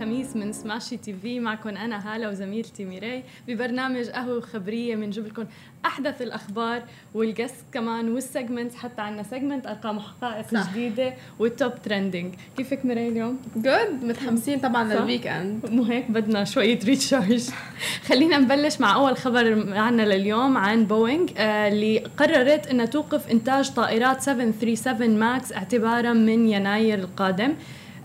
الخميس من Smashi TV معكم أنا هالة وزميلتي ميراي ببرنامج قهوة خبريه بنجيب لكم أحدث الأخبار وال guests كمان وال segment حتى عندنا segment أرقام وحقائق صح. جديدة وال top trending كيفك ميراي اليوم؟ good متحمسين طبعا لل weekend مو هيك؟ بدنا شوية recharge خلينا نبلش مع أول خبر معنا لليوم عن بوينغ آه اللي قررت إنها توقف إنتاج طائرات 737 ماكس اعتبارا من يناير القادم.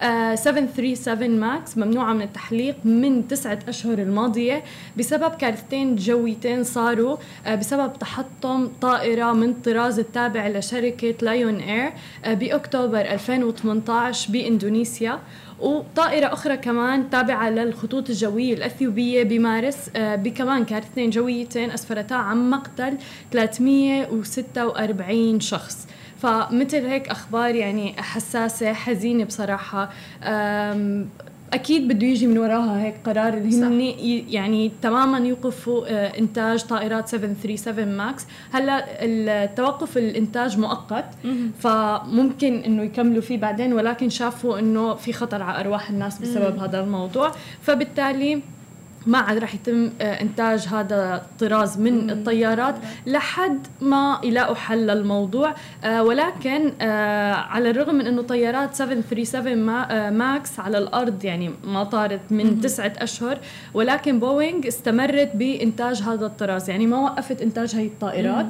737 آه، ماكس ممنوعة من التحليق من تسعة أشهر الماضية بسبب كارثتين جويتين صاروا آه، بسبب تحطم طائرة من طراز التابع لشركة Lion Air آه، بأكتوبر 2018 بإندونيسيا. وطائرة أخرى كمان تابعة للخطوط الجوية الأثيوبية بمارس بكمان كارثتين جويتين أسفرتا عن مقتل 346 شخص. فمثل هيك أخبار يعني حساسة حزينة بصراحة. أكيد بده يجي من وراها هيك قرار. اللي هن يعني تماما يوقفوا إنتاج طائرات 737 ماكس. هلأ التوقف الإنتاج مؤقت. فممكن إنه يكملوا فيه بعدين ولكن شافوا إنه في خطر على أرواح الناس بسبب هذا الموضوع. فبالتالي ما عاد راح يتم آه، إنتاج هذا الطراز من الطيارات لحد ما يلاقوا حل للموضوع آه، ولكن آه، على الرغم من إنه طيارات 737 ماكس على الأرض يعني ما طارت من تسعة أشهر ولكن بوينغ استمرت بإنتاج هذا الطراز. يعني ما وقفت إنتاج هي الطائرات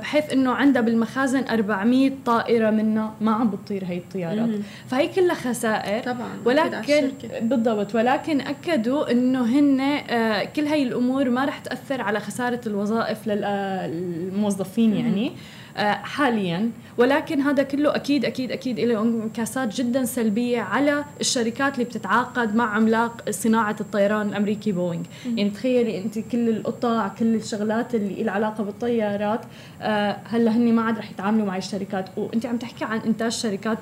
بحيث إنه عندها بالمخازن 400 طائرة منها ما عم بتطير هي الطيارات. فهي كلها خسائر طبعا ولكن بالضبط ولكن أكدوا إنه هن هن آه، كل هاي الأمور ما رح تأثر على خسارة الوظائف للموظفين يعني. آه، حاليا. ولكن هذا كله أكيد أكيد أكيد له إنعكاسات جدا سلبية على الشركات اللي بتتعاقد مع عملاق صناعة الطيران الأمريكي بوينغ. يعني تخيلي أنت كل القطع كل الشغلات اللي لها علاقة بالطيارات آه هلأ هن ما عاد رح يتعاملوا مع الشركات. وأنت عم تحكي عن إنتاج شركات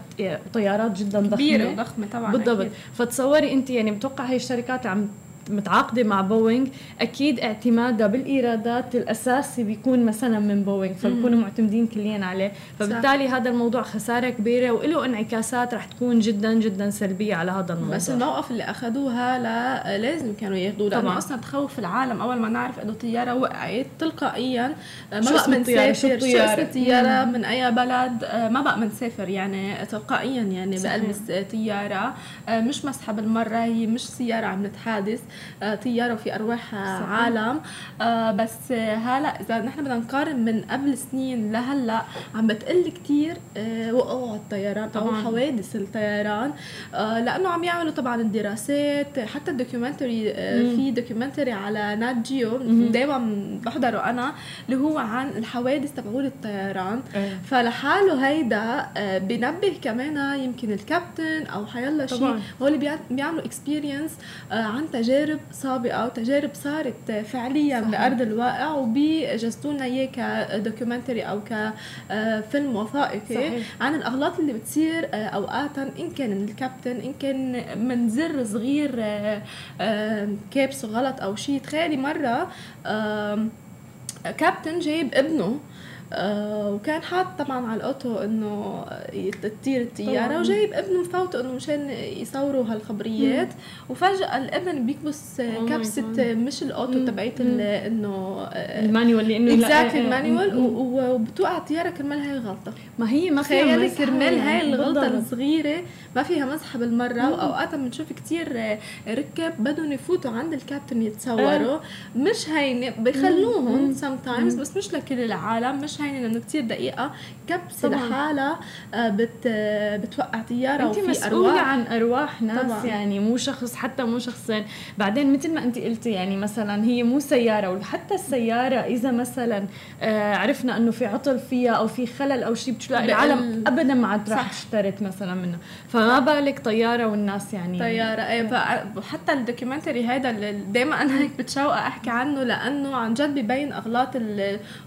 طيارات جدا ضخمة. كبيره وضخمة طبعا بالضبط. أكيد. فتصوري أنت يعني متوقع هي الشركات عم متعاقدة مع بوينغ أكيد اعتمادها بالإيرادات الأساسي بيكون مثلا من بوينغ فبيكونوا معتمدين كليا عليه. فبالتالي صح. هذا الموضوع خسارة كبيرة وله انعكاسات رح تكون جدا جدا سلبية على هذا الموضوع. بس الموقف اللي أخذوها لا لازم كانوا ياخذوه لأنه أصلا تخوف العالم أول ما نعرف إنه طيارة وقعت تلقائيا ما بقى منسافر شو اسم الطيارة من أي بلد؟ ما بقى منسافر يعني تلقائيا يعني بقلب الطياره مش مزحة بالمرة هي مش سيارة عم نتحادث. آه، طيارة وفي أرواح صحيح. عالم. آه، بس هلا إذا نحن بدنا نقارن من قبل سنين لهلأ عم بتقل كثير آه، وقوع الطيران أو حوادث الطيران. لأنه عم يعملوا طبعا الدراسات حتى ال documentary في documentary على Nat Geo دائما بحضره أنا اللي هو عن الحوادث تبعول الطيران. إيه. فلحاله هيدا بنبه كمان يمكن الكابتن أو حيلا شيء هو اللي بيعملوا experience عن تجارب تجارب سابقه وتجارب صارت فعليا صحيح. بأرض الواقع وبيجسدوا لنا إياه ك documentary أو كفيلم وثائقي صحيح. عن الأغلاط اللي بتصير آه، اوقاتا إن كان الكابتن إن كان من زر صغير آه، آه، كابسه غلط أو شيء تخيلي مرة كابتن جايب ابنه آه وكان حاط طبعا على ال auto إنه تطير الطياره وجايب ابنه مفوته إنه مشان يصوروا هالخبريات. وفجأة الابن بيكبس كبسة مش ال auto تبعت إنه آه، ال manual لأنه exactly ال manual. وبتوقع الطياره كرمال هاي الغلطه ما هي ما فيها كرمال هاي الغلطة الصغيرة. ما فيها مزحة بالمرة واوقات بنشوف كثير ركاب بدهم يفوتوا عند الكابتن يتصوروا. آه. مش هينة بخلوهم سم تايمز بس مش لكل العالم. مش هينة لأنه كثير دقيقة. كبسة لحالها آه، بت بتوقع طيارة انت مسؤولة أرواح. عن أرواح ناس طبعا. يعني مو شخص حتى مو شخصين. بعدين مثل ما انت قلتي يعني مثلا هي مو سيارة وحتى السيارة إذا مثلا آه عرفنا إنه في عطل فيها أو في خلل أو شيء بتلاقي العالم ابدا ما عاد راح تشترط مثلا منه فما بالك طيارة والناس يعني طيارة. إيه حتى الدوكيومنتري هذا اللي دائما أنا هيك بتشوق أحكي عنه لأنه عن جد ببين أغلاط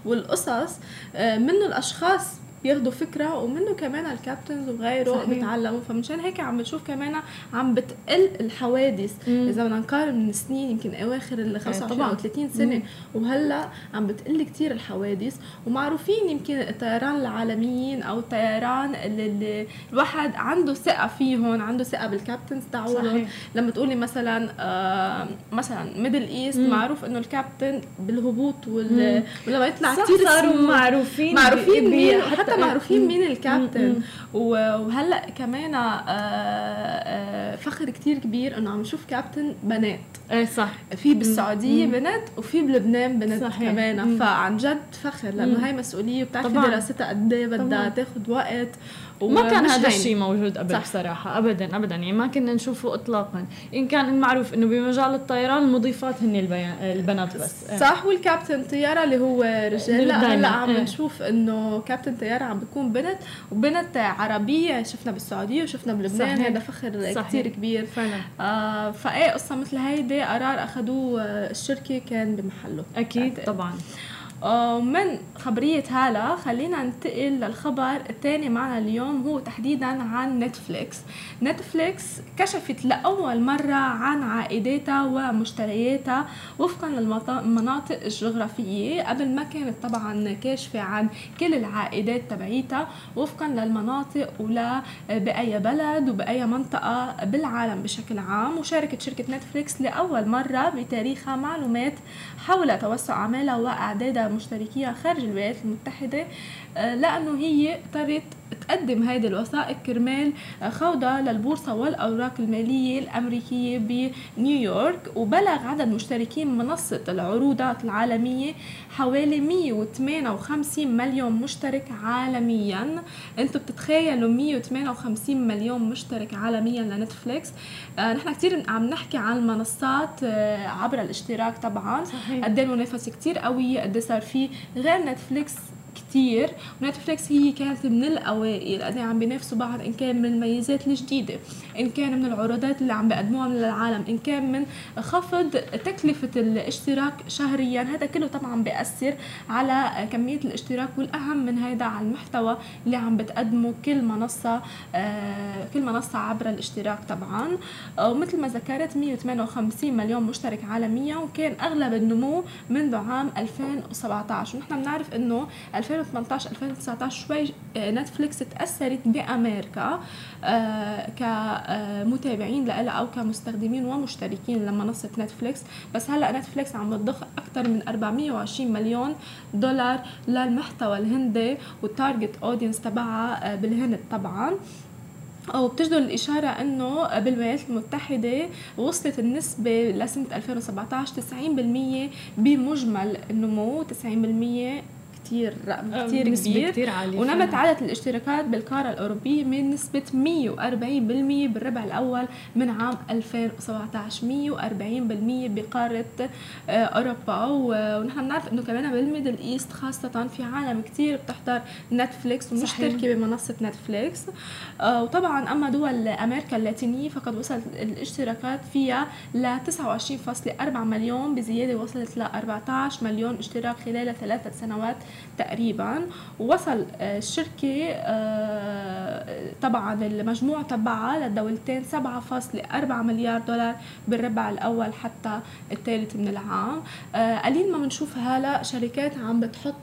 والقصص آه، منه الأشخاص بياخدوا فكرة ومنه كمان الكابتنز وغيره صحيح. بيتعلموا. فمشان هيك عم بنشوف كمان عم بتقل الحوادث. مم. إذا بدنا نقارن من سنين يمكن أواخر ال 25 أو 30 سنة. مم. وهلأ عم بتقل كثير الحوادث. ومعروفين يمكن الطيران العالميين أو الطيران اللي, الواحد عنده ثقة فيهم عنده ثقة بال captains تاعولهم لما تقولي مثلا آه مثلا Middle East معروف إنه الكابتن بالهبوط وال... ولما يطلع كثير صاروا معروفين معروفين مين؟ حتى معروفين مين الكابتن. وهلأ كمان آه، آه، فخر كتير كبير إنه عم نشوف كابتن بنات. إيه صح. في بالسعودية. بنات وفي بلبنان بنات صحيح. كمان. فعن جد فخر لأنه هاي مسؤولية وبتعرفي دراستها قد إيه بدها تاخذ وقت. وما كان هذا الشيء موجود قبل صح. بصراحة. أبدا أبدا. يعني ما كنا نشوفه إطلاقا. إن كان المعروف إنه بمجال الطيران المضيفات هن البنات بس. صح والكابتن طيارة اللي هو رجال. لا هلا عم إيه. نشوف إنه كابتن طيارة عم بتكون بنت وبنت عربية شفنا بالسعودية وشفنا بلبنان. هذا فخر صحيح. كثير كبير. فعلا. آه فإيه قصة مثل هيدي قرار أخذوه الشركة كان بمحله. أكيد طبعا. ومن خبرية هالة خلينا ننتقل للخبر الثاني معنا اليوم هو تحديدا عن نتفليكس. نتفليكس كشفت لأول مرة عن عائداتها ومشتركيها وفقا للمناطق الجغرافية. قبل ما كانت طبعا كاشفة عن كل العائدات تبعيتها وفقا للمناطق ولا بأي بلد وبأي منطقة بالعالم بشكل عام وشاركت شركة نتفليكس لأول مرة بتاريخها معلومات حول توسع أعمالها وأعدادها مشتركيها خارج الولايات المتحدة لأنه هي اضطرت تقدم هذه الوثائق كرمال خوضها للبورصة والأوراق المالية الأمريكية بنيويورك وبلغ عدد مشتركين منصة العروضات العالمية حوالي 158 مليون مشترك عالميا. أنتم بتتخيلوا 158 مليون مشترك عالميا لنتفليكس. آه نحن كثير عم نحكي عن المنصات آه عبر الاشتراك طبعا. قد إيه المنافسة كثير قوية قد صار في غير نتفليكس كتير ونتفليكس هي كانت من الأوائل. قد عم بينافسوا بعض إن كان من الميزات الجديدة إن كان من العروضات اللي عم بيقدموها من العالم إن كان من خفض تكلفة الاشتراك شهريا. هذا كله طبعا بيأثر على كمية الاشتراك والأهم من هذا على المحتوى اللي عم بتقدمه كل منصة آه كل منصة عبر الاشتراك طبعا. ومثل ما ذكرت 158 مليون مشترك عالميا وكان أغلب النمو منذ عام 2017 ونحن بنعرف إنه 2018 2019 شوي آه، نتفليكس تأثرت بأمريكا آه، كمتابعين لها أو كمستخدمين ومشتركين لمنصة نتفليكس. بس هلأ نتفليكس عم بتضخ أكثر من 420 مليون دولار للمحتوى الهندي وال target audience تبعها آه، بالهند طبعا. أو بتجدر الإشارة أنه بالولايات المتحدة وصلت النسبة لسنة 2017 90% بمجمل النمو 90% كتير رقم كتير كبير. كتير عالي ونمت عدد الاشتراكات بالقارة الأوروبية من نسبة 140% بالربع الأول من عام 2017 140% بقارة آه، أوروبا. ونحن بنعرف إنه كمان بال Middle East خاصة في عالم كتير بتحضر نتفليكس ومشتركة بمنصة نتفليكس. آه، وطبعا أما دول أمريكا اللاتينية فقد وصلت الاشتراكات فيها ل 29.4 مليون بزيادة وصلت ل 14 مليون اشتراك خلال ثلاثة سنوات. تقريبا. ووصل آه، الشركة آه، طبعا المجموع تبعها للدولتين 7.4 مليار دولار بالربع الأول حتى الثالث من العام. آه، قليل ما بنشوف هلا شركات عم بتحط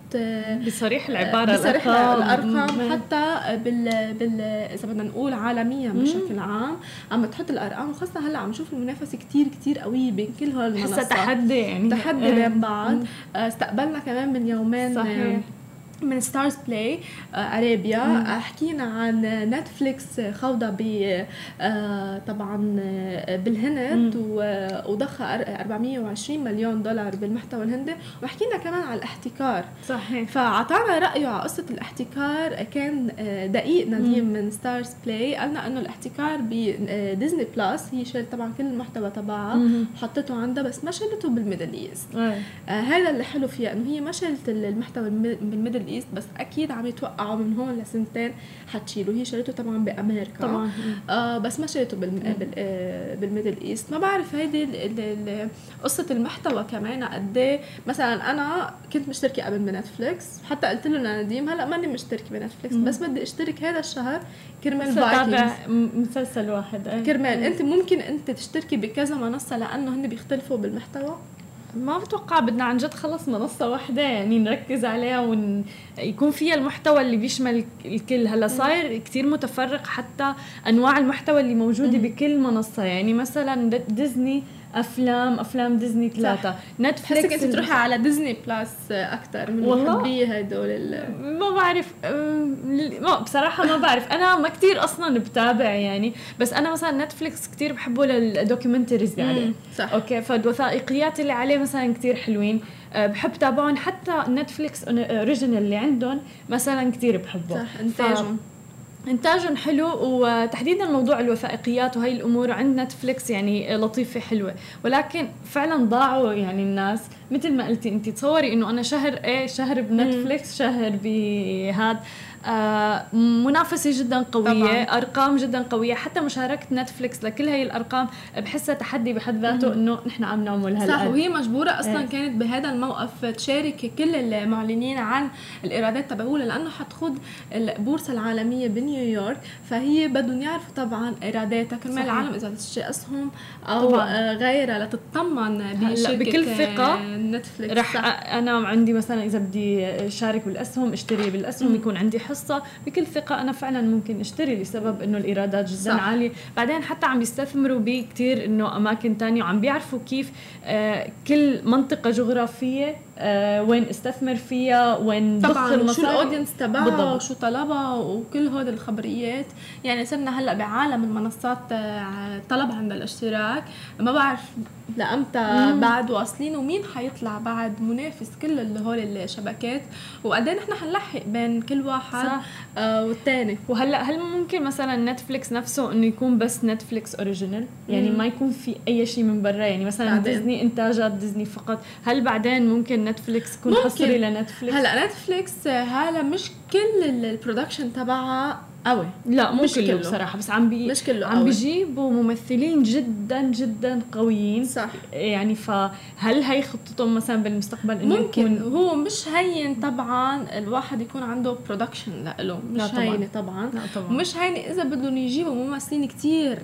بصريح العبارة بصريح الأرقام. حتى بال, بال إذا بدنا نقول عالميا بشكل عام عم بتحط الأرقام. وخاصة هلا عم نشوف المنافسة كتير كتير قوية بين كل هول المنصات. تحدي يعني. تحدي بين بعض. استقبلنا كمان من يومين صحيح. زوم. من ستارز بلاي أرابيا. حكينا عن نتفليكس خوضة ب آه، طبعا آه، بالهند. وضخ 420 مليون دولار بالمحتوى الهندي. وحكينا كمان على الاحتكار. صحيح. فاعطانا رأيه على قصة الاحتكار. كان آه، دقيق نديم من ستارز بلاي قالنا إنه الاحتكار بديزني بلس هي شالت طبعا كل المحتوى تبعها. وحطته عندها بس ما شالته بال Middle East. هذا اللي حلو فيها إنه هي ما شالت المحتوى بال Middle بال Middle East بس أكيد عم يتوقعوا من هون لسنتين حتشيلوا. هي شريته طبعا بأمريكا. طبعا آه بس ما شريته بال آه بال Middle East. ما بعرف هيدي قصة المحتوى كمان قد إيه. مثلا أنا كنت مشتركة قبل بنتفليكس. حتى قلت له لنديم هلأ ماني مشتركة بنتفليكس. بس بدي أشترك هذا الشهر كرمال Vikings مسلسل واحد إيه. كرمال. أنت ممكن أنت تشتركي بكذا منصة لأنه هن بيختلفوا بالمحتوى. ما بتوقع بدنا عن جد خلص منصه واحدة يعني نركز عليها ويكون فيها المحتوى اللي بيشمل الكل. هلأ صاير كتير متفرق حتى أنواع المحتوى اللي موجودة بكل منصة. يعني مثلا ديزني أفلام أفلام ديزني ثلاثة. نتفليكس أنت تروحي على ديزني بلس أكثر من محبي هدول ما بعرف ما بصراحة ما بعرف. أنا ما كثير أصلا بتابع يعني. بس أنا مثلا نتفليكس كثير بحبه لل documentaries يعني. صح. okay فالوثائقيات اللي عليه مثلا كثير حلوين. أه، بحب تابعهم حتى نتفليكس Original اللي عندهم مثلا كثير بحبه. صح انتاجهم. انتاجهم حلو وتحديدا موضوع الوثائقيات وهي الأمور عند نتفليكس يعني لطيفة حلوة. ولكن فعلا ضاعوا يعني الناس. مثل ما قلتي انت تصوري إنه أنا شهر إيه؟ شهر بنتفليكس شهر بهذا منافسة جدا قوية طبعا. أرقام جدا قوية حتى مشاركة نتفليكس لكل هاي الأرقام بحسها تحدي بحد ذاته إنه نحن عم نعمل هالقد. صح وهي مجبورة أصلا إيه. كانت بهذا الموقف تشارك كل المعلنين عن الإيرادات تبعولها لأنه حتخوض البورصة العالمية بنيويورك فهي بدهم يعرفوا طبعا إيراداتها. كرمال العالم إذا تشتري أسهم أو طبعا. غيرها لتطمن بكل ثقة نتفليكس. رح أنا عندي مثلا إذا بدي أشارك بالأسهم أشتري بالأسهم يكون عندي حصة القصة بكل ثقة أنا فعلا ممكن أشتري لسبب إنه الإيرادات جدا صح. عالية بعدين حتى عم بيستثمروا بكثير إنه أماكن تانية وعم بيعرفوا كيف آه كل منطقة جغرافية آه وين استثمر فيها وين طبعا ضخ شو ال audience تبعها وشو طلبها وكل هول الخبريات. يعني صرنا هلأ بعالم المنصات آه طلب عند الاشتراك. ما بعرف لامتى بعد واصلين ومين حيطلع بعد منافس كل اللي هول الشبكات. وقد نحن حنلحق بين كل واحد صح. آه والثاني وهلأ هل ممكن مثلا نتفليكس نفسه إنه يكون بس نتفليكس Original يعني. ما يكون في أي شيء من برا. يعني مثلا بعدين. ديزني إنتاجات ديزني فقط. هل بعدين ممكن نتفليكس يكون حصري لنتفليكس. هلا نتفليكس هلا مش كل ال production تبعها قوي. لا مو كله بصراحة بس عم بي مش كله عم بيجيبوا ممثلين جدا جدا قويين. صح. يعني فهل هي خطتهم مثلا بالمستقبل إنه ممكن. يكون هو مش هين طبعا الواحد يكون عنده production له مش لا طبعا. هينة طبعا. لا طبعا. مش هينة إذا بدهم يجيبوا ممثلين كتير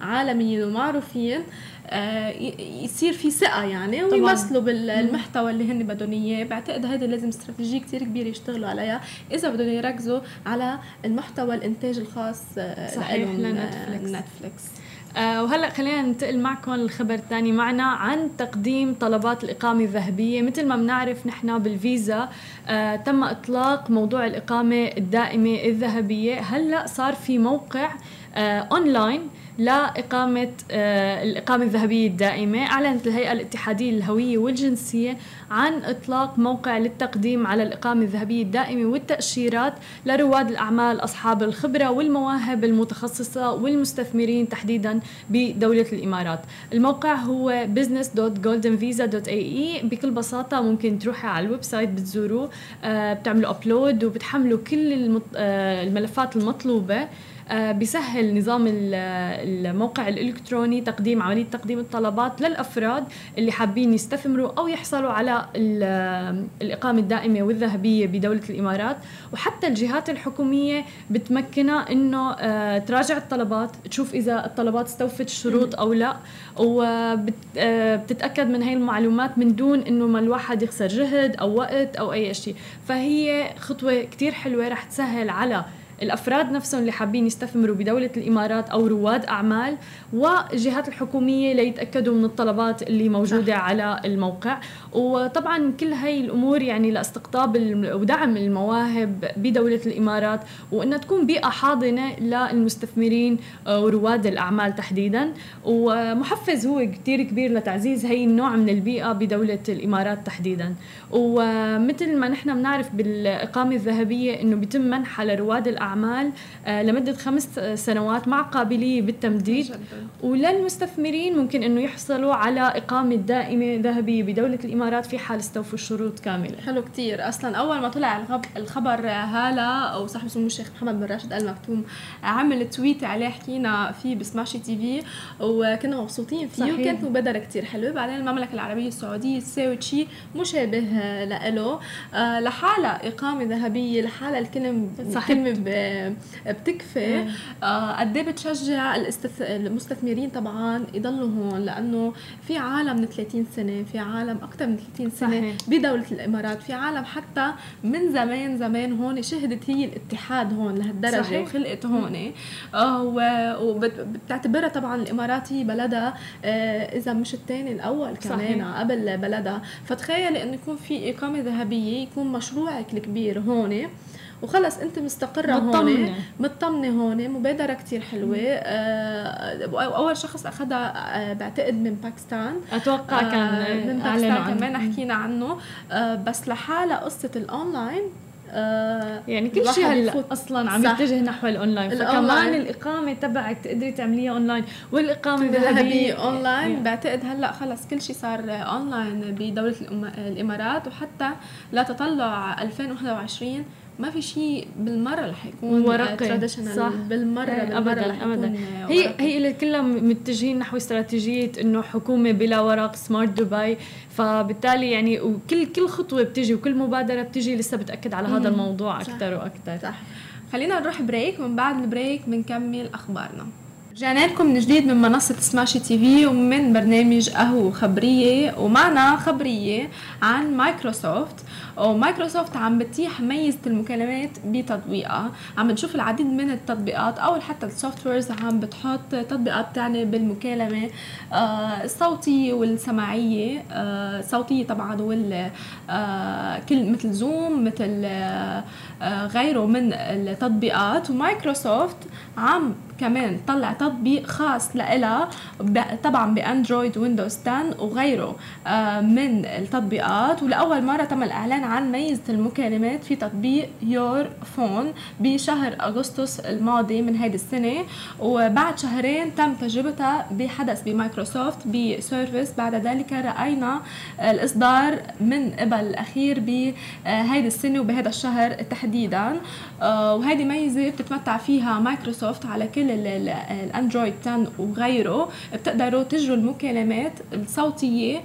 عالميين ومعروفين. آه، يصير في ثقة يعني ويمثلوا بالمحتوى اللي هن بدهم إياه. بعتقد هذا لازم استراتيجية كثير كبيرة يشتغلوا عليها. إذا بدهم يركزوا على المحتوى الإنتاج الخاص آه، صحيح لنتفليكس. نتفليكس آه وهلأ خلينا ننتقل معكم الخبر الثاني معنا عن تقديم طلبات الإقامة الذهبية. مثل ما بنعرف نحن بالفيزا آه تم إطلاق موضوع الإقامة الدائمة الذهبية. هلأ صار في موقع آه أونلاين لإقامة آه، الإقامة الذهبية الدائمة. أعلنت الهيئة الاتحادية للهوية والجنسية عن إطلاق موقع للتقديم على الإقامة الذهبية الدائمة والتأشيرات لرواد الأعمال أصحاب الخبرة والمواهب المتخصصة والمستثمرين تحديدا بدولة الإمارات. الموقع هو business.goldenvisa.ae بكل بساطة ممكن تروحوا على ال website بتزوروه آه، بتعملوا upload وبتحملوا كل آه، الملفات المطلوبة. بيسهل نظام الموقع الإلكتروني تقديم عملية تقديم الطلبات للأفراد اللي حابين يستثمروا أو يحصلوا على الإقامة الدائمة والذهبية بدولة الإمارات. وحتى الجهات الحكومية بتمكنها إنه آه، تراجع الطلبات تشوف إذا الطلبات استوفت الشروط أو لا. وبتتاكد آه، من هاي المعلومات من دون إنه ما الواحد يخسر جهد أو وقت أو أي شيء. فهي خطوة كتير حلوة رح تسهل على الأفراد نفسهم اللي حابين يستثمروا بدولة الإمارات أو رواد أعمال والجهات الحكومية ليتأكدوا من الطلبات اللي موجودة صح. على الموقع. وطبعا كل هاي الأمور يعني لاستقطاب ودعم المواهب بدولة الإمارات وإنها تكون بيئة حاضنة للمستثمرين آه، ورواد الأعمال تحديدا. ومحفز هو كثير كبير لتعزيز هي النوع من البيئة بدولة الإمارات تحديدا. ومثل ما نحن بنعرف بالإقامة الذهبية إنه بيتم منحها لرواد الأعمال الاعمال آه، لمدة خمس سنوات مع قابلية بالتمديد. وللمستثمرين ممكن إنه يحصلوا على إقامة دائمة ذهبية بدولة الإمارات في حال استوفوا الشروط كاملة. حلو كتير. أصلا أول ما طلع الخبر هالا أو صاحب سمو الشيخ محمد بن راشد ال مكتوم عمل تويت عليه حكينا فيه بسماشي تي في وكنا مبسوطين فيه صحيح. وكانت مبادرة كتير حلوة. بعدين المملكة العربية السعودية تساوي شيء مشابه له آه، لحالها إقامة ذهبية لحالها الكلمة الكلمة بتكفي آه، قد إيه بتشجع المستثمرين طبعا يضلوا هون لأنه في عالم من 30 سنة في عالم أكثر من 30 سنة صحيح. بدولة الإمارات في عالم حتى من زمان زمان هون شهدت هي الاتحاد هون لهالدرجة صحيح. وخلقت هون آه وبتعتبرها طبعا الإمارات هي بلدها آه إذا مش الثاني الأول كمان صحيح. قبل بلدها فتخيلي إنه يكون في إقامة ذهبية يكون مشروعك الكبير هون وخلص انت مستقرة هون. مطمنة. هون. مبادرة كتير حلوة. آه أول شخص اخذها آه بعتقد من باكستان. أتوقع آه كان من باكستان كمان حكينا عنه. آه بس لحالها قصة الأونلاين آه يعني كل شيء هلا أصلا عم يتجه نحو الأونلاين. فكمان الإقامة تبعك تقدري تعمليها أونلاين والإقامة الذهبية. اونلاين يعني. بعتقد هلا خلص كل شيء صار أونلاين بدولة الإمارات. وحتى لا تطلع 2021 ما في شيء بالمرة رح يكون ورقي صح. بالمرة بالمرة ابدا ابدا. هي هي كلها متجهين نحو استراتيجية إنه حكومة بلا ورق Smart Dubai فبالتالي يعني وكل كل خطوة بتجي وكل مبادرة بتجي لسه بتأكد على هذا الموضوع أكثر وأكثر صح. خلينا نروح break ومن بعد ال break بنكمل أخبارنا. رجعنا لكم من جديد من منصة سماشي TV ومن برنامج قهوة خبرية ومعنا خبرية عن مايكروسوفت ومايكروسوفت عم بتيح ميزة المكالمات بتطبيقها. عم بنشوف العديد من التطبيقات أو حتى ال softwares عم بتحط تطبيقات تعني بالمكالمة آه، الصوتية والسماعية آه، الصوتية طبعا وال آه، كل مثل زوم مثل غيره من التطبيقات. ومايكروسوفت عم كمان طلع تطبيق خاص لإلها طبعا بأندرويد ويندوز 10 وغيره من التطبيقات. ولأول مرة تم الإعلان عن ميزة المكالمات في تطبيق Your Phone بشهر أغسطس الماضي من هيدي السنة وبعد شهرين تم تجربتها بحدث بمايكروسوفت ب Surface. بعد ذلك رأينا الإصدار من قبل الأخير بهيدي السنة وبهذا الشهر تحديدا. وهذه ميزة بتتمتع فيها مايكروسوفت على كل ال Android 10 وغيره. بتقدروا تجروا المكالمات الصوتية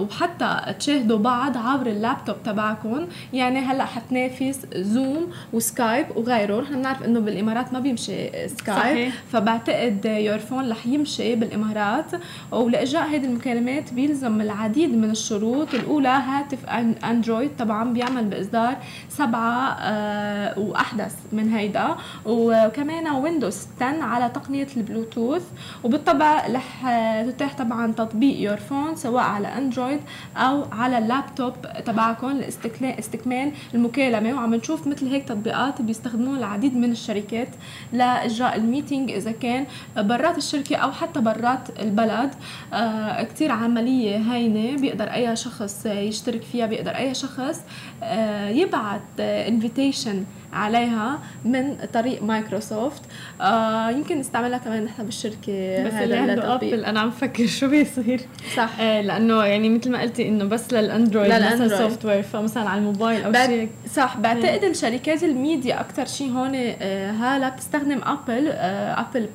وحتى تشاهدوا بعض عبر اللابتوب تبعكم. يعني هلأ حتنافس زوم وسكايب وغيره. نحن بنعرف إنه بالإمارات ما بيمشي سكايب صحيح. فبعتقد Your Phone رح يمشي بالإمارات. ولإجراء هذه المكالمات بيلزم العديد من الشروط. الأولى هاتف Android طبعا بيعمل بإصدار سبعة آه وأحدث من هيدا. وكمان ويندوز 10 على تقنية البلوتوث. وبالطبع رح تتاح طبعا تطبيق Your Phone سواء على Android أو على اللابتوب تبعكم. لاستكمال المكالمة. وعم نشوف مثل هيك تطبيقات بيستخدموها العديد من الشركات لإجراء ال meeting إذا كان برات الشركة أو حتى برات البلد. آه كثير عملية هينة بيقدر أي شخص يشترك فيها بيقدر أي شخص آه يبعث invitation عليها من طريق مايكروسوفت. آه يمكن نستعملها كمان نحن بالشركة بس اللي عنده ابل أنا عم فكر شو بيصير. صح. آه لأنه يعني مثل ما قلتي إنه بس لل Android لل Android. software فمثلا على الموبايل أو شيء. صح. بعتقد الشركات الميديا أكثر شيء هون آه هلا بتستخدم ابل آه Apple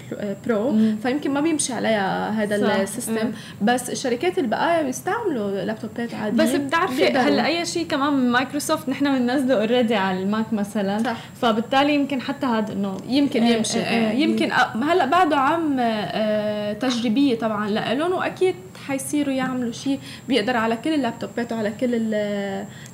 Pro مم. فيمكن ما بيمشي عليها هذا ال system. بس الشركات البقايا بيستعملوا لابتوبات عادية. بس بتعرفي هلا أي شيء كمان مايكروسوفت نحن بننزله already على الماك مثلا. صح. فبالتالي يمكن حتى هذا إنه يمكن إيه، يمشي آه آه يمكن هلأ بعده آه تجريبية طبعا لهم وأكيد حيصيروا يعملوا شيء بيقدر على كل اللابتوبات وعلى كل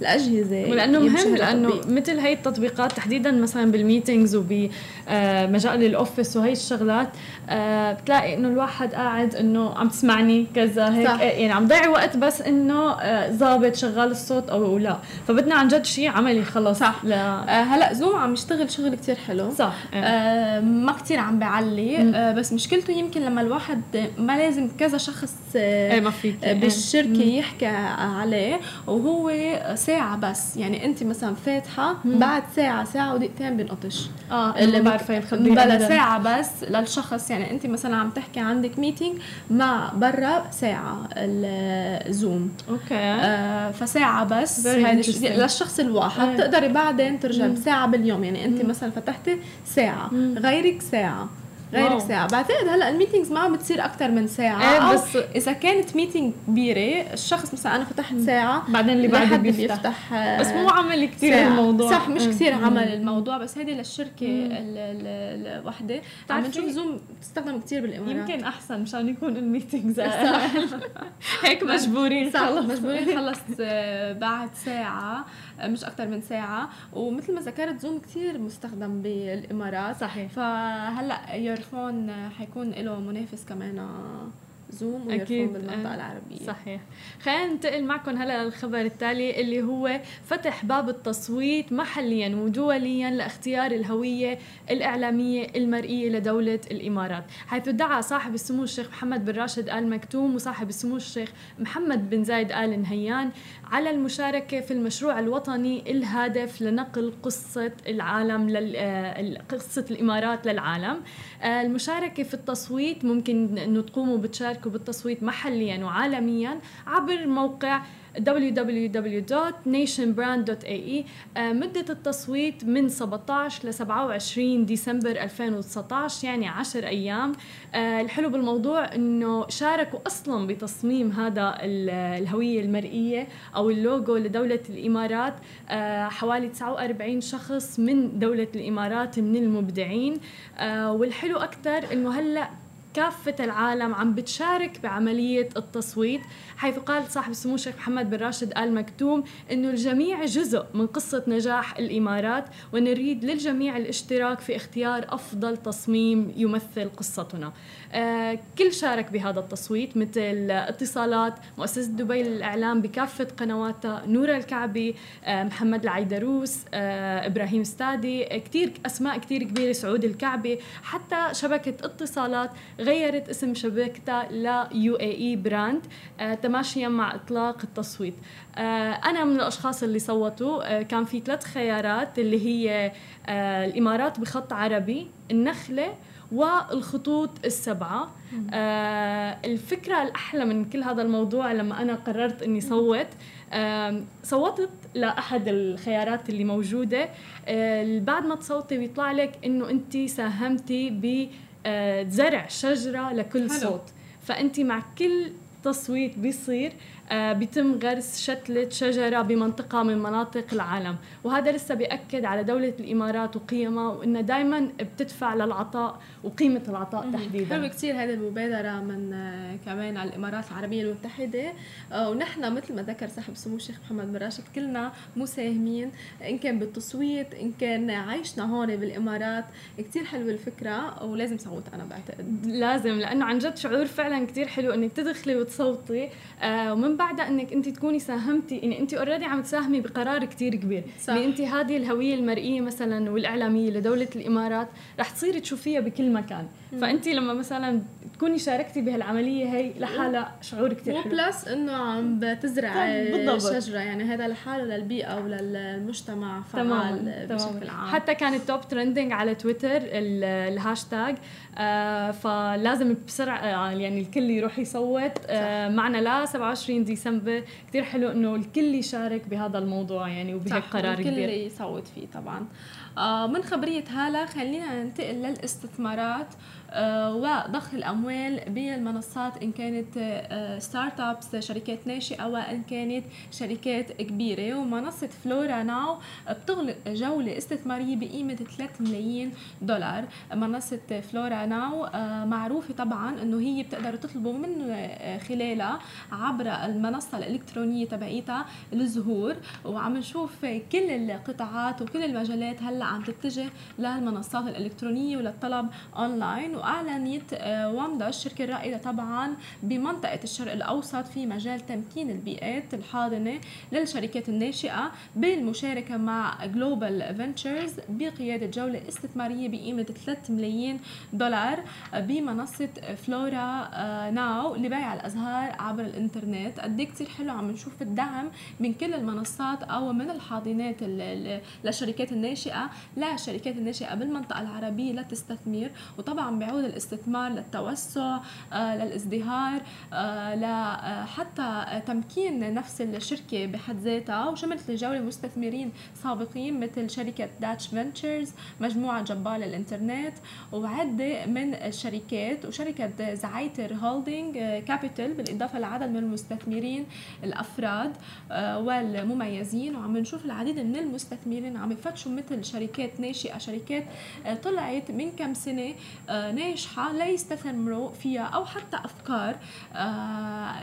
الأجهزة ولأنه مهم لأنه مثل هي التطبيقات تحديدا مثلا بال meetings وبمجال ال office وهي الشغلات آه، بتلاقي إنه الواحد قاعد إنه عم تسمعني كذا هيك. صح. يعني عم ضيع وقت بس إنه آه، زابط شغال الصوت أو لا. فبدنا عن جد شيء عملي خلص. صح. لا. آه هلأ زوم عم يشتغل شغل كتير حلو. صح. آه ما كتير عم بيعلي آه بس مشكلته يمكن لما الواحد ما لازم كذا شخص آه ما فيك إيه. بالشركة يحكي عليه وهو ساعة بس. يعني أنت مثلا فاتحة بعد ساعة ساعة ودقيقتين بنقطش. آه اللي بعرفه بلا ساعة بس للشخص. يعني أنت مثلا عم تحكي عندك meeting مع برا ساعة الزوم. okay. آه فساعة بس. للشخص الواحد. بتقدري بعدين ترجعي ساعه باليوم. يعني أنت مثلا فتحتي ساعة. غيرك ساعة. غيرك. ساعة. بعتقد هلأ ال meetings ما عم بتصير أكثر من ساعة. إيه بس إذا كانت meeting كبيرة الشخص مثلا أنا فتحت ساعة بعدين اللي بعده بيفتح, بيفتح بس مو عملي كثير الموضوع. صح مش كثير عملي الموضوع بس هيدي للشركة الوحدة. عم نشوف زوم بتستخدم كثير بالإمارات. يمكن أحسن مشان يكون ال meetings. هيك مجبورين صح مجبورين. نخلص آه، بعد ساعة. آه، مش أكثر من ساعة. ومثل ما ذكرت زوم كثير مستخدم بالإمارات. صحيح. فهلأ يورفون حيكون له منافس كمان زوم أكيد. بالمنطقة العربية. صحيح. خلينا ننتقل معكم هلأ للخبر التالي اللي هو فتح باب التصويت محليا ودوليا لاختيار الهوية الإعلامية المرئية لدولة الإمارات. حيث دعا صاحب السمو الشيخ محمد بن راشد آل مكتوم وصاحب السمو الشيخ محمد بن زايد آل نهيان على المشاركة في المشروع الوطني الهادف لنقل قصة العالم لل... آه، قصة الإمارات للعالم. آه، المشاركة في التصويت ممكن انه تقوموا بتشاركوا بالتصويت محليا وعالميا عبر موقع www.nationbrand.ae آه، مدة التصويت من 17 ل 27 ديسمبر 2019 يعني 10 أيام. آه، الحلو بالموضوع أنه شاركوا أصلا بتصميم هذا الهوية المرئية أو اللوجو لدولة الإمارات. آه، حوالي 49 شخص من دولة الإمارات من المبدعين. والحلو أكثر أنه هلأ كافة العالم عم بتشارك بعملية التصويت. حيث قال صاحب السمو الشيخ محمد بن راشد آل مكتوم أنه الجميع جزء من قصة نجاح الإمارات ونريد للجميع الاشتراك في اختيار أفضل تصميم يمثل قصتنا. آه كل شارك بهذا التصويت مثل اتصالات مؤسسة دبي للإعلام بكافة قنواتها نور الكعبي آه محمد العيدروس آه إبراهيم ستادي كتير أسماء كتير كبيرة سعود الكعبي حتى شبكة اتصالات غيرت اسم شبكتها ل اي براند تماشيا مع إطلاق التصويت. آه، أنا من الأشخاص اللي صوتوا. آه، كان في ثلاث خيارات اللي هي آه، الإمارات بخط عربي النخلة والخطوط السبعة. آه الفكرة الأحلى من كل هذا الموضوع لما أنا قررت أني صوت آه صوتت لأحد الخيارات اللي موجودة. آه بعد ما تصوتي بيطلع لك أنه أنت ساهمتي بزرع شجرة لكل حلو. صوت. فأنت مع كل تصويت بيصير. بيتم غرس شتلة شجرة بمنطقة من مناطق العالم. وهذا لسه بيأكد على دولة الإمارات وقيمها وإنها دائما بتدفع للعطاء وقيمة العطاء تحديدا. حلو كثير هذه المبادرة من آه، كمان على الإمارات العربية المتحدة. آه، ونحن مثل ما ذكر صاحب سمو الشيخ محمد بن راشد كلنا مساهمين إن كان بالتصويت إن كان عايشنا هون بالإمارات. كثير حلوة الفكرة ولازم صوت أنا بعتقد. لازم لأنه عن جد شعور فعلا كثير حلو إنك تدخلي وتصوتي. ومن بعدها إنك أنت تكوني ساهمتي يعني أنت already عم تساهمي بقرار كتير كبير. صح. يعني أنت هذه الهوية المرئية مثلا والإعلامية لدولة الإمارات رح تصيري تشوفيها بكل مكان. فأنت لما مثلا تكوني شاركتي بهالعملية هي لحالها شعور كثير حلو. plus إنه عم بتزرع شجرة يعني هذا لحاله للبيئة وللمجتمع فعال بشكل عام. حتى كان ال top trending على تويتر الهاشتاج آه فلازم بسرعة آه، يعني الكل يروح يصوت. آه معنا لا 27 ديسمبر. كثير حلو إنه الكل يشارك بهذا الموضوع يعني وبهيك قرار كبير. الكل يصوت فيه طبعا. آه من خبرية هالة خلينا ننتقل للاستثمارات. وضخ الأموال بالمنصات إن كانت start آه، ups شركات ناشئة وان كانت شركات كبيرة. ومنصة فلورا ناو بتغلق جولة استثمارية بقيمة 3 ملايين دولار. منصة فلورا ناو آه، معروفة طبعا إنه هي بتقدروا تطلبوا من خلالها عبر المنصة الإلكترونية تبعيتها الزهور وعم نشوف كل القطاعات وكل المجالات هلأ عم تتجه للمنصات الإلكترونية وللطلب اونلاين واعلنت آه، وامدا الشركة الرائدة طبعا بمنطقة الشرق الأوسط في مجال تمكين البيئات الحاضنة للشركات الناشئة بالمشاركة مع Global Ventures بقيادة جولة استثمارية بقيمة 3 ملايين دولار بمنصة فلورا ناو لبيع الأزهار عبر الإنترنت. قد كثير حلو عم نشوف الدعم من كل المنصات أو من الحاضنات للشركات الناشئة للشركات الناشئة بالمنطقة العربية لتستثمر. وطبعا بيعود الاستثمار للتوسع آه، للازدهار آه، لحتى تمكين نفس الشركة بحد ذاتها. وشملت الجوله مستثمرين سابقين مثل شركة داتش فينتشرز مجموعة جبال الانترنت وعدة من الشركات. وشركة زعيتر Holding Capital بالإضافة لعدد من المستثمرين الأفراد آه، والمميزين. وعم نشوف العديد من المستثمرين عم يفتشوا مثل شركات ناشئة شركات آه، طلعت من كم سنة آه، ناجحه ليستثمروا فيها أو حتى أفكار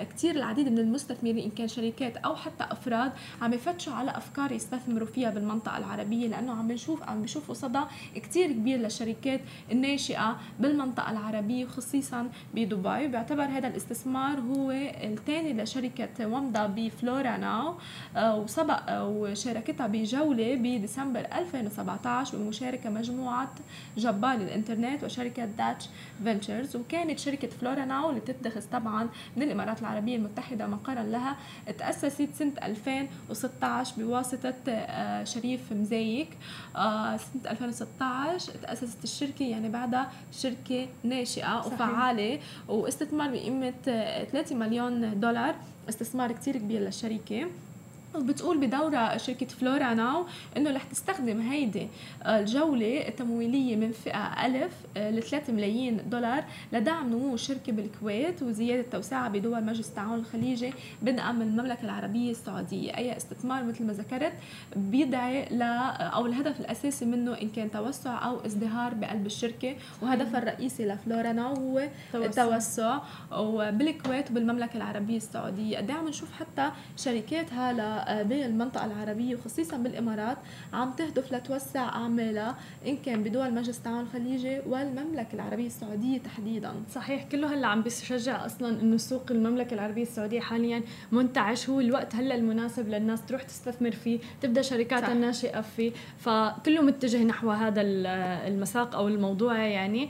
كثير العديد من المستثمرين إن كان شركات أو حتى أفراد عم يفتشوا على أفكار يستثمروا فيها بالمنطقة العربية لأنه عم نشوف عم بيشوفوا صدى كثير كبير للشركات الناشئة بالمنطقة العربية خصيصا بدبي. بيعتبر هذا الاستثمار هو الثاني لشركة ومدا بفلورا ناو آه، وسبق آه، وشاركتها بجولة بديسمبر 2017 بمشاركة مجموعة جبال الإنترنت وشركة داتش فينتشرز وكانت شركة فلورا ناو اللي تتخذ طبعا من الإمارات العربية المتحدة مقرا لها تأسست سنة 2016 بواسطة آه، شريف مزيك. سنة 2016 تأسست الشركة يعني بعدها شركة ناشئة صحيح. وفعالة واستثمار بقيمة 3 مليون دولار. استثمار كتير كبير للشركة. وبتقول بدورة شركة فلورا ناو إنه رح تستخدم هيدي الجولة التمويلية من فئة ألف آه، ل 3 ملايين دولار لدعم نمو الشركة بالكويت وزيادة توسعها بدول مجلس التعاون الخليجي بدءا من المملكة العربية السعودية. أي استثمار مثل ما ذكرت بيدعي ل أو الهدف الأساسي منه إن كان توسع أو ازدهار بقلب الشركة. وهدفها الرئيسي لفلورا ناو هو التوسع وبالكويت وبالمملكة العربية السعودية. قد إيه عم نشوف حتى شركات هلا بالمنطقة العربية وخصيصا بالإمارات عم تهدف لتوسع أعمالها إن كان بدول مجلس التعاون الخليجي والمملكة العربية السعودية تحديدا. صحيح كله هلا عم بيشجع أصلا إنه سوق المملكة العربية السعودية حاليا منتعش. هو الوقت هلا المناسب للناس تروح تستثمر فيه تبدأ شركاتها الناشئة فيه. فكله متجه نحو هذا المساق أو الموضوع يعني.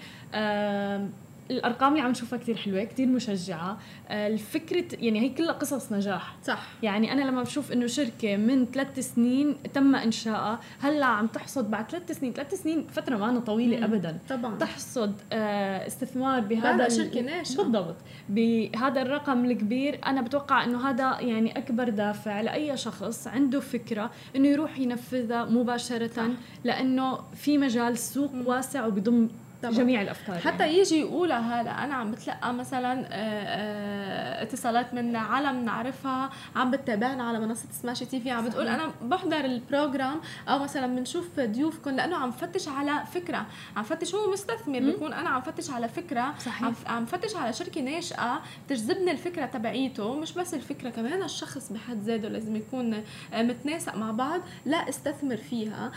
الأرقام اللي عم نشوفها كثير حلوة كثير مشجعة. آه، الفكرة يعني هي كلها قصص نجاح. صح. يعني أنا لما بشوف إنه شركة من ثلاث سنين تم إنشائها هلأ عم تحصد بعد ثلاث سنين ثلاث سنين فترة ما طويلة مم. ابدا. طبعا. تحصد آه، استثمار بهذا شركة ناشئه بالضبط. بهذا الرقم الكبير أنا بتوقع إنه هذا يعني أكبر دافع لأي شخص عنده فكرة إنه يروح ينفذها مباشرة. صح. لأنه في مجال سوق واسع وبضم طبعا. جميع الأفكار حتى يعني. يجي يقولها هلا أنا عم بتلقى مثلا آه، آه، اتصالات من عالم نعرفها عم بتتابعنا على منصة سماشي تي في عم بتقول أنا بحضر ال program أو مثلا بنشوف ضيوفكم لأنه عم فتش على فكرة عم فتش هو مستثمر بيكون أنا عم فتش على فكرة صحيح. عم فتش على شركة ناشئة تجذبني الفكرة تبعيته مش بس الفكرة كمان الشخص بحد ذاته لازم يكون آه، متناسق مع بعض لا استثمر فيها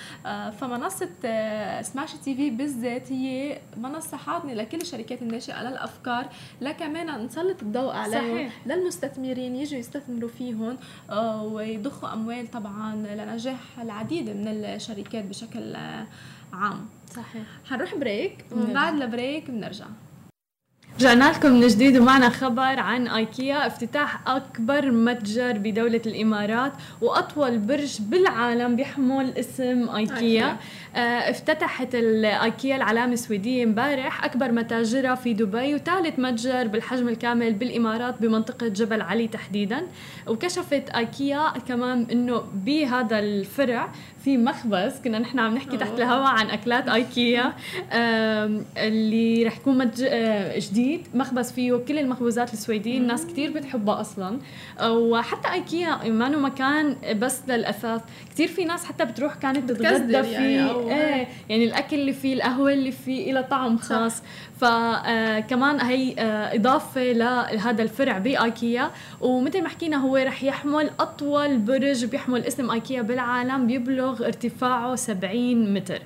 فمنصة سماشي تي في بالذات هي منصه حاضنه لكل الشركات الناشئة للافكار لكمان نسلط الضوء عليهم. للمستثمرين يجوا يستثمروا فيهم آه، ويضخوا أموال طبعا لنجاح العديد من الشركات بشكل عام. صحيح. حنروح break ومن بعد ال break بنرجع. رجعنا لكم من جديد ومعنا خبر عن آيكيا افتتاح أكبر متجر بدولة الإمارات وأطول برج بالعالم بيحمل اسم آيكيا. آه افتتحت الايكيا العلامة السويدية امبارح أكبر متاجرها في دبي وثالث متجر بالحجم الكامل بالإمارات بمنطقة جبل علي تحديدا. وكشفت آيكيا كمان إنه بهذا الفرع في مخبز كنا نحن عم نحكي تحت الهواء عن أكلات آيكيا. اللي رح يكون متج... آه، جديد مخبز فيه كل المخبوزات السويدية الناس كثير بتحبها أصلا. وحتى آيكيا ما مكان بس للاثاث كثير في ناس حتى بتروح كانت تتغدى فيه يعني, إيه يعني الأكل اللي فيه القهوة اللي فيه له طعم خاص. فكمان هي آه، إضافة لهذا الفرع بآيكيا. ومثل ما حكينا هو رح يحمل أطول برج بيحمل اسم آيكيا بالعالم بيبلغ ارتفاعه 70 متر.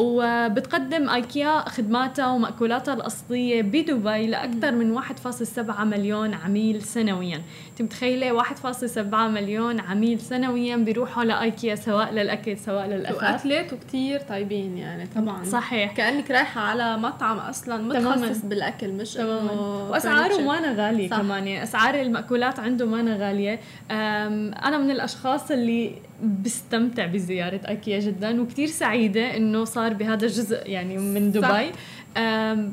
وبتقدم ايكيا خدماتها ومأكولاتها الأصلية بدبي لأكثر من 1.7 مليون عميل سنويا. انت متخيلة 1.7 مليون عميل سنويا بيروحوا لأيكيا سواء للأكل سواء للأثاث وأكلات كتير طيبين يعني طبعا. صحيح. كأنك رايحة على مطعم أصلا متخصص بالأكل مش تماما. وأسعاره ما غالية صح. كمان يعني أسعار المأكولات عنده ما غالية. أنا من الأشخاص اللي بستمتع بزيارة أيكيا جدا وكتير سعيدة إنه صار بهذا الجزء يعني من دبي صح.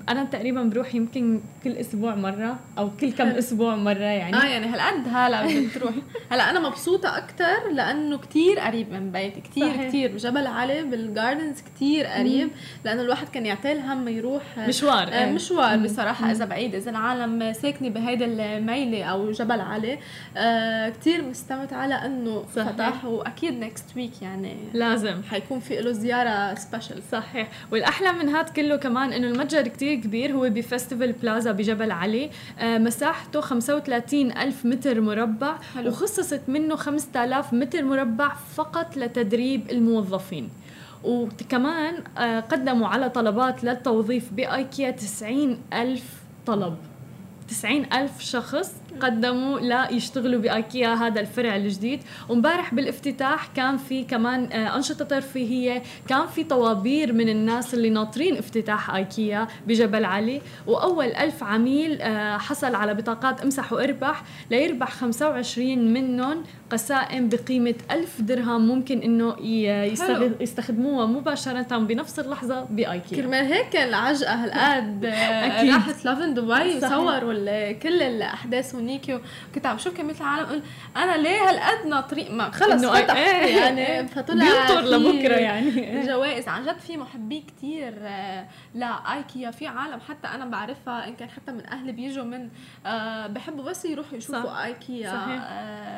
أنا تقريبا بروح يمكن كل أسبوع مرة أو كل كم أسبوع مرة يعني. آه يعني هالقد هلا بتروح هلا أنا مبسوطة أكثر لأنه كتير قريب من بيتي كتير صحيح. كتير. بجبل علي بالجاردنز كتير قريب لأنه الواحد كان يعتل هم يروح مشوار آه مشوار بصراحة إذا بعيد إذا العالم ساكنة بهيدا الميلة أو جبل علي. آه كتير مستمتعة لأنه فتح وأكيد next week يعني لازم. حيكون في له زيارة special صحيح. والأحلى من هذا كله كمان إنه المتجر كتير كبير هو بفستيفال بلازا بجبل علي. آه مساحته 35 ألف متر مربع حلو. وخصصت منه 5000 متر مربع فقط لتدريب الموظفين. وكمان آه قدموا على طلبات للتوظيف بأيكيا 90 ألف طلب. 90 ألف شخص قدموا ليشتغلوا بايكيا هذا الفرع الجديد. ومبارح بالافتتاح كان في كمان آه، أنشطة ترفيهية كان في طوابير من الناس اللي ناطرين افتتاح ايكيا بجبل علي. وأول ألف عميل آه، حصل على بطاقات امسح واربح. ليربح 25 منهم قسائم بقيمة ألف درهم ممكن إنه يستخدموها مباشرة بنفس اللحظة بأيكيا كرمال هيك العجقة هالقد آه، راحت لافن دبي وصوروا كل الأحداث ونيكي كنت عم شوف كمية العالم قول أنا ليه هالقد ناطرين؟ ما خلص فتح. إيه يعني فطلع بينطر لبكرة يعني. جوائز. عن جد في محبي كتير آه، لايكيا في عالم حتى أنا بعرفها إن كان حتى من أهلي بيجوا من آه، بحبوا بس يروحوا يشوفوا آيكيا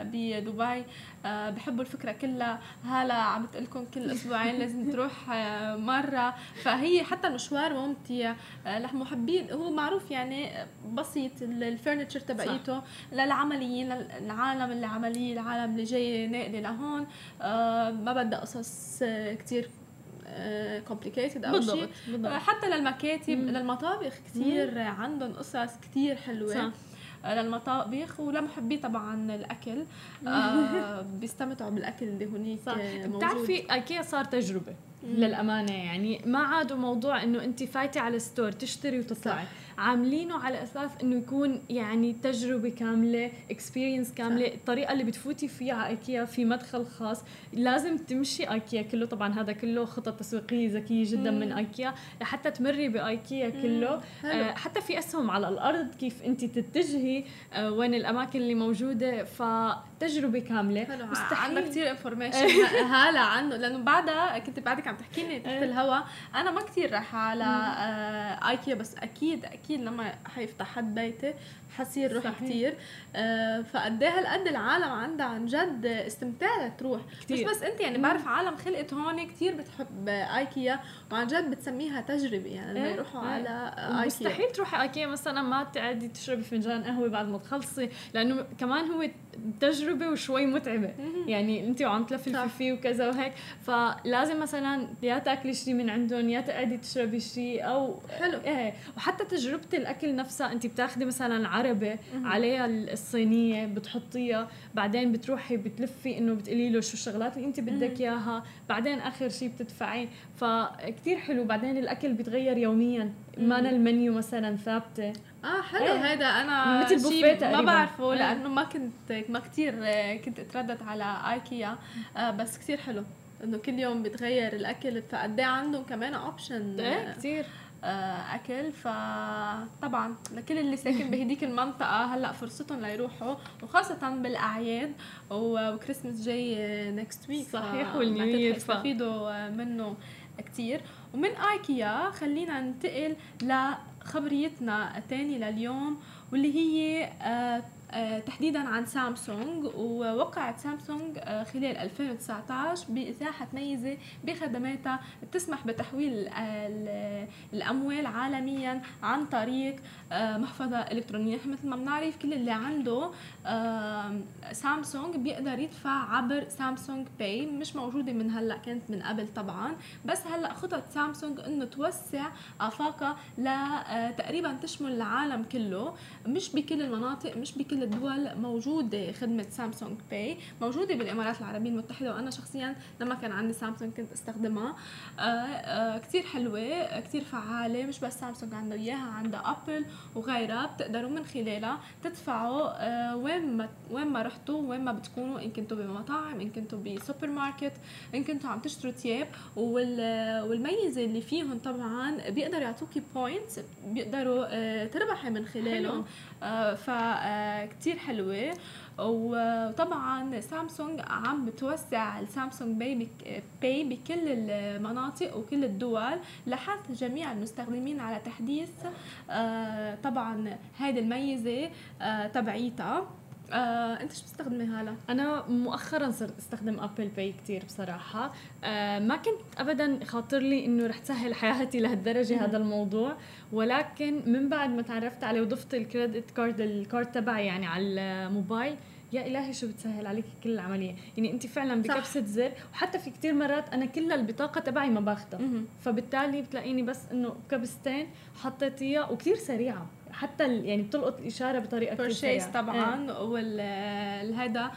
بدبي دبي. آه بحبوا الفكرة كلها. هلا عم بتقول لكم كل أسبوعين لازم تروح آه مرة. فهي حتى المشوار ممتع. آه للمحبين هو معروف يعني بسيط الفرنتشر تبعيته للعمليين للعالم اللي عمليه العالم اللي جاي ناقله لهون. آه ما بدها قصص كثير كومبليكيتد أو شيء حتى للمكاتب مم. للمطابخ كثير عندهم قصص كثير حلوة. صح. للمطابخ ولمحبي طبعا الأكل. آه بيستمتعوا بالأكل اللي هنيك صح. بتعرفي أكيد صار تجربة للأمانة يعني ما عادوا موضوع إنه انت فايتة على store تشتري وتطلعي. عاملينه على أساس إنه يكون يعني تجربة كاملة experience كاملة صح. الطريقة اللي بتفوتي فيها على إيكيا في مدخل خاص. لازم تمشي إيكيا كله طبعا هذا كله خطط تسويقية ذكية جدا مم. من إيكيا. لحتى تمري بإيكيا كله آه حتى في أسهم على الأرض كيف انت تتجهي آه وين الأماكن اللي موجودة. فتجربه كاملة. مستحيل. عندك كثير انفورميشن هلا عنه لأنه بعدها كنت بعدك عم تحكي لي تحت إيه. الهواء أنا ما كثير رايحه على آه ايكيا بس أكيد أكيد لما حيفتح حد بيتي حصير روح كثير آه فقد إيه هالقد العالم عندها عن جد استمتاع تروح. كتير. مش بس أنت يعني بعرف عالم خلقت هون كثير بتحب آيكيا وعن جد بتسميها تجربة. يعني لما إيه، يروحوا إيه. على آيكيا. مستحيل تروحي آيكيا. مثلا ما تقعدي تشربي فنجان قهوة بعد ما تخلصي لأنه كمان هو تجربة وشوي متعبة. يعني أنت وعم تلفلفي فيه وكذا وهيك. فلازم مثلا يا تأكلي شيء من عندهم يا تقعدي تشربي شيء أو حلو. إيه. وحتى تجربة الأكل نفسها أنت بتاخذي مثلا عربة عليها الصينية بتحطيها بعدين بتروحي بتلفي إنه بتقولي له شو الشغلات اللي أنت بدك إياها بعدين آخر شيء بتدفعي. فكتير حلو بعدين الأكل بيتغير يوميا. ما المنيو مثلا ثابتة. آه حلو. إيه. هيدا أنا مثل ما بعرفه إيه. لأنه ما كنت ما كثير كنت أتردد على ايكيا آه بس كثير حلو إنه كل يوم بتغير الأكل. فقد إيه عندهم كمان option إيه كثير آه، أكل. فطبعا لكل اللي ساكن بهديك المنطقة هلأ فرصتهم ليروحوا وخاصة بالأعياد وكريسماس جاي next week صحيح وال New يستفيدوا منه كثير ومن ايكيا خلينا ننتقل لخبريتنا الثانية لليوم واللي هي آه آه، تحديدا عن سامسونج ووقعت سامسونج آه، خلال 2019 بإتاحة ميزة بخدماتها بتسمح بتحويل الأموال عالميا عن طريق آه، محفظة إلكترونية. مثل ما بنعرف كل اللي عنده سامسونج بيقدر يدفع عبر سامسونج باي. مش موجودة من هلأ كانت من قبل طبعا. بس هلأ خطط سامسونج إنه توسع آفاقها لتقريبا آه، تشمل العالم كله. مش بكل المناطق مش بكل الدول موجودة خدمة سامسونج باي. موجودة بالإمارات العربية المتحدة وأنا شخصيا لما كان عندي سامسونج كنت أستخدمها. آه آه كثير حلوة كثير فعالة. مش بس سامسونج عندها إياها عندها ابل وغيرها بتقدروا من خلالها تدفعوا آه وين ما وين ما رحتوا وين ما بتكونوا إن كنتوا بمطاعم إن كنتوا بسوبر ماركت إن كنتوا عم تشتروا ثياب والميزة اللي فيهم طبعا بيقدروا يعطوكي points بيقدروا آه تربحي من خلالهم. آه فكتير حلوة. وطبعا سامسونج عم بتوسع السامسونج باي باي بكل المناطق وكل الدول لحث جميع المستخدمين على تحديث آه، طبعا هذه الميزة آه، تبعيتها. آه، انت شو بتستخدمي هلا؟ أنا مؤخرا صرت أستخدم ابل باي كثير بصراحة. آه ما كنت ابدا خاطر لي إنه رح تسهل حياتي لهالدرجة هذا الموضوع. ولكن من بعد ما تعرفت عليه وضفت ال credit card ال card تبعي يعني على الموبايل يا إلهي شو بتسهل عليك كل العملية. يعني انت فعلا بكبسة زر. وحتى في كتير مرات أنا كل البطاقة تبعي ما باخذها فبالتالي بتلاقيني بس إنه بكبستين حطيتيها وكتير سريعة. حتى يعني بتلقط الاشاره بطريقة كثير سريعة. طبعا إيه. والهذا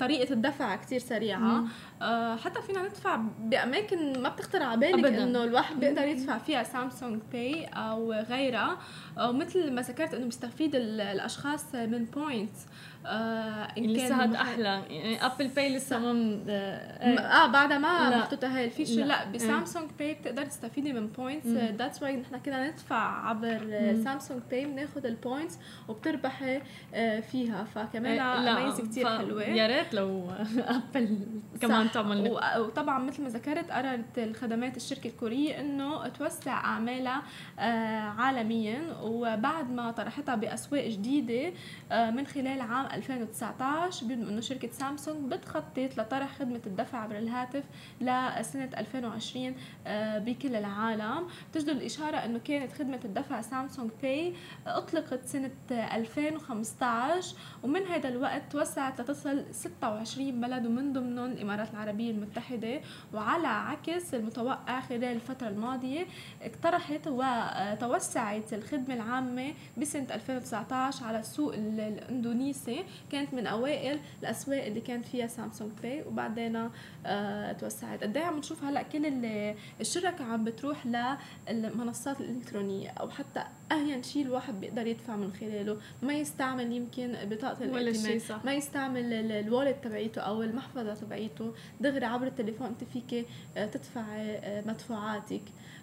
طريقة الدفع كثير سريعة. آه حتى فينا ندفع بأماكن ما بتخطر على بالك إنه الواحد بيقدر يدفع فيها سامسونج باي أو غيرها. ومثل ما ذكرت إنه بيستفيد الأشخاص من points آه لسه هاد أحلى. يعني ابل باي لسه ما آه, آه بعدها ما محطوطة هاي ال feature لا, لا بسامسونج باي بتقدر تستفيدي من points that's why نحن كنا ندفع عبر سامسونج باي بناخذ ال points وبتربحي آه فيها. فكمان آه، ميزه كثير حلوة. يا ريت لو ابل كمان تعمل وطبعا مثل ما ذكرت قررت الخدمات الشركة الكورية إنه توسع أعمالها آه عالميا. وبعد ما طرحتها بأسواق جديدة آه من خلال عام 2019 بيقولوا إنه شركة سامسونج بتخطط لطرح خدمة الدفع عبر الهاتف لسنة 2020 آه، بكل العالم. تجدر الإشارة إنه كانت خدمة الدفع سامسونج باي أطلقت سنة 2015 ومن هذا الوقت توسعت لتصل 26 بلد ومن ضمنهم الإمارات العربية المتحدة. وعلى عكس المتوقع خلال الفترة الماضية اقترحت وتوسعت الخدمة العامة بسنة 2019 على السوق الإندونيسي. كانت من أوائل الأسواق اللي كانت فيها سامسونج باي وبعدين آه توسعت قد إيه عم نشوف هلأ كل الشركة عم بتروح للمنصات الإلكترونية أو حتى اهين شيء الواحد بيقدر يدفع من خلاله. ما يستعمل يمكن بطاقة الائتمان ما يستعمل الوالد تبعيته أو المحفظة تبعيته. دغري عبر التليفون أنت فيك آه، تدفعي آه، مدفوعاتك.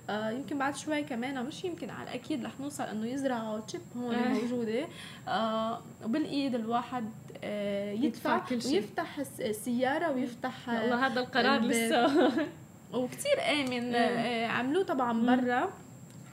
آه يمكن بعد شوي كمان مش يمكن على الأكيد رح نوصل إنه يزرعوا تشيب هون آه. موجودة. آه وبالايد الواحد آه يدفع, كل شيء. ويفتح السياره ويفتح والله هذا القرار لسه. وكثير آمن. آه. عملوه طبعا برا.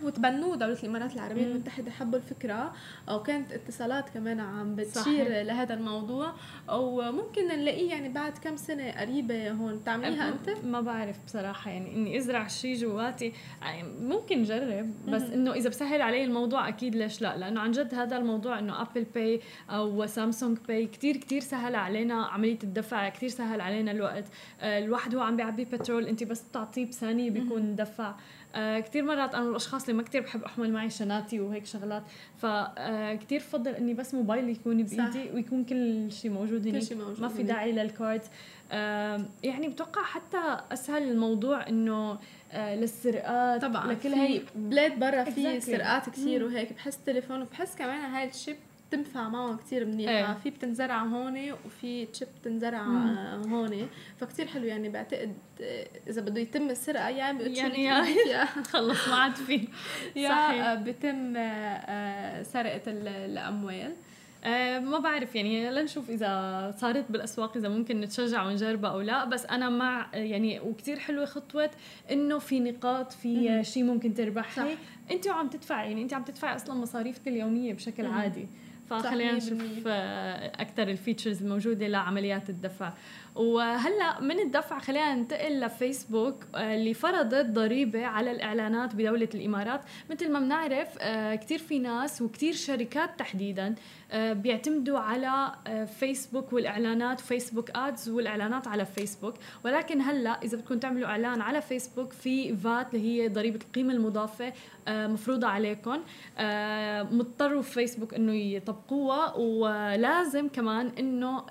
وتبنوه دولة الإمارات العربية المتحدة حبوا الفكرة. وكانت اتصالات كمان عم بتشير صحيح. لهذا الموضوع. وممكن نلاقيه يعني بعد كم سنة قريبة هون. تعمليها أنت؟ ما بعرف بصراحة يعني إني أزرع شيء جواتي. يعني ممكن جرب بس إنه إذا بسهل علي الموضوع أكيد ليش لا؟ لأنه عن جد هذا الموضوع إنه أبل باي أو سامسونج باي كتير كتير سهل علينا عملية الدفع كتير سهل علينا الوقت. آه، الواحد هو عم بيعبي بترول أنت بس بتعطيه بثانية بيكون دفع. آه كثير مرات أنا الاشخاص اللي ما كثير بحب أحمل معي شناتي وهيك شغلات فكثير آه بفضل إني بس موبايلي يكون بإيدي. ويكون كل شيء موجود كل شيء موجود ما في داعي لل card آه يعني بتوقع حتى أسهل الموضوع إنه آه للسرقات طبعا لكل هي بلاد برا في سرقات كثير وهيك بحس تليفون وبحس كمان هاي ال chip بتنفع معهم كثير منيحه إيه. في بتنزرع هون وفي تشيب بتنزرع هون فكتير حلو يعني بعتقد إذا بده يتم السرقة يعني يعني, يعني خلص ما عاد في. يا بتم آه، سرقة الأموال. أه ما بعرف يعني لنشوف إذا صارت بالأسواق إذا ممكن نتشجع ونجربها أو لا. بس أنا مع يعني وكثير حلوة خطوة إنه في نقاط في شيء ممكن تربحي. انت وعم تدفعي يعني انت عم تدفعي أصلا مصاريفك اليومية بشكل عادي. فخلينا نشوف أكثر ال features الموجوده لعمليات الدفع. وهلأ من الدفع خلينا ننتقل لفيسبوك آه، اللي فرضت ضريبة على الإعلانات بدولة الإمارات. مثل ما بنعرف آه، كثير في ناس وكثير شركات تحديدا بيعتمدوا على فيسبوك والإعلانات فيسبوك ads والإعلانات على فيسبوك ولكن هلا إذا بدكم تعملوا إعلان على فيسبوك في VAT اللي هي ضريبة القيمة المضافة مفروضة عليكم. مضطروا فيسبوك إنه يطبقوها. ولازم كمان إنه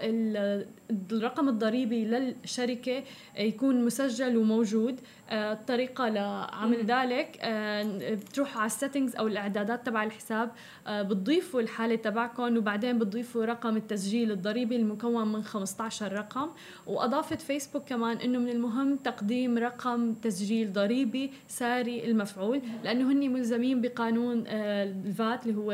الرقم الضريبي للشركة يكون مسجل وموجود. آه، الطريقة لعمل ذلك. آه، بتروحوا على ال settings أو الإعدادات تبع الحساب. آه، بتضيفوا الحالة تبعكم وبعدين بتضيفوا رقم التسجيل الضريبي المكون من 15 رقم. وأضافت فيسبوك كمان إنه من المهم تقديم رقم تسجيل ضريبي ساري المفعول لأنه هن ملزمين بقانون ال VAT اللي هو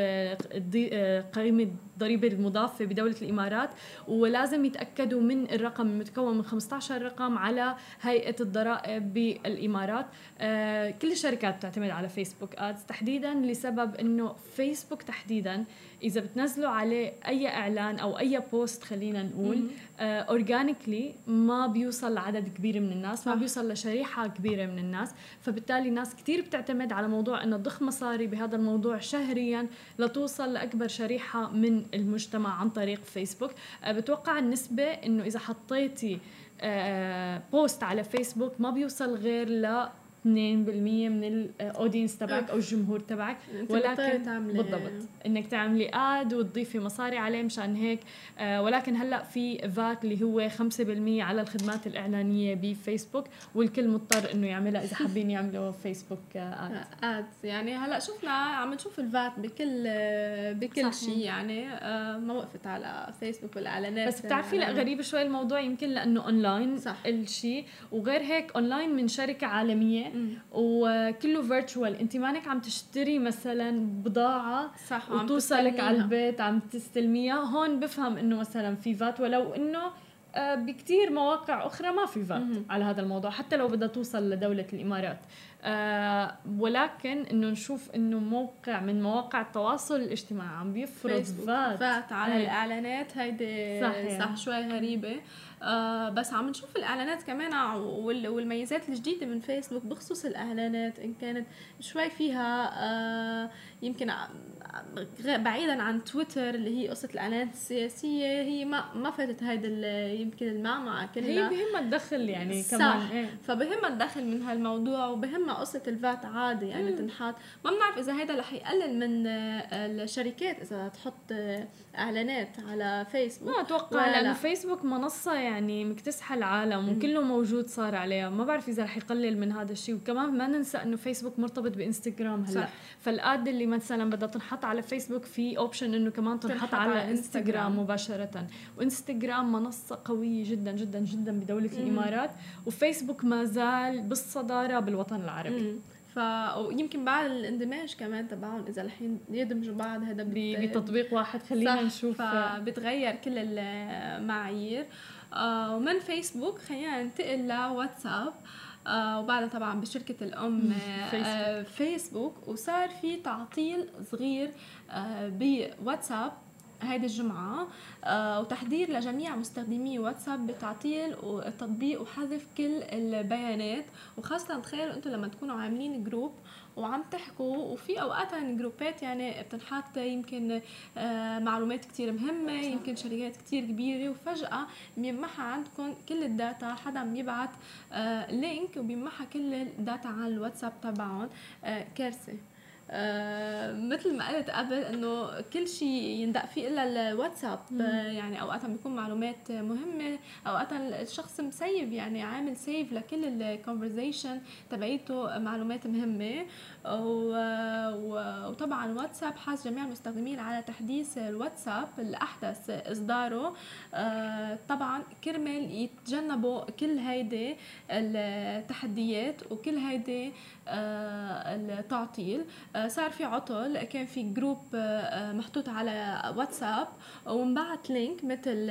قيمة الضريبه المضافه بدولة الإمارات ولازم يتأكدوا من الرقم المتكون من 15 رقم على هيئة الضرائب بالإمارات. آه كل الشركات بتعتمد على فيسبوك ads تحديدا لسبب إنه فيسبوك تحديدا إذا بتنزلوا عليه أي إعلان أو أي post خلينا نقول organically آه ما بيوصل لعدد كبير من الناس ما بيوصل لشريحة كبيرة من الناس. فبالتالي ناس كثير بتعتمد على موضوع إنه تضخ مصاري بهذا الموضوع شهريا لتوصل لأكبر شريحة من المجتمع عن طريق فيسبوك آه بتوقع النسبة إنه إذا حطيتي post على فيسبوك ما بيوصل غير ل 2% من ال audience تبعك أو الجمهور تبعك. ولكن بالضبط. إنك تعملي ad وتضيفي مصاري عليه مشان هيك. آه ولكن هلأ في VAT اللي هو 5% على الخدمات الإعلانية بفيسبوك والكل مضطر إنه يعملها إذا حابين يعملوا فيسبوك ad ad يعني هلأ شفنا عم نشوف ال VAT بكل بكل شيء يعني آه ما وقفت على فيسبوك والاعلانات بس بتعرفي لأ غريب شوي الموضوع يمكن لأنه اونلاين صح. الشيء. وغير هيك اونلاين من شركة عالمية وكله virtual انت مانك عم تشتري مثلا بضاعة صح وتوصلك على البيت عم تستلميها. هون بفهم إنه مثلا في VAT ولو إنه آه، بكتير مواقع أخرى ما في VAT على هذا الموضوع حتى لو بدها توصل لدولة الإمارات. آه ولكن إنه نشوف إنه موقع من مواقع التواصل الاجتماعي عم بيفرض فات فات على هي. الإعلانات هيدي صح. صح شوي غريبة. آه بس عم نشوف الإعلانات كمان والميزات الجديدة من فيسبوك بخصوص الإعلانات إن كانت شوي فيها آه يمكن بعيدا عن تويتر اللي هي قصة الإعلانات السياسية هي ما ما فاتت هيدا يمكن المعمعة كلها هي بهمها تدخل يعني صح. كمان إيه؟ فبهمها تدخل من هالموضوع وبهمها قصة ال VAT عادي يعني مم. تنحط ما بنعرف إذا هيدا رح يقلل من الشركات إذا تحط إعلانات على فيسبوك ما أتوقع لأنه فيسبوك منصة يعني مكتسحة العالم وكله موجود صار عليها ما بعرف إذا رح يقلل من هذا الشيء وكمان ما ننسى إنه فيسبوك مرتبط بإنستغرام هلأ صح. فال ad اللي مثلا بدها تنحط على فيسبوك في option إنه كمان تنحط على انستغرام مباشرة. وإنستغرام منصة قوية جدا جدا جدا بدولة مم. الإمارات. وفيسبوك ما زال بالصدارة بالوطن العربي. مم. ويمكن بعد الاندماج كمان تبعهم إذا الحين يدمجوا بعض هذا بتطبيق واحد. خلينا نشوف. فبتغير كل المعايير. آه ومن فيسبوك خلينا ننتقل لواتساب. آه وبعدها طبعا بشركة الأم آه فيسبوك وصار في تعطيل صغير آه بواتساب هيدي الجمعة آه وتحذير لجميع مستخدمي واتساب بتعطيل التطبيق وحذف كل البيانات. وخاصة تخيلوا أنتم لما تكونوا عاملين group وعم تحكوا وفي أوقات الجروبات يعني بتنحط يمكن آه معلومات كتير مهمة يمكن شركات كتير كبيرة وفجأة بيمحى عندكم كل ال data حدا عم يبعت آه link وبيمحى كل ال data على الواتساب تبعهم آه كارثة. آه مثل ما قلت قبل إنه كل شيء يندق فيه إلا الواتساب. آه يعني اوقات بيكون معلومات مهمة اوقات الشخص مسيب يعني عامل سيف لكل الكونفرزيشن تبعيته معلومات مهمة. وطبعا واتساب حاز جميع المستخدمين على تحديث الواتساب الاحدث إصداره. آه طبعا كرمال يتجنبوا كل هيدي التحديات وكل هيدي التعطيل. آه صار في عطل كان في group آه محطوط على واتساب وانبعت link مثل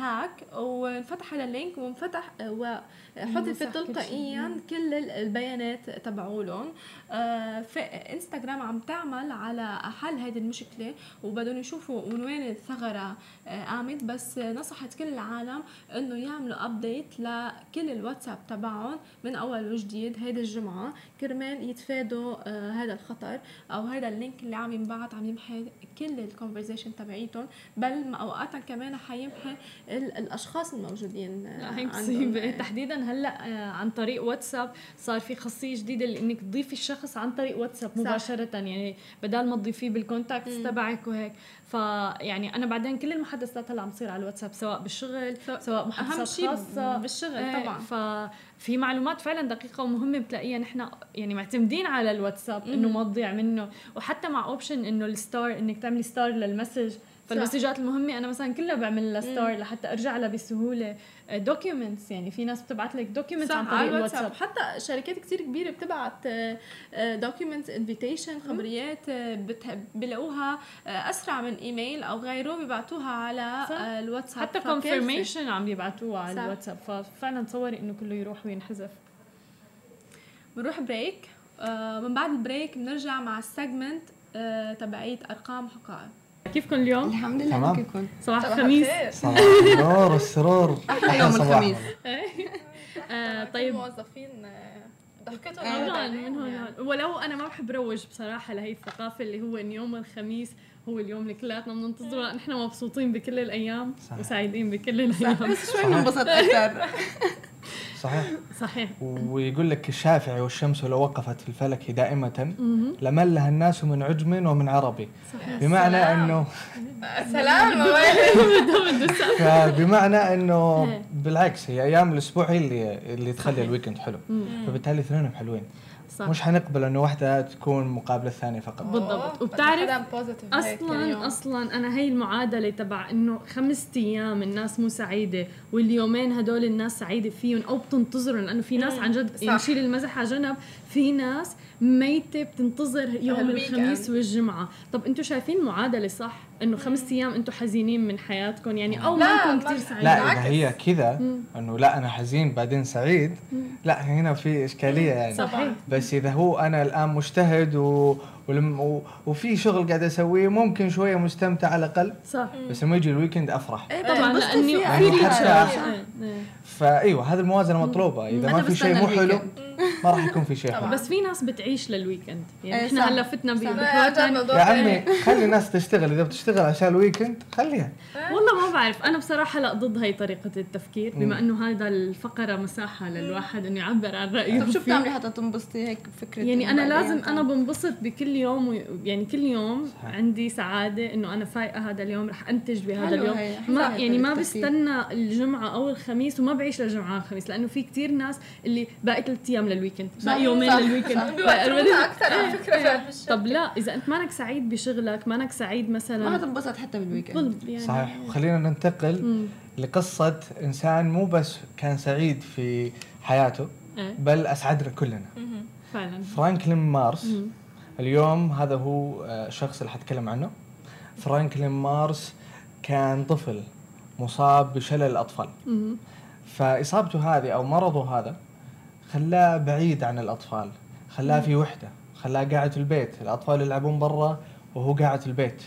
هاك وانفتح هذا ال link وانفتح وحذفت تلقائيا كل البيانات تبعولهم. انستغرام عم تعمل على حل هذه المشكلة وبدهم يشوفوا من وين الثغرة قامت. بس نصحت كل العالم إنه يعملوا update لكل الواتساب تبعهم من أول وجديد هيدي الجمعة. كرمال يتفادوا هذا الخطر أو هذا ال link اللي عم ينبعث عم يمحي كل ال conversation تبعيتهم بل اوقات كمان حيمحي الأشخاص الموجودين هي مصيبه تحديدا هلأ آه، عن طريق واتساب صار في خاصية جديدة انك تضيفي الشخص عن طريق واتساب مباشرة صح. يعني بدل ما تضيفيه بال contacts تبعك وهيك. فيعني أنا بعدين كل المحادثات هلأ عم تصير على الواتساب سواء بالشغل سواء محادثات خاصة. بالشغل إيه، طبعا. ففي معلومات فعلا دقيقة ومهمه بتلاقيها نحن يعني معتمدين على الواتساب إنه ما تضيع منه وحتى مع option إنه ال star إنك تعملي star لل message فالمسجات المهمة أنا مثلا كلها بعمل لها star لحتى أرجع لها بسهولة. documents يعني في ناس بتبعت لك documents عن طريق الواتساب. حتى شركات كثير كبيرة بتبعت documents invitation خبريات بلاقوها أسرع من ايميل أو غيره بيبعتوها على الواتساب. حتى confirmation عم بيبعتوها على الواتساب. ففعلا تصوري إنه كله يروح وينحذف. بنروح break من بعد ال break بنرجع مع ال segment تبعيت أرقام حقائق. كيفكم اليوم؟ الحمد لله كيفكم؟ صباح الخميس. صباح النور والسرور أحلى يوم الخميس. آه طيب. موظفين ضحكتهم طبعا من هون. ولو أنا ما بحب روج بصراحة لهي الثقافة اللي هو إن يوم الخميس هو اليوم اللي كلياتنا بننتظره نحن مبسوطين بكل الأيام صحيح. وسعيدين بكل الأيام. بس شوي بننبسط أكثر. صحيح. صحيح. ويقول لك الشافعي والشمس لو وقفت في الفلك دائمة لملها الناس من عجم ومن عربي. صحيح. بمعنى إنه سلام. بمعنى إنه بالعكس هي أيام الأسبوع هي اللي اللي تخلي الويكند حلو. فبالتالي اثنينهم حلوين. صح. مش حنقبل إنه واحدة تكون مقابلة الثانية فقط. بالضبط. وبتعرف أصلا أصلا أنا هي المعادلة تبع إنه خمس أيام الناس مو سعيدة واليومين هدول الناس سعيدة فيهم أو بتنتظرهم لأنه في ناس عن جد نشيل المزح على جنب في ناس ميتة بتنتظر يوم الخميس والجمعة. طب أنتم شايفين المعادله صح؟ إنه خمس أيام أنتم حزينين من حياتكم يعني أو ما أنتم كثير سعيدين لا إذا هي كذا إنه لا أنا حزين بعدين سعيد. لا هنا في إشكالية يعني. صحيح. بس إذا هو أنا الآن مجتهد و ولم وفي شغل قاعد أسويه ممكن شوية مستمتع على الأقل. صح. بس لما يجي ال weekend أفرح. إيه طبعا لأني في فأيوة هذه الموازنة مطلوبة. إذا ما في شيء مو حلو ما راح يكون في شيء حلو بس في ناس بتعيش لل weekend. يعني إحنا هلا فتنا يا عمي خلي الناس تشتغل. إذا بتشتغل عشان ال weekend خليها. والله ما بعرف. أنا بصراحة لا ضد هاي طريقة التفكير بما إنه هذا الفقرة مساحة للواحد إنه يعبر عن رأيه طيب شو بتعملي حتى تنبسطي هيك بفكرة يعني أنا لازم أنا بنبسط بكل يوم و... يعني كل يوم صحيح. عندي سعادة إنه أنا فايقة هذا اليوم رح أنتج بهذا اليوم. ما يعني ما بستنى الجمعة أو الخميس وما بعيش للجمعة والخميس لأنه في كتير ناس اللي باقي ثلاث أيام لل weekend باقي يومين لل weekend أكثر على فكرة. طب لا إذا أنت مانك سعيد بشغلك مانك سعيد مثلا. ما تنبسط حتى بال weekend يعني. صحيح. وخلينا ننتقل مم. لقصة إنسان مو بس كان سعيد في حياته إيه. بل أسعدنا كلنا. فعلا. فرانكلين مارس. مم. اليوم هذا هو الشخص اللي حتكلم عنه. فرانكلين مارس كان طفل مصاب بشلل الأطفال. فإصابته هذه أو مرضه هذا خلاه بعيد عن الأطفال خلاه في وحدة خلاه قاعد في البيت الأطفال يلعبون برا وهو قاعد في البيت.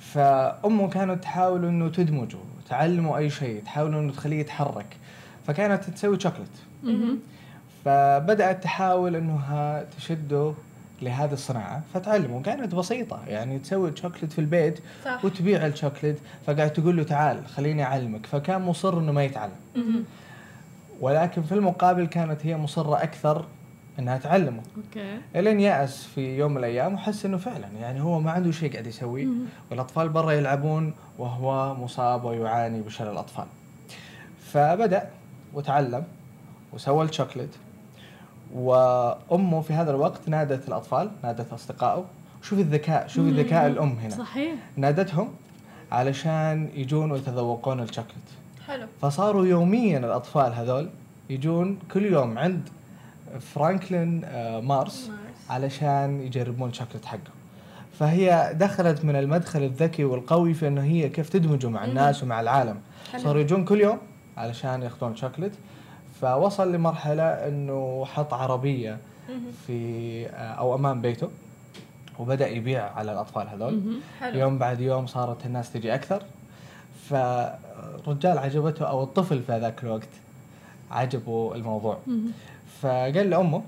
فأمه كانت تحاول إنه تدمجه تعلمه أي شيء تحاول إنه تخليه يتحرك. فكانت تسوي شوكلت فبدأت تحاول إنها تشده لهذه الصناعة فتعلمه. كانت بسيطة يعني تسوي شوكلت في البيت صح. وتبيع الشوكلت فقاعد تقول له تعال خليني أعلمك. فكان مصر إنه ما يتعلم. ولكن في المقابل كانت هي مصرة أكثر إنها تعلمه. أوكي. إلين يأس في يوم من الأيام وحس إنه فعلا يعني هو ما عنده شيء قاعد يسويه والأطفال برا يلعبون وهو مصاب ويعاني بشلل الأطفال. فبدأ وتعلم وسوى الشوكليت. وأمه في هذا الوقت نادت الأطفال نادت أصدقائه. شوفي الذكاء شوفي ذكاء الأم هنا. صحيح. نادتهم علشان يجون ويتذوقون الشوكليت. حلو. فصاروا يوميا الأطفال هذول يجون كل يوم عند فرانكلين آه، مارس, مارس. علشان يجربون الشوكليت حقه فهي دخلت من المدخل الذكي والقوي في إنه هي كيف تدمجه مع الناس ومع العالم. صاروا يجون كل يوم علشان ياخذون شوكليت فوصل لمرحلة إنه حط عربية في آه، أو أمام بيته وبدأ يبيع على الأطفال هذول. يوم بعد يوم صارت الناس تجي أكثر. فالرجال عجبته أو الطفل في ذاك الوقت عجبه الموضوع. فقال لأمه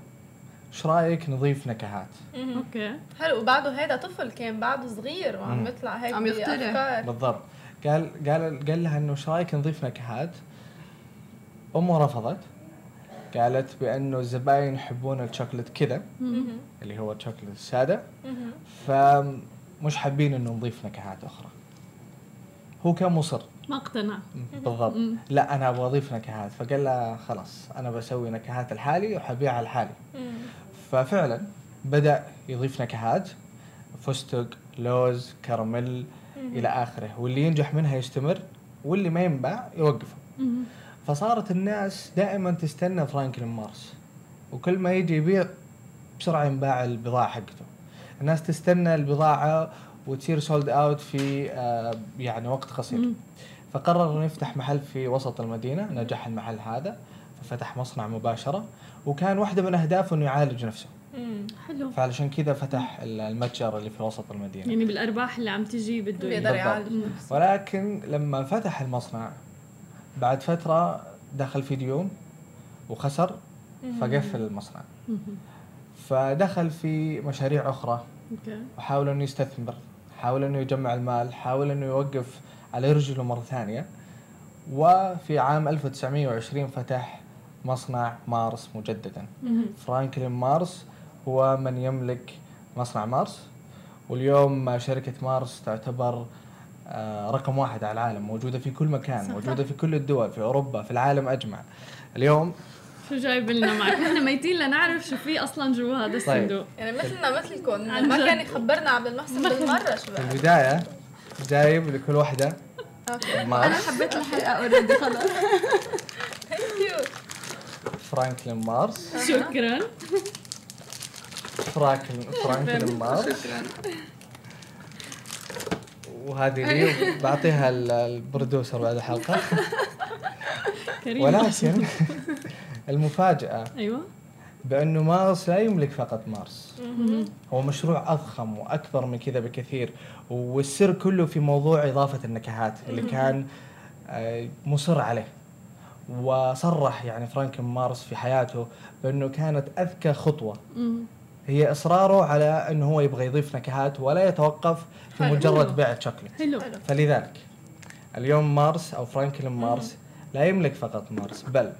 إيش رأيك نضيف نكهات؟ أوكي. حلو. وبعده هيدا طفل كان بعده صغير وعم مم. بيطلع هيك عم يخترع. بالضبط. قال قال قال لها إنه إيش رأيك نضيف نكهات؟ أمه رفضت. قالت بأنه الزباين يحبون الشوكلت كذا. اللي هو الشوكلت السادة. فمش حابين إنه نضيف نكهات أخرى. هو كان مصر. ما اقتنع. بالضبط. مم. لا أنا أبغى اضيف نكهات. فقال لها خلاص أنا بسوي نكهات لحالي وحبيعها لحالي. ففعلا بدأ يضيف نكهات فستق لوز كراميل إلى آخره. واللي ينجح منها يستمر واللي ما ينباع يوقفه. فصارت الناس دائما تستنى فرانكلين مارس وكل ما يجي يبيع بسرعة ينباع البضاعة حقته. الناس تستنى البضاعة وتصير sold out في آه، يعني وقت قصير. فقرر إنه يفتح محل في وسط المدينة نجح المحل هذا. ففتح مصنع مباشرة. وكان واحدة من أهدافه إنه يعالج نفسه. حلو. فعلشان كذا فتح المتجر اللي في وسط المدينة. يعني بالأرباح اللي عم تجي بده بالضبط. يعالج نفسه. ولكن لما فتح المصنع بعد فترة دخل في ديون وخسر فقفل المصنع. فدخل في مشاريع أخرى. أوكي. وحاول إنه يستثمر. حاول إنه يجمع المال حاول إنه يوقف على رجله مرة ثانية. وفي عام 1920 فتح مصنع مارس مجددا. فرانكلين مارس هو من يملك مصنع مارس. واليوم شركة مارس تعتبر آه، رقم واحد على العالم موجودة في كل مكان موجودة في كل الدول في أوروبا في العالم أجمع. اليوم شو جايب لنا معك؟ نحن ميتين لنعرف شو في أصلا جوا هذا الصندوق. يعني مثلنا مثلكم ما. كان يخبرنا عبد المحسن بالمرة شو بقى؟ البداية جايب لكل واحدة أوكي. أنا حبيت الحلقة already خلص thank you فرانكلين مارس. شكرا. فرانكلين فرانكلين مارس. شكرا. وهذه لي بعطيها ال- البرودوسر بعد الحلقة. كريم. ولكن المفاجأة أيوه بأنه مارس لا يملك فقط مارس. هو مشروع أضخم وأكبر من كذا بكثير والسر كله في موضوع إضافة النكهات اللي كان آه، مصر عليه وصرح يعني فرانكن مارس في حياته بأنه كانت أذكى خطوة. هي إصراره على أنه هو يبغى يضيف نكهات ولا يتوقف في. مجرد بيع شوكليت حلو حلو. فلذلك اليوم مارس أو فرانكلين مارس لا يملك فقط مارس بل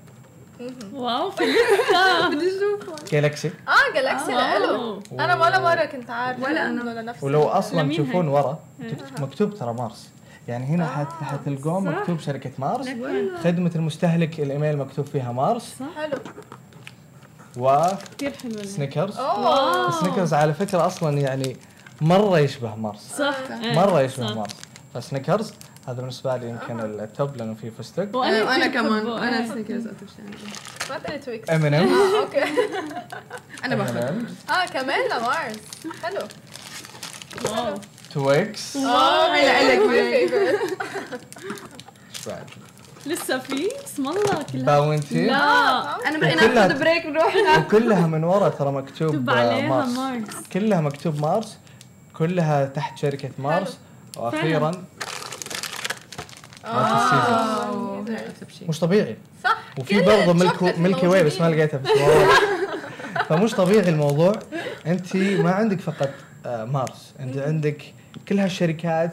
واو. في لسه Galaxy آه Galaxy آه. لإله أنا ولا مرة كنت عارفة ولا أنا. إنه لنفس ولو أصلا تشوفون؟ ورا تكت- مكتوب ترى مارس. يعني هنا حت حتلقون صح. مكتوب شركة مارس. لك خدمة المستهلك الإيميل مكتوب فيها مارس. صح. حلو. و Snickers كثير حلوة أوه. Snickers على فكرة أصلا يعني مرة يشبه مارس. صح. إيه، مرة يشبه صح. مارس. ف Snickers هذا بالنسبة لي يمكن ال top لأنه فيه فستق. وأنا وأنا كثير كمان. أنا. Snickers أكثر شيء ما تقولي Twix آه أوكي أنا باخذ. آه كمان لمارس حلو. Twix. إيش بعد لسه في؟ اسم الله كلها. Bounty لا. أنا بدي وكلها- ناخذ break نروح. وكلها من ورا ترى مكتوب آه، مارس. كلها مكتوب مارس كلها تحت شركة مارس. وأخيرا مش طبيعي. صح وفي برضه ملك Milky Way بس ما. لقيتها بس. فمش طبيعي الموضوع. انت ما عندك فقط آه، مارس. انت عندك كل هالشركات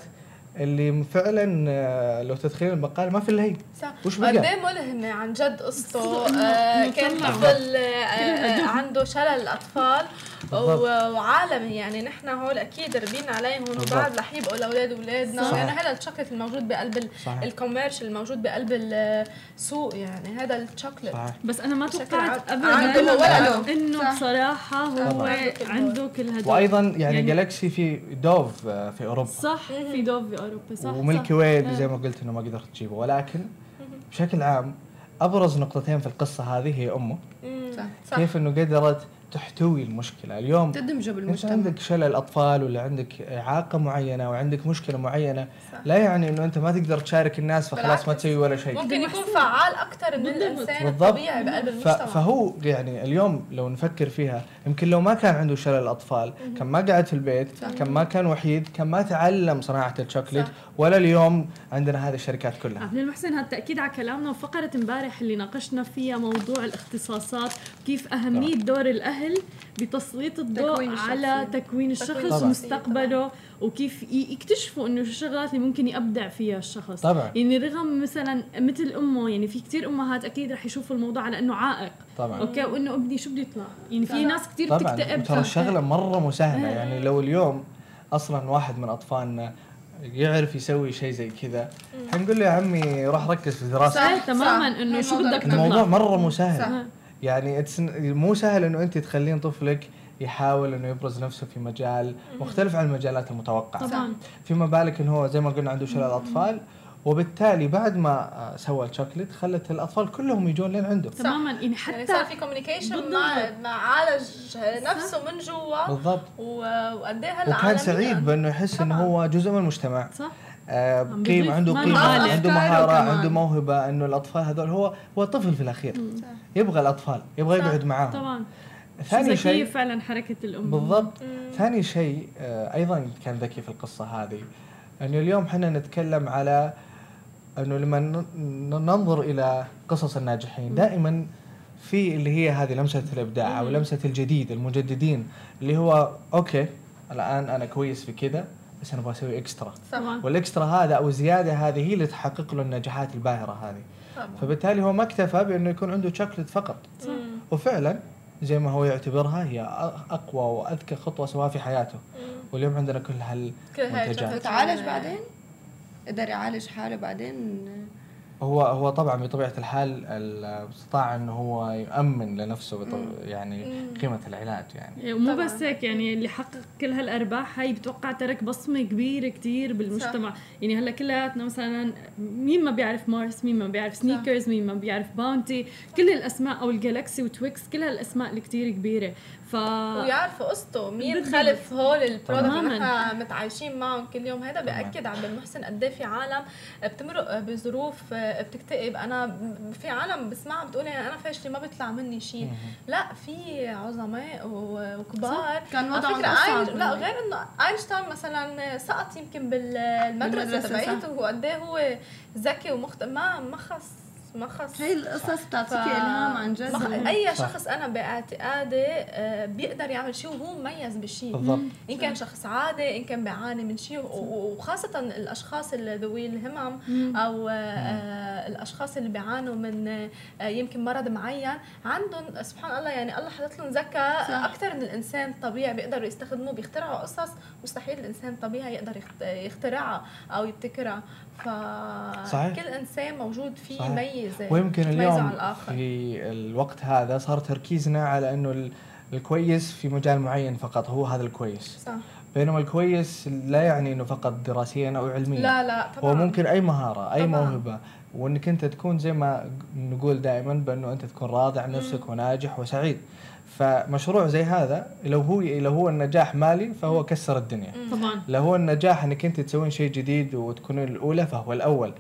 اللي فعلا آه، لو تدخلين البقال ما في إلا هي. صح. وش بقى؟ ملهمة عن جد قصته. آه كان. طفل آه آه عنده شلل اطفال وعالمي يعني نحن هول أكيد ربينا عليهم بالضبط. وبعد رح يبقوا لاولاد أولادنا صح. يعني هذا الشوكليت الموجود بقلب ال commerce الموجود بقلب السوق يعني هذا الشوكليت بس أنا ما توقعت. ابدا انه. بصراحة هو طبعاً. عنده كل هدول وأيضا يعني, يعني- جالكسي في دوف آه، في أوروبا صح في دوف في أوروبا صح وملكي صح. واي إيه. زي ما قلت إنه ما قدرت تجيبه ولكن بشكل عام أبرز نقطتين في القصة هذه هي أمه. صح كيف إنه قدرت تحتوي المشكلة. اليوم تدمجه بالمجتمع. انت عندك شلل اطفال ولا عندك إعاقة معينة وعندك مشكلة معينة صح. لا يعني إنه أنت ما تقدر تشارك الناس فخلاص ما تسوي ولا شيء. ممكن يكون فعال أكثر من الإنسان الطبيعي بقلب المجتمع. فهو يعني اليوم لو نفكر فيها يمكن لو ما كان عنده شلل اطفال كان ما قعد في البيت صح. كان ما كان وحيد كان ما تعلم صناعة الشوكليت ولا اليوم عندنا هذه الشركات كلها. عبد المحسن هذا تأكيد على كلامنا وفقرة امبارح اللي ناقشنا فيها موضوع الاختصاصات كيف أهمية دور الأهل بتسليط الضوء تكوين على تكوين الشخص ومستقبله وكيف يكتشفوا إنه شو الشغلات اللي ممكن يبدع فيها الشخص. طبعا. يعني رغم مثلا مثل أمه يعني في كثير أمهات أكيد رح يشوفوا الموضوع على إنه عائق. طبعا. أوكي؟ وإنه ابني شو بده يطلع؟ يعني في ناس كثير بتكتئب ترى الشغلة مرة مسهله يعني لو اليوم أصلا واحد من أطفالنا يعرف يسوي شيء زي كذا حنقول له يا عمي روح ركز في دراستك. صحيح تماما إنه شو بدك تطلع الموضوع مرة مسهل صح. يعني مو سهل إنه أنت تخلين طفلك يحاول إنه يبرز نفسه في مجال مختلف عن المجالات المتوقعة. طبعا. فيما بالك إنه هو زي ما قلنا عنده شلل اطفال وبالتالي بعد ما سوى الشوكليت خلت الأطفال كلهم يجون لين عنده. تماما. يعني, يعني حتى صار في كوميونيكيشن مع مع عالج نفسه من جوا. بالضبط. وقد إيه هلا وكان سعيد بإنه يحس إنه هو جزء من المجتمع. صح. آه قيم عنده قيمة عنده مهارة عنده موهبة إنه الأطفال هذول هو هو طفل في الأخير. يبغى الأطفال يبغى يقعد معاهم. طبعا. ثاني شيء فعلا حركة الأم. بالضبط. ثاني شيء آه أيضا كان ذكي في القصة هذه إنه اليوم إحنا نتكلم على إنه لما ننظر إلى قصص الناجحين دائما في اللي هي هذه لمسة الإبداع أو لمسة الجديد المجددين اللي هو أوكي الآن أنا كويس في كذا بس أنا أبغى أسوي extra طبعا وال extra هذا أو الزياده هذه هي اللي تحقق له النجاحات الباهرة هذه. طبعا. فبالتالي هو ما اكتفى بأنه يكون عنده شوكليت فقط. صح. وفعلا زي ما هو يعتبرها هي أقوى وأذكى خطوة سواها في حياته. مم. واليوم عندنا كل هالمنتجات. تعالج بعدين؟ قدر يعالج حاله بعدين هو هو طبعا بطبيعة الحال استطاع انه هو يامن لنفسه يعني قيمة العلاج يعني. ومو بس هيك يعني اللي حقق كل هالأرباح هاي بتوقع ترك بصمة كبيرة كتير بالمجتمع. صح. يعني هلأ كلياتنا مثلا مين ما بيعرف مارس مين ما بيعرف Snickers مين ما بيعرف Bounty كل الأسماء أو ال Galaxy و Twix كل هالأسماء اللي كتير كبيرة. ف ويعرفوا قصته مين خلف هول ال product اللي نحن متعايشين معهم كل يوم. هذا بيأكد عبد المحسن قد إيه في عالم بتمرق بظروف بتكتئب. أنا في عالم بسمعها بتقول يعني أنا فاشلة ما بيطلع مني شيء لا في عظماء وكبار. كان وضعهم لا غير إنه أينشتاين مثلا سقط يمكن بالمدرسة تبعيته وقد إيه هو ذكي ومخت ما ما خص ما خص هي القصص بتعطيكي ف... إلهام عن جد. مخ... أي شخص أنا باعتقادي آه، بيقدر يعمل شيء وهو مميز بالشيء. بالضبط. إن كان شخص عادي إن كان بيعاني من شيء وخاصة الأشخاص ذوي الهمم أو آه، الأشخاص اللي بيعانوا من آه، يمكن مرض معين عندهم سبحان الله يعني الله حاطط لهم ذكاء أكثر من الإنسان الطبيعي بيقدروا يستخدموه بيخترعوا قصص مستحيل الإنسان الطبيعي يقدر يخترعها أو يبتكرها. فكل إنسان موجود فيه يميز ويمكن اليوم في الوقت هذا صار تركيزنا على إنه الكويس في مجال معين فقط هو هذا الكويس. صح. بينما الكويس لا يعني إنه فقط دراسيا أو علميا. لا لا طبعا. هو ممكن أي مهارة أي طبعا. موهبة. وإنك أنت تكون زي ما نقول دائما بأنه أنت تكون راضي عن نفسك وناجح وسعيد. فمشروع زي هذا لو هو لو هو النجاح مالي فهو كسر الدنيا. طبعا. لو هو النجاح إنك أنت تسوين شيء جديد وتكونين الأولى فهو الأول.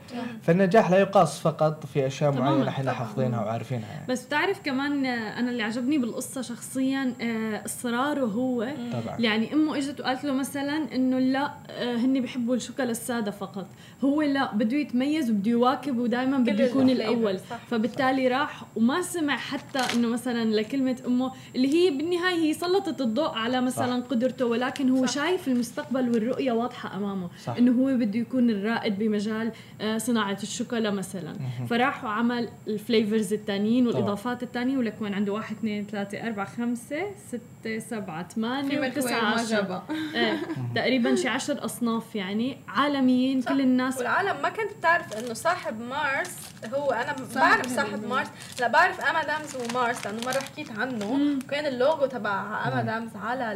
فالنجاح لا يقاس فقط في أشياء معينة إحنا حافظينها وعارفينها. يعني. بس بتعرف كمان أنا اللي عجبني بالقصة شخصيا آه، إصراره هو. طبعا. يعني أمه إجت وقالت له مثلا إنه لا آه، هن بيحبوا الشوكولا الساده فقط. هو لا بده يتميز وبده يواكب ودائما بده يكون الأول. صح. فبالتالي راح وما سمع حتى إنه مثلا لكلمة أمه اللي هي بالنهاية هي سلطت الضوء على مثلا صح. قدرته ولكن هو صح. شايف المستقبل والرؤية واضحة أمامه صح. إنه هو بده يكون الرائد بمجال آه، صناعة الشوكولا مثلا فراح وعمل ال flavors الثانيين والإضافات الثانية ولك وين عنده واحد اثنين ثلاثة أربعة خمسة ستة سبعة ثمانية وتسعه عشر إيه تقريبا شي عشر أصناف يعني عالميين كل الناس والعالم ما كنت بتعرف إنه صاحب مارس هو أنا بعرف صاحب مارس. لا بعرف M&M's و Mars لأنه مرة حكيت عنه. كان اللوجو تبع M&M's على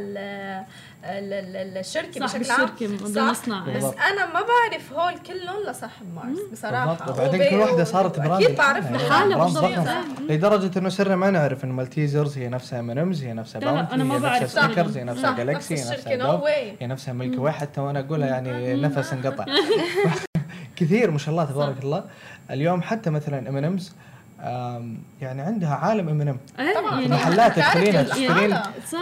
الشركة بشكل عام. الشركة صح؟ بس أنا ما بعرف هول كلهم لصاحب مارس بصراحة. وبعدين كل وحده صارت brand أكيد بعرف لحالها لدرجة إنه صرنا ما نعرف إنه Maltesers هي نفسها M&M's هي نفسها Bounty أنا ما بعرف Snickers هي نفسها Galaxy هي نفسها هي نفسها Milky Way حتى وأنا أقولها يعني نفس انقطع كثير ما شاء الله تبارك الله. اليوم حتى مثلا M&M's يعني عندها عالم ام ان ام طبعا. محلات تشترينها تشترين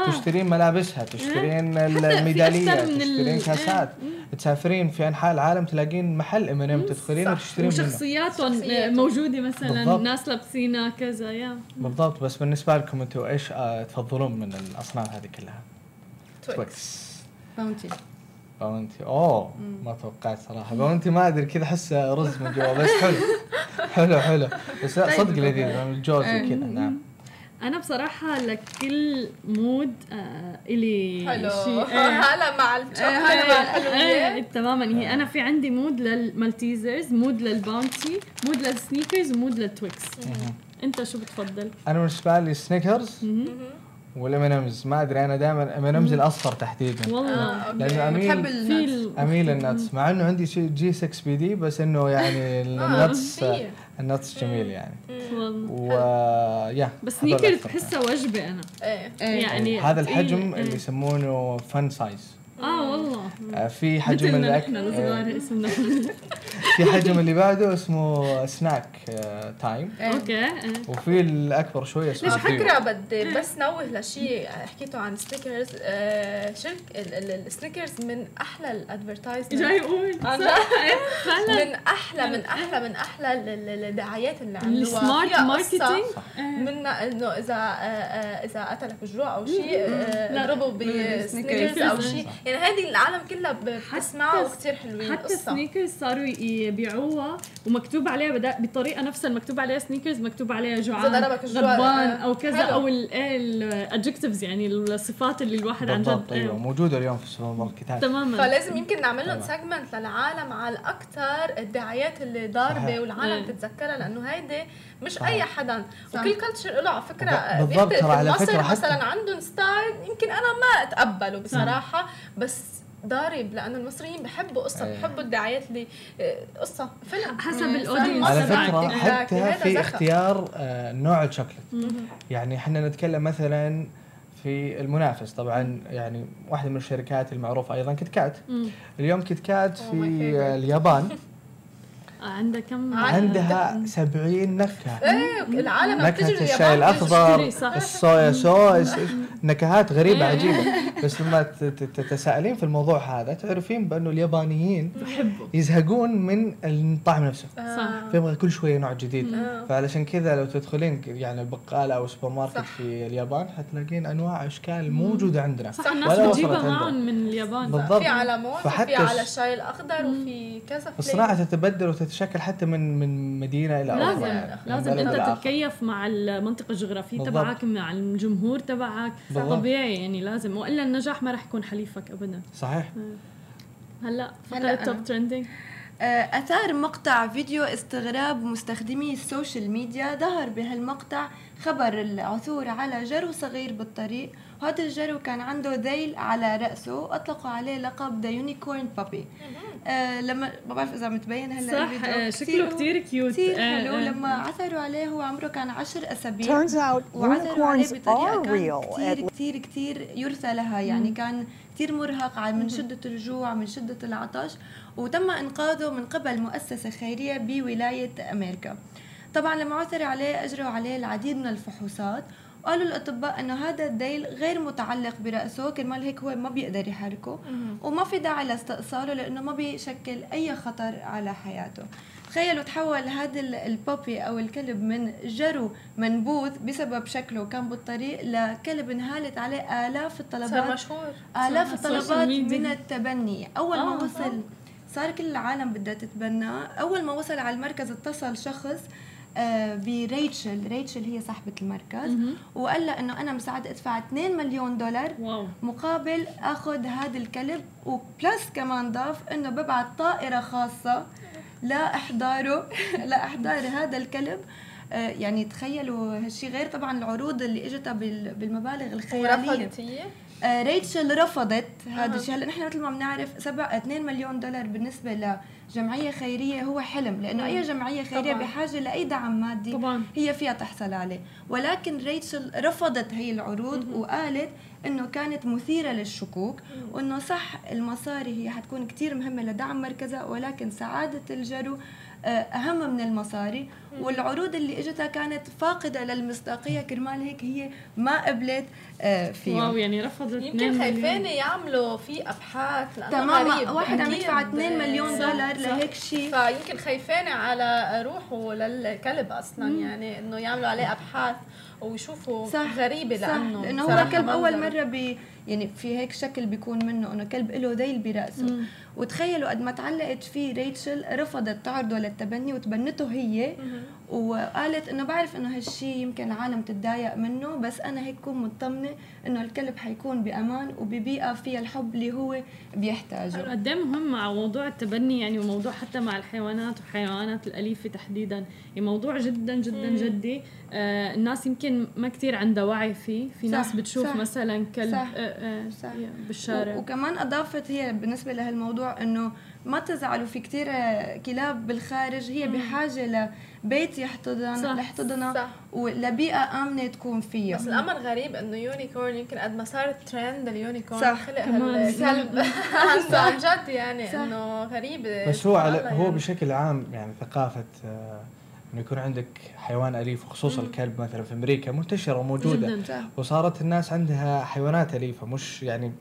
تشترين ملابسها تشترين الميدالية تشترين كاسات. تسافرين في أنحاء العالم تلاقين محل ام ان ام تدخلين وتشترين وشخصياتهم موجودة مثلا ناس لابسينها كذا يا. بالضبط. بس بالنسبة لكم أنتم إيش آه، تفضلون من الأصناف هذه كلها؟ Twix باونتي باونتي أوه ما توقعت صراحة. Bounty ما أدري كذا أحس رز من جوا بس حلو. حلو حلو. بس لا طيب. صدق لذيذ. الجوز وكذا إيه. نعم أنا بصراحة لكل mood آه إلي حلو. شيء. هلا مع الحلويات تماما. هي أنا في عندي مود للمالتيزرز مود للباونتي مود للسنيكرز ومود للتويكس أنت شو بتفضل؟ أنا بالنسبة لي Snickers وال M&M's ما أدري أنا دائما M&M's الأصفر تحديدا. والله. آه، لأنه أميل أميل ال nuts مع إنه عندي شيء G6PD بس إنه يعني ال nuts ال nuts جميل. يعني. و يا بس Snickers تحسها وجبة أنا. إيه. يعني هذا الحجم اللي يسمونه fun size آه والله. آه في حجم اللي إحنا الصغار اسمنا؟ في حجم اللي بعده اسمه سناك آه time okay وفي الأكبر شوية اسمه مش فكره بدي بس نوه لشيء حكيته عن Snickers آه شركة ال Snickers من أحلى ال advertisement جاي يقول. من أحلى من أحلى من أحلى الدعايات اللي عملوها. ال smart marketing من إنه اذا إذا قتلك جوع أو شيء اضربوا ب Snickers أو شيء. يعني هذه العالم كلها بتسمعها وكثير حلوين حتى ال Snickers صاروا يبيعوها ومكتوب عليها بطريقة نفسها المكتوب عليها Snickers مكتوب عليها جوعان غضبان أو كذا أو ال adjectives يعني الصفات اللي الواحد عن جد أيوه موجودة اليوم في السوبر ماركتات تماما. فلازم يمكن نعمل لهم segment للعالم على أكثر الدعايات اللي ضاربة والعالم تتذكرها لأنه هيدي مش صحيح. أي حدا. صح. وكل culture له على فكرة. بالضبط على فكرة مثلا عندهم style يمكن أنا ما أتقبله بصراحة بس ضارب لأنه المصريين بحبوا قصة أيه. بحبوا الدعايات اللي قصة فيلم. حسب ال audience. على فكرة حتى في اختيار آه، نوع الشوكليت. يعني إحنا نتكلم مثلا في المنافس. طبعا يعني واحدة من الشركات المعروفة أيضا KitKat. اليوم KitKat في اليابان. عندها كم عندها 70 نكهة. إيه العالم نكهة الشاي الأخضر الصويا صوص نكهات غريبة عجيبة. بس لما تتساءلين في الموضوع هذا تعرفين بأنه اليابانيين يحبوا يزهقون من الطعم نفسه. صح. فيبغى كل شوية نوع جديد. فعلشان كذا لو تدخلين يعني البقالة أو سوبر ماركت. في اليابان حتلاقين أنواع أشكال موجودة عندنا. صح الناس بتجيبها معهم من اليابان. بالضبط. في على موز وفي على الشاي الأخضر وفي كذا. الصناعة تتبدل وتتشكل حتى من من مدينة إلى أخرى لازم يعني لازم أنت تتكيف مع المنطقة الجغرافية تبعك مع الجمهور تبعك. طبيعي يعني لازم. وإلا النجاح ما راح يكون حليفك ابدا. صحيح. هلأ فقرة top trending أثار مقطع فيديو استغراب مستخدمي ال social media ظهر بهالمقطع خبر العثور على جرو صغير بالطريق هذا الجرو كان عنده ذيل على رأسه أطلقوا عليه لقب the unicorn puppy آه لما ما بعرف إذا متبين هلا صح آه شكله كثير cute كثير آه حلو. آه لما عثروا عليه هو عمره كان 10 أسابيع. وعثروا عليه بطريقة كان كثير كثير كثير يرثى لها. يعني كان كثير مرهق من شدة الجوع من شدة العطش. وتم إنقاذه من قبل مؤسسة خيرية بولاية أمريكا. طبعا لما عثر عليه أجروا عليه العديد من الفحوصات. قالوا الأطباء إنه هذا الديل غير متعلق برأسه كرمال هيك هو ما بيقدر يحركه وما في داعي لاستئصاله لأنه ما بيشكل أي خطر على حياته. تخيلوا تحول هذا ال puppy أو الكلب من جرو منبوذ بسبب شكله كان بالطريق لكلب انهالت عليه آلاف الطلبات. صار مشهور. آلاف الطلبات من التبني. أول ما آه، وصل آه. صار كل العالم بدها تتبناه أول ما وصل على المركز اتصل شخص آه، بريتشل. ريتشل هي صاحبة المركز. وقال لها إنه أنا مستعد أدفع 2 مليون دولار wow. مقابل آخذ هذا الكلب و plus كمان ضاف إنه ببعث طائرة خاصة لإحضاره لإحضار هذا الكلب. آه، يعني تخيلوا هالشيء غير طبعا العروض اللي إجتها بالمبالغ الخيالية؟ آه ريتشل رفضت هذا الشيء هلا نحن مثل ما بنعرف 7 2 مليون دولار بالنسبة لجمعية خيرية هو حلم لأنه أي جمعية خيرية طبعاً. بحاجة لأي دعم مادي طبعاً. هي فيها تحصل عليه ولكن ريتشل رفضت هي العروض مم. وقالت إنه كانت مثيرة للشكوك وإنه صح المصاري هي حتكون كثير مهمة لدعم مركزها ولكن سعادة الجرو آه، أهم من المصاري. والعروض اللي إجتها كانت فاقدة للمصداقية. كرمال هيك هي ما قبلت آه، فيه واو يعني رفضت يمكن خايفين يعملوا في أبحاث تمام واحد عم يدفع 2 مليون دولار لهيك شيء. فيمكن خايفين على روحه للكلب أصلا يعني إنه يعملوا عليه أبحاث ويشوفوا صح غريبة لأنه لأنه هو كلب أول مرة بي يعني في هيك شكل بيكون منه إنه كلب له ذيل برأسه. وتخيلوا قد ما تعلقت فيه ريتشل رفضت تعرضه للتبني وتبنته هي. وقالت إنه بعرف إنه هالشيء يمكن العالم تتضايق منه بس أنا هيك كون مطمنة إنه الكلب حيكون بأمان وببيئة فيها الحب اللي هو بيحتاجه. قد إيه مهم مع موضوع التبني يعني وموضوع حتى مع الحيوانات والحيوانات الأليفة تحديدا. يعني موضوع جدا جدا جدي. آه الناس يمكن ما كثير عندها وعي فيه. في صح ناس بتشوف صح. مثلا كلب صح. آه صح. بالشارع. وكمان أضافت هي بالنسبة لهالموضوع إنه ما تزعلوا في كثير كلاب بالخارج هي بحاجة لبيت يحتضن يحتضنها ولبيئة آمنة تكون فيها. بس الأمر غريب إنه يونيكورن يمكن قد ما صار ترند اليونيكورن صح. خلق هالكلب عن جد يعني إنه غريبه بس هو على يعني. هو بشكل عام يعني ثقافة آه إنه يكون عندك حيوان أليف وخصوصا الكلب مثلا في أمريكا منتشرة وموجودة. جدا. وصارت الناس عندها حيوانات أليفة مش يعني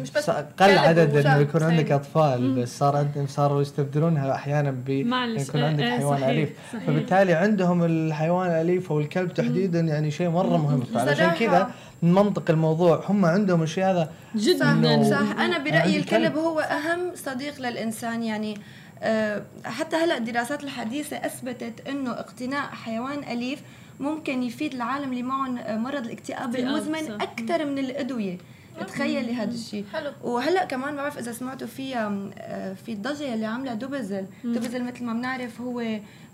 مش بس قل عدد إنه يكون عندك أطفال مم. بس صار عندهم صاروا يستبدلونها أحيانا ب يكون عندك آه حيوان صحيح أليف. صحيح. فبالتالي عندهم الحيوان الاليف أو الكلب تحديدا يعني شيء مرة مهم. فعشان كذا من منطق الموضوع. هم عندهم الشيء هذا جدا صح. أنا برأيي الكلب هو أهم صديق للإنسان يعني حتى هلا الدراسات الحديثة أثبتت إنه اقتناء حيوان أليف ممكن يفيد العالم اللي معهم مرض الاكتئاب المزمن أكثر من الأدوية. تخيلي هذا الشيء حلو. وهلأ كمان ما بعرف إذا سمعتوا في آه، في الضجة اللي عاملة دوبزل. دوبزل مثل ما بنعرف هو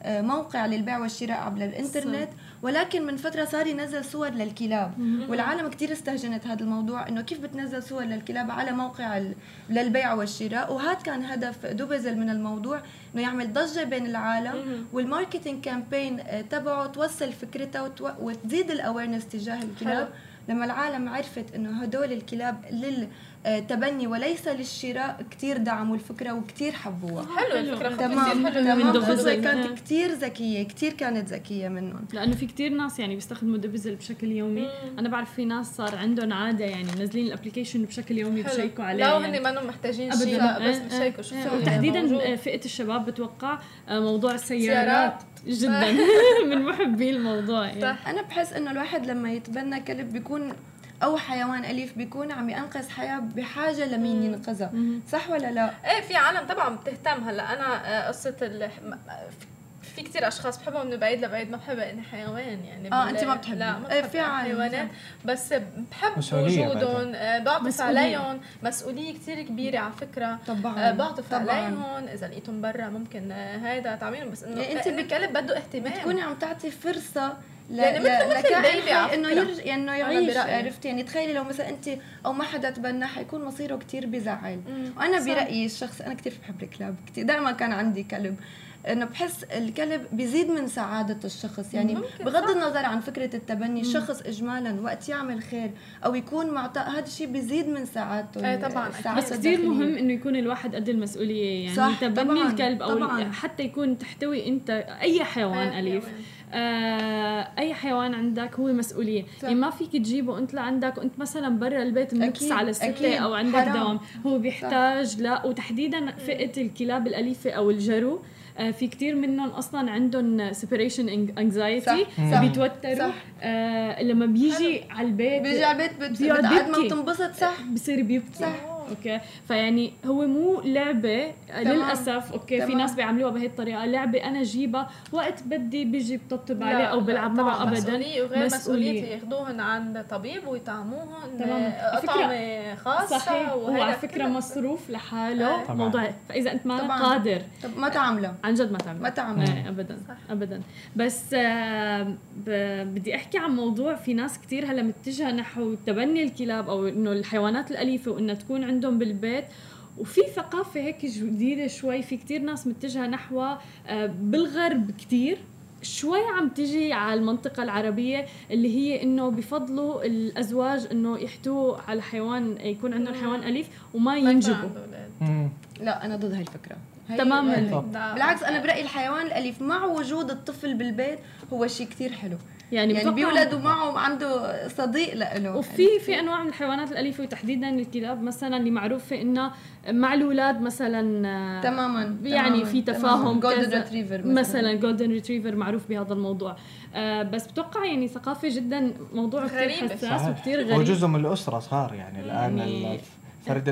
آه، موقع للبيع والشراء عبر الإنترنت. ولكن من فترة صار ينزل صور للكلاب. والعالم كثير استهجنت هذا الموضوع إنه كيف بتنزل صور للكلاب على موقع للبيع والشراء. وهذا كان هدف دوبزل من الموضوع إنه يعمل ضجة بين العالم وال marketing campaign آه، تبعه توصل فكرتها وتزيد ال awareness تجاه الكلاب. لما العالم عرفت إنه هدول الكلاب للتبني وليس للشراء. كثير دعموا الفكرة وكثير حبوها. حلو الفكرة. تمام. تمام. كانت كثير ذكية كثير كانت ذكية منهم. لأنه في كثير ناس يعني بيستخدموا دبزل بشكل يومي. مم. أنا بعرف في ناس صار عندهم عادة يعني منزلين الابلكيشن بشكل يومي بشيكوا عليه لا يعني. هن ما محتاجين شيء بس بشيكوا. شو وتحديدا فئة الشباب بتوقع آه، موضوع السيارات جدا. من محبي الموضوع يعني. أنا بحس إنه الواحد لما يتبنى كلب بيكون أو حيوان أليف بيكون عم ينقذ حياة بحاجة لمين ينقذها. صح ولا لا؟ إيه في عالم طبعا بتهتم هلأ. أنا آه، قصة في كثير أشخاص بحبهم من بعيد لبعيد ما بحب إني حيوان يعني. آه أنت ما بتحبي. لا ما إيه، بحب في حيوانات. بس بحب وجودهم. آه، بعطف عليهم. مسؤولية كثير كبيرة على فكرة. طبعا آه، بعطف عليهم. إذا لقيتهم برا ممكن هذا تعملهم بس إنه يعني أنت الكلب بده اهتمام. بتكوني عم تعطي فرصة يعني مثل مثل البيبي إنه يرجع إنه يعيش عرفتي؟ يعني تخيلي لو مثلا انت أو ما حدا تبنى حيكون مصيره كثير بزعل. وأنا برأيي الشخص أنا كثير بحب الكلاب كثير دائما كان عندي كلب. إنه بحس الكلب بيزيد من سعادة الشخص. يعني بغض النظر عن فكرة التبني الشخص اجمالا وقت يعمل خير أو يكون معطاء هذا الشيء بيزيد من سعادته إيه طبعا بس كثير مهم إنه يكون الواحد قد المسؤولية يعني صح تبني طبعاً الكلب أو طبعاً. حتى يكون تحتوي أنت أي حيوان. أليف. آه أي حيوان عندك هو مسؤولية. صح. يعني ما فيك تجيبه أنت لعندك وانت مثلا برا البيت من 9 على 6 أو عندك حرام. دوام. هو بيحتاج صح. لا وتحديدا فئة الكلاب الأليفة أو الجرو. آه في كثير منهم أصلا عندهم separation anxiety بيتوتروا. آه لما بيجي على البيت بيجي على البيت بعد ما تنبسط صح. بصير بيبكي. صح. okay؟ فيعني هو مو لعبة تمام. للأسف okay تمام. في ناس بيعملوها بهي الطريقة. لعبة أنا جيبها وقت بدي بيجي بطبطب عليه أو بلعب معه ابدا. مسؤولية وغير مسؤولية. ياخذوهن عند طبيب ويطعموهن تمام. اطعمه خاصة صحيح. وعلى فكرة مصروف لحاله. طبعا. موضوع فإذا أنت ما قادر. طب ما تعمله. عن جد ما تعمله. ما تعمله. إيه ابدا. صح. ابدا. بس آه بدي أحكي عن موضوع في ناس كثير هلا متجهة نحو تبني الكلاب أو إنه الحيوانات الأليفة وإنها تكون عندهم بالبيت. وفي ثقافة هيك جديدة شوي في كتير ناس متجهة نحوها آه، بالغرب كتير. شوي عم تجي على المنطقة العربية اللي هي إنه بفضلوا الأزواج إنه يحتووا على حيوان يكون عندهم حيوان أليف وما ينجبوا. لا أنا ضد هاي الفكرة. تماما. بالعكس أنا برأيي الحيوان الأليف مع وجود الطفل بالبيت هو شيء كثير حلو. يعني, يعني بيولدوا معه عنده صديق له وفي في أنواع من الحيوانات الأليفة وتحديدا الكلاب مثلا اللي معروفه إنه مع الأولاد مثلا تماما يعني تماماً في تفاهم golden retriever مثلا, مثلاً golden retriever معروف بهذا الموضوع. آه بس بتوقع يعني ثقافه جدا موضوع كثير حساس وكثير غريب هو جزء من الأسرة صار يعني الآن فرد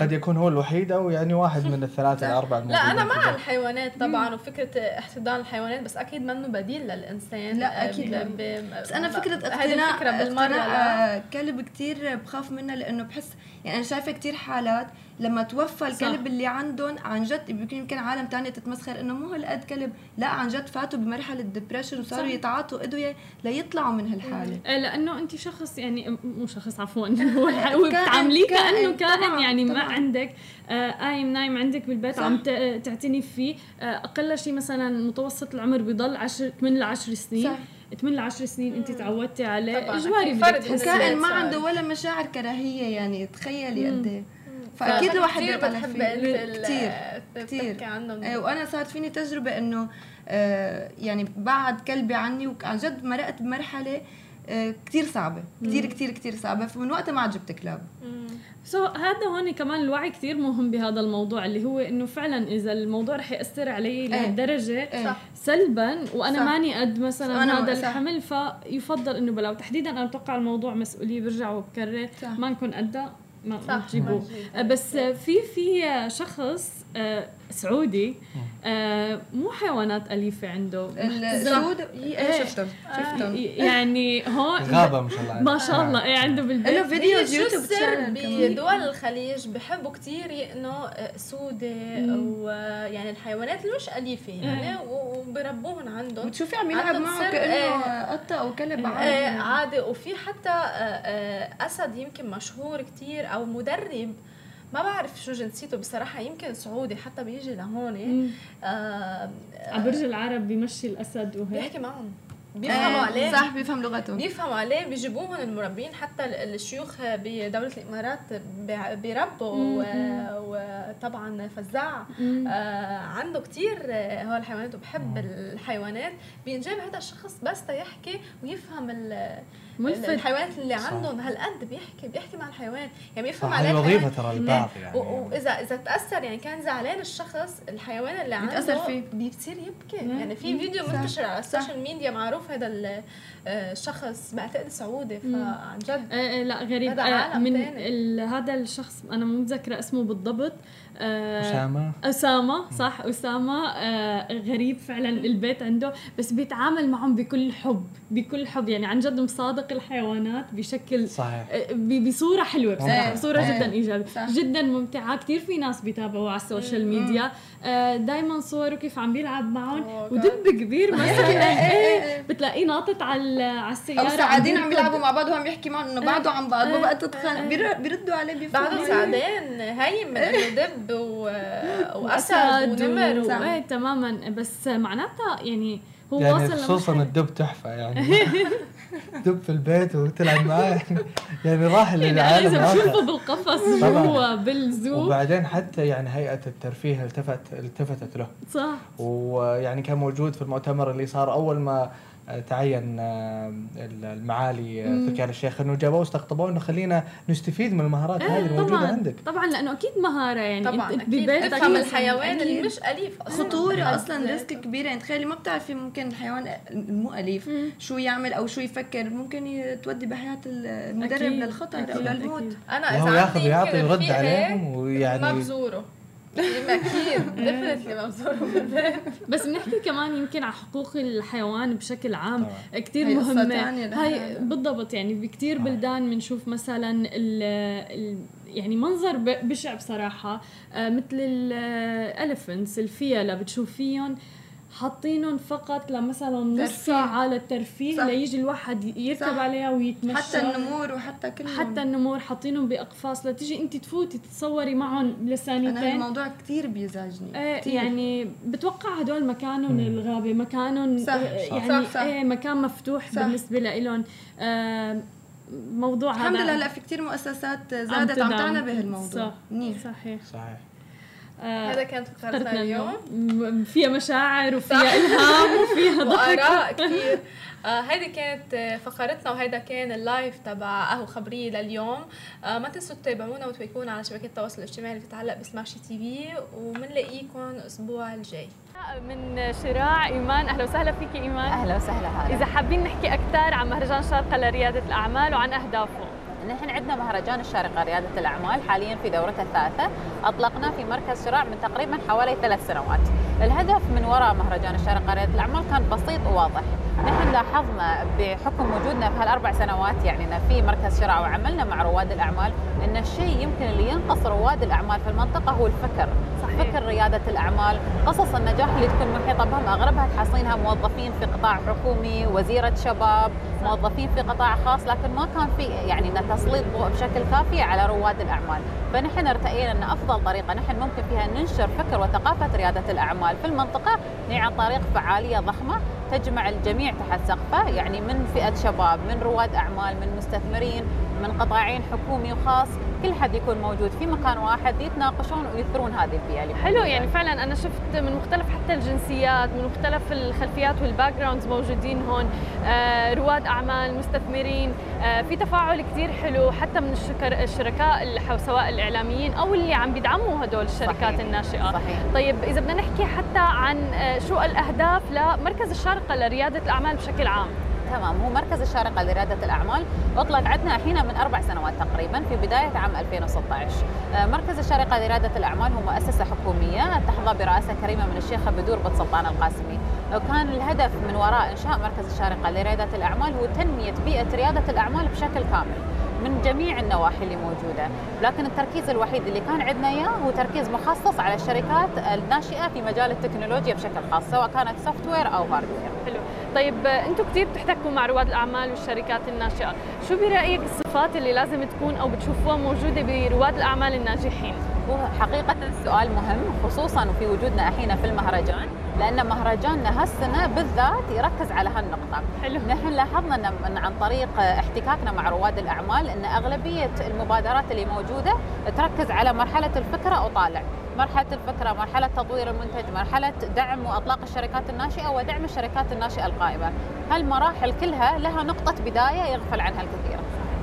قد يكون هو الوحيد أو يعني واحد من الثلاثة الأربعة لا أنا مع الحيوانات طبعا وفكرة احتضان الحيوانات بس أكيد منه بديل للإنسان. لا أكيد لا. بس أنا فكرة اقتناء الفكرة بالمرة كلب كثير بخاف منها لأنه بحس يعني أنا شايفة كثير حالات لما توفى الكلب صح. اللي عندهم عن جد يمكن عالم تانية تتمسخر إنه مو هالقد كلب. لا عن جد فاتوا بمرحلة ديبرشن وصاروا صح. يتعاطوا ادويه ليطلعوا من هالحالة. إيه لأنه أنت شخص يعني مو شخص عفوا. هو بتعامليه كأنه كائن يعني ما عندك آه قايم نايم عندك بالبيت صح. عم تعتني فيه. آه أقل شيء مثلا متوسط العمر بيضل 10 8 ل 10 سنين. صح. 8 ل 10 سنين أنت تعودتي عليه. إجباري بدك كائن ما عنده ولا مشاعر كراهية يعني تخيلي قد إيه. فأكيد الواحد بتحب كثير كثير إيه وأنا صارت فيني تجربة إنه آه يعني بعد كلبي عني وعن جد مرقت بمرحلة آه كثير صعبة. كثير كثير كثير صعبة. فمن وقتها ما عاد جبت كلاب سو so, هذا هون كمان الوعي كثير مهم بهذا الموضوع اللي هو إنه فعلا إذا الموضوع رح يأثر علي إيه. لهالدرجة إيه. سلبا وأنا صح. ماني قد مثلا هذا الحمل فيفضل إنه بلا وتحديدا أنا أتوقع الموضوع مسؤولية برجع وبكرر. ما نكون قدها. ما تجيبوه بس في في شخص سعودي. آه، مو حيوانات أليفة عنده. السعودي إيه شفتهم شفتهم. يعني هون غابة ما شاء الله ما شاء الله إيه عنده بالبيت. له videos يوتيوب بدول الخليج بحبوا كثير آه، أسودة ويعني الحيوانات اللي مش أليفة يعني وبربوهم عندهم. بتشوفي عم يلعب معه كأنه قطة أو كلب عادي. عادي. وفي حتى أسد يمكن مشهور كثير أو مدرب ما بعرف شو جنسيته بصراحة يمكن سعودي حتى بيجي لهون آه على برج العرب بيمشي الأسد وهيك. بيحكي معهم. بيفهموا آه عليه. صح بيفهم لغته بيفهموا عليه بيجيبوهم المربين حتى الشيوخ بدولة الإمارات بيربوا وطبعا فزاع. آه عنده كتير هو الحيوانات وبحب الحيوانات. بينجاب هذا الشخص بس يحكي ويفهم ملفت الحيوانات اللي عندهم هالقد بيحكي بيحكي مع الحيوان. يعني بيفهم عليه وظيفه ترى البعض يعني. واذا اذا تأثر يعني كان زعلان الشخص الحيوان اللي عنده فيه. بيصير يبكي. يعني في فيديو منتشر على ال social media معروف هذا آه، الشخص بعتقد سعودي فعن جد. آه لا غريب. هذا آه من هذا الشخص أنا مو متذكرة اسمه بالضبط. آه أسامة. أسامة صح أسامة. آه غريب فعلا البيت عنده. بس بيتعامل معهم بكل حب بكل حب. يعني عن جد مصادق الحيوانات بشكل صحيح. بصورة حلوة بصراحة. بصورة جدا إيجابية. جدا ممتعة. كثير في ناس بيتابعوا على ال social media. آه دائما صوره كيف عم بيلعب معهم. ودب كبير مثلا. إيه. بتلاقيه ناطط على على السيارة أو سعادين عم بيلعبوا مع بعض وهم يحكي معهم إنه بعدوا عن بعض بقى تتخانق. بيردوا عليه بيفهموا بعدوا سعدان هاي من إنه دب وأسد ونمر. و... إيه تماما. بس معناتها يعني هو يعني واصل خصوصا الدب تحفة يعني. دب في البيت وتلعب معاه. يعني راح للعالم يعني تشوفه بالقفص جوا بالزو. وبعدين حتى يعني هيئة الترفيه التفت التفتت له. صح. ويعني كان موجود في المؤتمر اللي صار أول ما تعين آه، المعالي آه، في الشيخ إنه جابوه واستقطبوه إنه خلينا نستفيد من المهارات هذه الموجودة عندك. طبعا لأنه أكيد مهارة يعني. طبعا أنت ببيتك تفهم الحيوان اللي مش أليف. أصلاً. خطورة أصلا risk كبير يعني تخيلي ما بتعرفي ممكن الحيوان المو أليف. شو يعمل أو شو يفكر. ممكن تودي بحياة المدرب أكيد. للخطر أكيد. أو للموت أنا إذا ياخذ يعطي يرد عليهم ويعني ما بزوره. أكيد definitely مبسوطه بس بنحكي كمان يمكن على حقوق الحيوان بشكل عام كثير مهمة. هاي بالضبط يعني بكثير بلدان بنشوف مثلا ال ال يعني منظر بشع بصراحة. آه، مثل الاليفنتس الفيلة بتشوفيهم حاطينهم فقط لمثلا نص ساعة للترفيه صح. ليجي الواحد يركب صح. عليها ويتمشى حتى النمور وحتى كلهم حتى النمور حاطينهم بأقفاص لتيجي أنت تفوتي تتصوري معهم لثانيتين أنا الموضوع كثير بيزعجني إيه كتير. يعني بتوقع هدول مكانهم الغابة مكانهم صح. يعني صح. صح. إيه مكان مفتوح صح. بالنسبة لهم آه موضوع الحمد لله هلا في كثير مؤسسات زادت عم تعنى بهالموضوع صح. صحيح صحيح آه هذا كانت فقرتنا اليوم. فيها مشاعر وفيها إلهام وفيها ضحك. وآراء كثير. آه هيدي كانت فقرتنا وهيدا كان ال live تبع قهوة خبرية لليوم. آه ما تنسوا تتابعونا وتواكبونا على شبكات التواصل الاجتماعي اللي بتتعلق بسماشي تي في وبنلاقيكم الأسبوع الجاي. من شراع إيمان. أهلا وسهلا فيك إيمان. أهلا وسهلا هلا إذا حابين نحكي أكثر عن مهرجان شارقه لريادة الأعمال وعن أهدافه. نحن عندنا مهرجان الشارقة ريادة الأعمال حاليا في دورته الثالثة. أطلقنا في مركز شراع من تقريبا حوالي ثلاث سنوات. الهدف من وراء مهرجان الشارقة ريادة الأعمال كان بسيط وواضح. نحن لاحظنا بحكم وجودنا في هالأربع سنوات يعني في مركز شراء وعملنا مع رواد الأعمال إن الشيء يمكن اللي ينقص رواد الأعمال في المنطقة هو الفكر. صحيح. فكر رياده الأعمال قصص النجاح اللي تكون محيطة بهم أغلبها تحصلينها موظفين في قطاع حكومي وزيرة شباب موظفين في قطاع خاص لكن ما كان في يعني تسليط ضوء بشكل كافي على رواد الأعمال. فنحن ارتئينا إن أفضل طريقة نحن ممكن فيها ننشر فكر وثقافة ريادة الأعمال. في المنطقة هي عن طريق فعالية ضخمة تجمع الجميع تحت سقفه يعني من فئة شباب من رواد أعمال من مستثمرين من قطاعين حكومي وخاص كل حد يكون موجود في مكان واحد يتناقشون ويثرون هذه البيئه اللي حلو يعني فعلا أنا شفت من مختلف حتى الجنسيات من مختلف الخلفيات وال backgrounds موجودين هون آه رواد أعمال مستثمرين آه في تفاعل كثير حلو حتى من الشكر الشركاء سواء الإعلاميين أو اللي عم بيدعموا هدول الشركات صحيح. الناشئة صحيح. طيب إذا بدنا نحكي حتى عن آه شو الأهداف لمركز الشارقة لريادة الأعمال بشكل عام. تمام هو مركز الشارقة لريادة الأعمال. أطلق عندنا الحين من أربع سنوات تقريبا في بداية عام 2016 آه، مركز الشارقة لريادة الأعمال هو مؤسسة حكومية تحظى برئاسة كريمة من الشيخة بدور بن سلطان القاسمي. وكان الهدف من وراء إنشاء مركز الشارقة لريادة الأعمال هو تنمية بيئة ريادة الأعمال بشكل كامل. من جميع النواحي اللي موجودة، لكن التركيز الوحيد اللي كان عندنا إياه هو تركيز مخصص على الشركات الناشئة في مجال التكنولوجيا بشكل خاص، سواء كانت software أو hardware. حلو، طيب أنتم كثير بتحتكوا مع رواد الأعمال والشركات الناشئة، شو برأيك الصفات اللي لازم تكون أو بتشوفوها موجودة برواد الأعمال الناجحين؟ هو حقيقه سؤال مهم خصوصا وفي وجودنا الحين في المهرجان لأن مهرجاننا هالسنة بالذات يركز على هالنقطة. حلو. نحن لاحظنا إن عن طريق احتكاكنا مع رواد الأعمال إن أغلبية المبادرات اللي موجودة تركز على مرحلة الفكرة وطالع. مرحلة الفكرة مرحلة تطوير المنتج مرحلة دعم وأطلاق الشركات الناشئة ودعم الشركات الناشئة القائمة. هالمراحل كلها لها نقطة بداية يغفل عنها الكثير.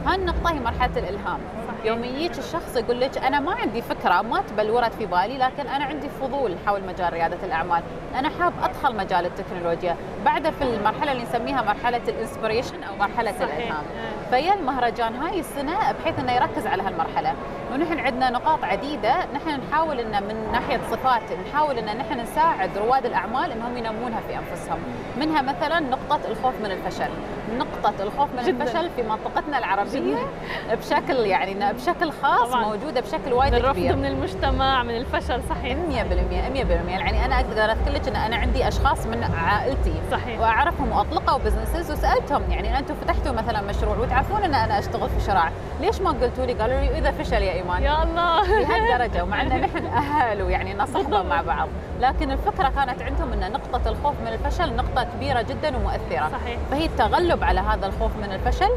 هالنقطه هي مرحلة الإلهام. يوم يجيك الشخص يقول لك أنا ما عندي فكرة ما تبلورت في بالي لكن أنا عندي فضول حول مجال ريادة الأعمال. أنا حاب أدخل مجال التكنولوجيا. بعد في المرحلة اللي نسميها مرحلة ال inspiration أو مرحلة صحيح. الإلهام. فيا المهرجان هاي السنة بحيث إنه يركز على هالمرحلة. ونحن عندنا نقاط عديدة. نحن نحاول ان من ناحية صفات نحاول إن نحن نساعد رواد الأعمال إنهم ينمونها في أنفسهم. منها مثلا نقطة الخوف من الفشل. نقطة الخوف من جداً. الفشل في منطقتنا العربية جداً. بشكل يعني بشكل خاص طبعاً. موجودة بشكل وايد كبير الرفض من المجتمع من الفشل صحيح. 100% 100% يعني أنا أقدر أذكر لك إن أنا عندي أشخاص من عائلتي صحيح. وأعرفهم وأطلقوا بزنسز وسألتهم يعني أنتم فتحتوا مثلا مشروع وتعرفون إن أنا أشتغل في شراع ليش ما قلتوا لي؟ قالوا لي إذا فشل يا إيمان. يا الله. لهالدرجه ومع إن نحن أهل ويعني نصحبه مع بعض. لكن الفكرة كانت عندهم إن نقطة الخوف من الفشل نقطة كبيرة جدا ومؤثره صحيح. فهي التغلب على هذا الخوف من الفشل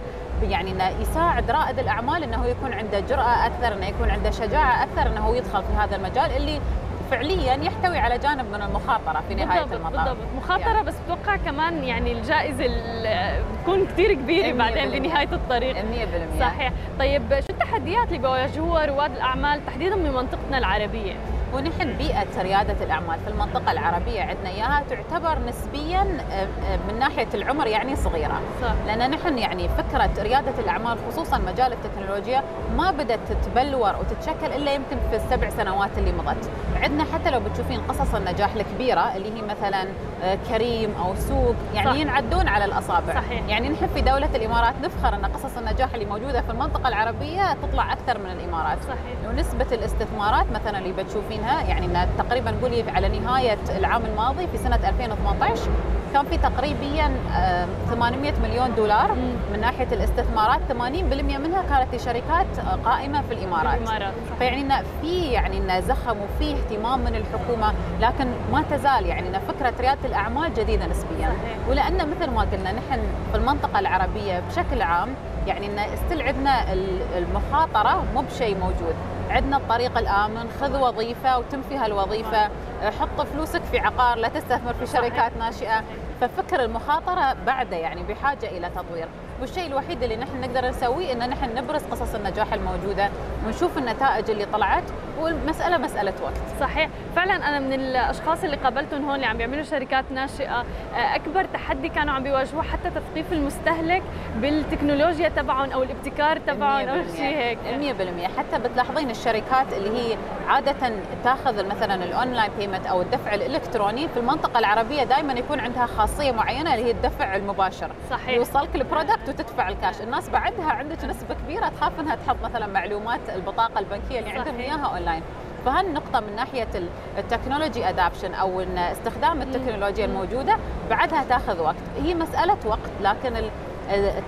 يعني إنه يساعد رائد الأعمال إنه يكون عنده جرأة أكثر إنه يكون عنده شجاعة أكثر إنه يدخل في هذا المجال اللي فعليا يحتوي على جانب من المخاطرة في نهاية بالضبط المطاف. بالضبط. مخاطرة يعني. بس بتوقع كمان يعني الجائزة بتكون كثير كبيرة بعدين بنهايه الطريق. 100% صحيح. طيب شو التحديات اللي بيواجهوها رواد الأعمال تحديدا بمنطقتنا العربية؟ ونحن بيئة ريادة الأعمال في المنطقة العربية عندنا إياها تعتبر نسبيا آه، آه، من ناحية العمر يعني صغيرة صح. لأن نحن يعني فكرة ريادة الأعمال خصوصا مجال التكنولوجيا ما بدأت تتبلور وتتشكل إلا يمكن في السبع سنوات اللي مضت عندنا حتى لو بتشوفين قصص النجاح الكبيرة اللي هي مثلا آه، كريم أو سوق يعني صح. ينعدون على الأصابع صحيح. يعني نحن في دولة الإمارات نفخر أن قصص النجاح اللي موجودة في المنطقة العربية تطلع أكثر من الإمارات صحيح. ونسبة الاستثمارات مثلا اللي بتشوفين منها يعني طقريبا نقول على نهاية العام الماضي في سنة 2018 كان في تقريبا 800 مليون دولار من ناحية الاستثمارات 80% منها كانت لشركات قائمة في الإمارات. الإمارات فيعني في يعني زخم وفي اهتمام من الحكومة لكن ما تزال يعني فكرة ريادة الأعمال جديدة نسبيا. ولأن مثل ما قلنا نحن في المنطقة العربية بشكل عام يعني إن استلعبنا المخاطرة مو بشيء موجود. عندنا الطريق الآمن خذ وظيفة وتم فيها الوظيفة حط فلوسك في عقار لا تستثمر في شركات ناشئة. ففكر المخاطرة بعده يعني بحاجة إلى تطوير. والشيء الوحيد اللي نحن نقدر نسويه إن نحن نبرز قصص النجاح الموجودة ونشوف النتائج اللي طلعت والمسألة مسألة وقت. صحيح. فعلا أنا من الأشخاص اللي قابلتهم هون اللي عم بيعملوا شركات ناشئة آه، أكبر تحدي كانوا عم بيواجهوه حتى تثقيف المستهلك بالتكنولوجيا تبعهم أو الابتكار تبعهم أو شيء هيك. 100% حتى بتلاحظين الشركات اللي هي عادة تاخذ مثلا ال online payment أو الدفع الإلكتروني في المنطقة العربية دائما يكون عندها خاصية معينة اللي هي الدفع المباشر. صحيح. يوصلك ال product وتدفع الكاش. الناس بعدها عندك نسبة كبيرة تخاف إنها تحط مثلا معلومات البطاقة البنكية اللي عندهم إياها أونلاين. فهالنقطة من ناحية ال technology adoption أو استخدام التكنولوجيا الموجودة بعدها تاخذ وقت، هي مسألة وقت لكن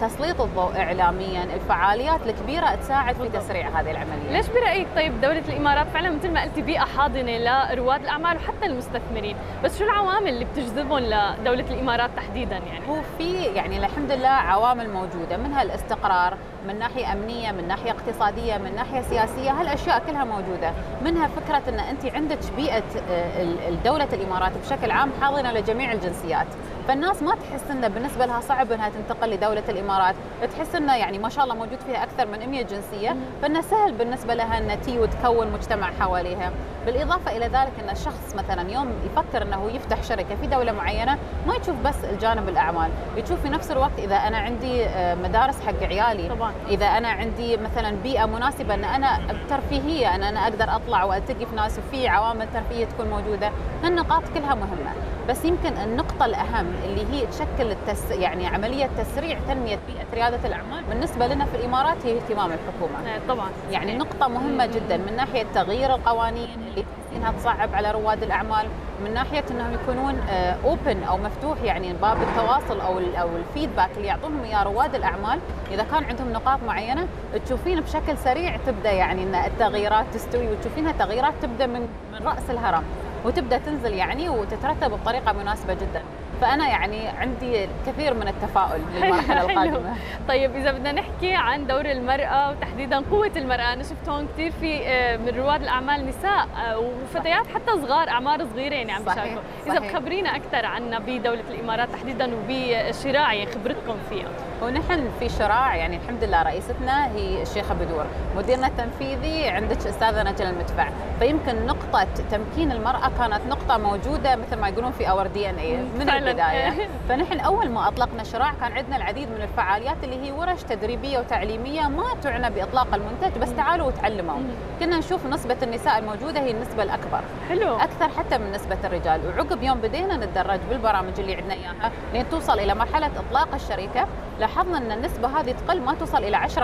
تسليط الضوء اعلاميا الفعاليات الكبيرة تساعد في تسريع هذه العملية. ليش برأيك طيب دولة الإمارات فعلا مثل ما قلتي بيئة حاضنة لرواد الأعمال وحتى المستثمرين؟ بس شو العوامل اللي بتجذبهم لدولة الإمارات تحديدا يعني؟ هو في يعني الحمد لله عوامل موجودة منها الاستقرار من ناحية أمنية من ناحية اقتصادية من ناحية سياسية هالأشياء كلها موجودة. منها فكرة إن انت عندك بيئة آه، دولة الإمارات بشكل عام حاضنة لجميع الجنسيات. فالناس ما تحس إنه بالنسبة لها صعب إنها تنتقل لدولة الإمارات. تحس إنه يعني ما شاء الله موجود فيها أكثر من 100 جنسية. فإنه سهل بالنسبة لها ان تي وتكون مجتمع حواليها. بالإضافة إلى ذلك إن الشخص مثلا يوم يفكر إنه يفتح شركة في دولة معينة ما يشوف بس الجانب الأعمال. يشوف في نفس الوقت إذا أنا عندي آه، مدارس حق عيالي طبعا. إذا أنا عندي مثلا بيئة مناسبة إن أنا ترفيهية إن أنا أقدر أطلع والتقي في ناس وفي عوامل ترفيهية تكون موجودة هالنقاط كلها مهمة. بس يمكن النقطة الأهم اللي هي تشكل التس يعني عملية تسريع تنمية بيئة ريادة الأعمال بالنسبة لنا في الأمارات هي اهتمام الحكومة. إيه، طبعا. يعني نقطة مهمة جدا من ناحية تغيير القوانين اللي إنها تصعب على رواد الأعمال من ناحية إنهم يكونون اوبن آه، أو مفتوح يعني باب التواصل أو أو الفيدباك اللي يعطونهم إياه رواد الأعمال. إذا كان عندهم نقاط معينة تشوفين بشكل سريع تبدأ يعني إن التغييرات تستوي وتشوفينها تغييرات تبدأ من من رأس الهرم وتبدأ تنزل يعني وتترتب بطريقة مناسبة جدا. فأنا يعني عندي كثير من التفاؤل للمرحلة القادمة. طيب إذا بدنا نحكي عن دور المرأة وتحديدا قوة المرأة أنا شفت هون كثير في آه، من رواد الأعمال نساء آه، وفتيات حتى صغار أعمار صغيرة يعني عم بيشاركوا إذا بخبرينا أكثر عنا بدولة الإمارات تحديدا وبشراع يعني خبرتكم فيها. ونحن في شراع يعني الحمد لله رئيستنا هي الشيخة بدور مديرنا التنفيذي عندك أستاذة نجل المدفع. فيمكن نقطة تمكين المرأة كانت نقطة موجودة مثل ما يقولون في اور دي ان اي من البداية. فنحن أول ما أطلقنا شراع كان عندنا العديد من الفعاليات اللي هي ورش تدريبية وتعليمية ما تعنى بإطلاق المنتج بس تعالوا وتعلموا. كنا نشوف نسبة النساء الموجودة هي النسبة الأكبر. حلو. أكثر حتى من نسبة الرجال. وعقب يوم بدينا نتدرج بالبرامج اللي عندنا إياها لين توصل إلى مرحلة إطلاق الشركة. لاحظنا أن النسبة هذه تقل ما توصل إلى 10%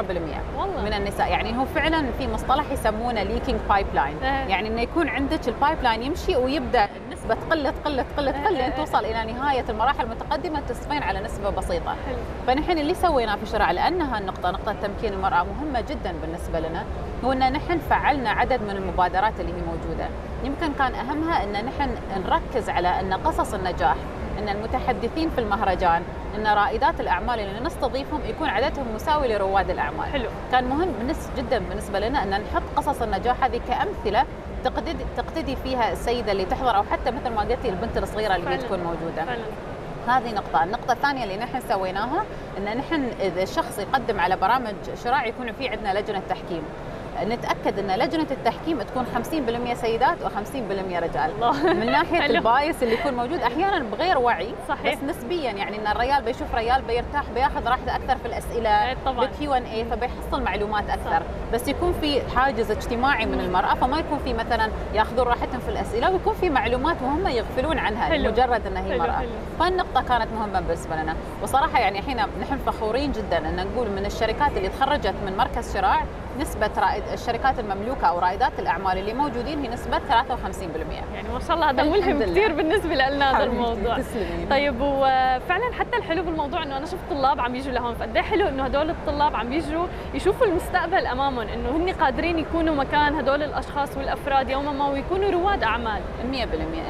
والله. من النساء. يعني هو فعلا في مصطلح يسمونه leaking pipeline يعني إنه يكون عندك ال pipeline يمشي ويبدأ النسبة تقل تقل تقل تقل لين توصل إلى نهاية المراحل المتقدمة تصفين على نسبة بسيطة. فنحن اللي سويناه في شراع لأنها النقطه نقطة تمكين المرأة مهمة جدا بالنسبة لنا هو أن نحن فعلنا عدد من المبادرات اللي هي موجودة. يمكن كان أهمها أن نحن نركز على أن قصص النجاح إن المتحدثين في المهرجان إن رائدات الأعمال اللي نستضيفهم يكون عددهم مساوي لرواد الأعمال حلو كان مهم جدا بالنسبة لنا إن نحط قصص النجاح هذه كأمثلة تقتدي تقتدي فيها السيدة اللي تحضر أو حتى مثل ما قلتي البنت الصغيرة اللي فعلا. تكون موجودة فعلا. هذه نقطة، النقطة الثانية اللي نحن سويناها إن نحن إذا الشخص يقدم على برامج شراع يكون في عندنا لجنة تحكيم. نتأكد إن لجنة التحكيم تكون 50% سيدات و50% رجال. الله. من ناحية ال bias اللي يكون موجود أحيانا بغير وعي صحيح. بس نسبيا يعني إن الريال بيشوف ريال بيرتاح بياخذ راحته أكثر في الأسئلة إيه، طبعا. بال Q&A فبيحصل معلومات أكثر. صح. بس يكون في حاجز اجتماعي من المرأة فما يكون في مثلا يأخذون راحتهم في الأسئلة ويكون في معلومات مهمه يغفلون عنها حلو. مجرد انها هي مرأة. فالنقطة كانت مهمة بالنسبة لنا. وصراحة يعني الحين نحن فخورين جدا إن نقول من الشركات اللي تخرجت من مركز شراع نسبة رائد الشركات المملوكة أو رائدات الأعمال اللي موجودين هي نسبة 53% يعني ما شاء الله هذا ملهم كثير بالنسبة لنا هذا الموضوع. تسلمين. طيب وفعلا حتى الحلو بالموضوع إنه أنا شفت طلاب عم يجوا لهون. فقد إيه حلو إنه هدول الطلاب عم يجوا يشوفوا المستقبل أمامهم إنه هن قادرين يكونوا مكان هدول الأشخاص والأفراد يوما ما ويكونوا رواد أعمال. 100%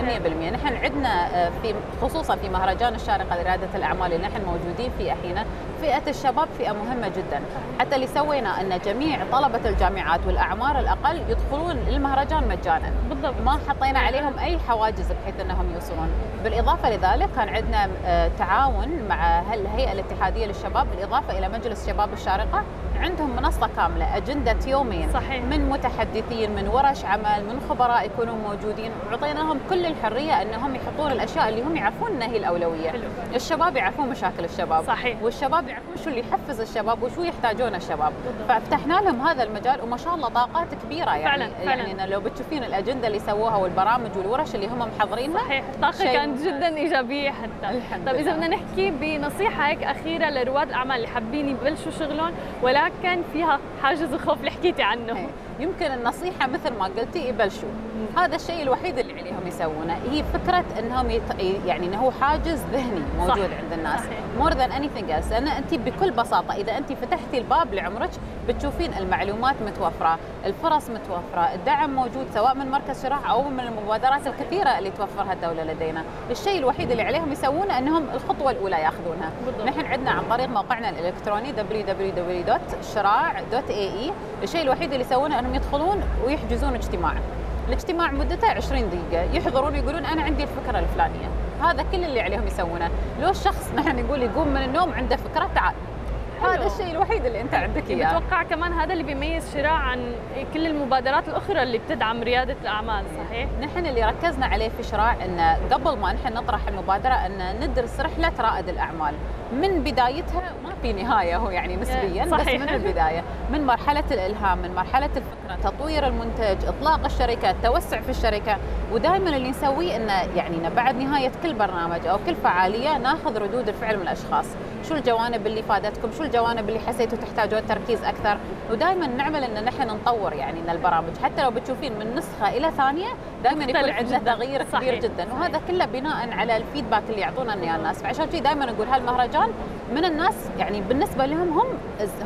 100% نحن عندنا آه، في خصوصا في مهرجان الشارقة لريادة الأعمال اللي نحن موجودين فيه الحين فئة الشباب فئة مهمة جدا. حتى اللي سوينا أن جميع طلبة الجامعات والأعمار الأقل يدخلون المهرجان مجانا. بالضبط. ما حطينا عليهم أي حواجز بحيث أنهم يوصلون. بالإضافة لذلك كان عندنا آه، تعاون مع الهيئة الاتحادية للشباب بالإضافة إلى مجلس شباب الشارقة. عندهم منصة كاملة أجندة يومين. صحيح. من متحدثين من ورش عمل من خبراء يكونوا موجودين. وعطيناهم كل الحرية أنهم يحطون الأشياء اللي هم يعرفون أنها هي الأولوية. حلو. الشباب يعرفون مشاكل الشباب. صحيح. والشباب يعرفون شو اللي يحفز الشباب وشو يحتاجون الشباب. بالضبط. ففتحنا لهم هذا المجال وما شاء الله طاقات كبيرة يعني فعلا. فعلا. يعني لو بتشوفين الأجندة اللي سووها والبرامج والورش اللي هم محضرينها صحيح الطاقة كانت جدا إيجابية حتى الحمد طيب إذا بدنا نحكي بنصيحة هيك أخيرة لرواد الأعمال اللي حابين يبلشوا شغلهم ولكن فيها حاجز الخوف اللي حكيتي عنه يمكن النصيحة مثل ما قلتي يبلشوا هذا الشيء الوحيد اللي عليهم يسوونه. هي فكرة إنهم يت... يعني انه هو حاجز ذهني موجود صح. عند الناس. more than anything else لأن انت بكل بساطة إذا انت فتحتي الباب لعمرك بتشوفين المعلومات متوفرة الفرص متوفرة الدعم موجود سواء من مركز شراع أو من المبادرات الكثيرة اللي توفرها الدولة لدينا. الشيء الوحيد اللي عليهم يسوونه إنهم الخطوة الأولى ياخذونها. نحن عندنا عن طريق موقعنا الإلكتروني www.sheraa.ae الشيء الوحيد اللي يسوونه إنهم يدخلون ويحجزون اجتماع. الاجتماع مدته 20 دقيقة. يحضرون يقولون أنا عندي الفكرة الفلانية. هذا كل اللي عليهم يسوونه. لو الشخص نحن نقول يقوم من النوم عنده فكرة تعال. هذا الشيء الوحيد اللي أنت عندك إياه. بتوقع كمان هذا اللي بيميز شراع عن كل المبادرات الأخرى اللي بتدعم ريادة الأعمال صحيح؟ نحن اللي ركزنا عليه في شراع إن قبل ما نحن نطرح المبادرة إن ندرس رحلة رائد الأعمال. من بدايتها ما في نهاية هو يعني نسبيا صحيح. بس من البداية. من مرحلة الإلهام من مرحلة الفكرة تطوير المنتج إطلاق الشركة التوسع في الشركة. ودائما اللي نسويه انه يعني بعد نهاية كل برنامج أو كل فعالية ناخذ ردود الفعل من الأشخاص. شو الجوانب اللي فادتكم؟ شو الجوانب اللي حسيتوا تحتاجون تركيز أكثر؟ ودائما نعمل إن نحن نطور يعني إن البرامج حتى لو بتشوفين من نسخة إلى ثانية دائما يكون عندنا تغيير كبير جدا. وهذا كله بناء على الفيدباك اللي يعطونا الناس. فعشان كذي دائما نقول هالمهرجان من الناس يعني بالنسبة لهم هم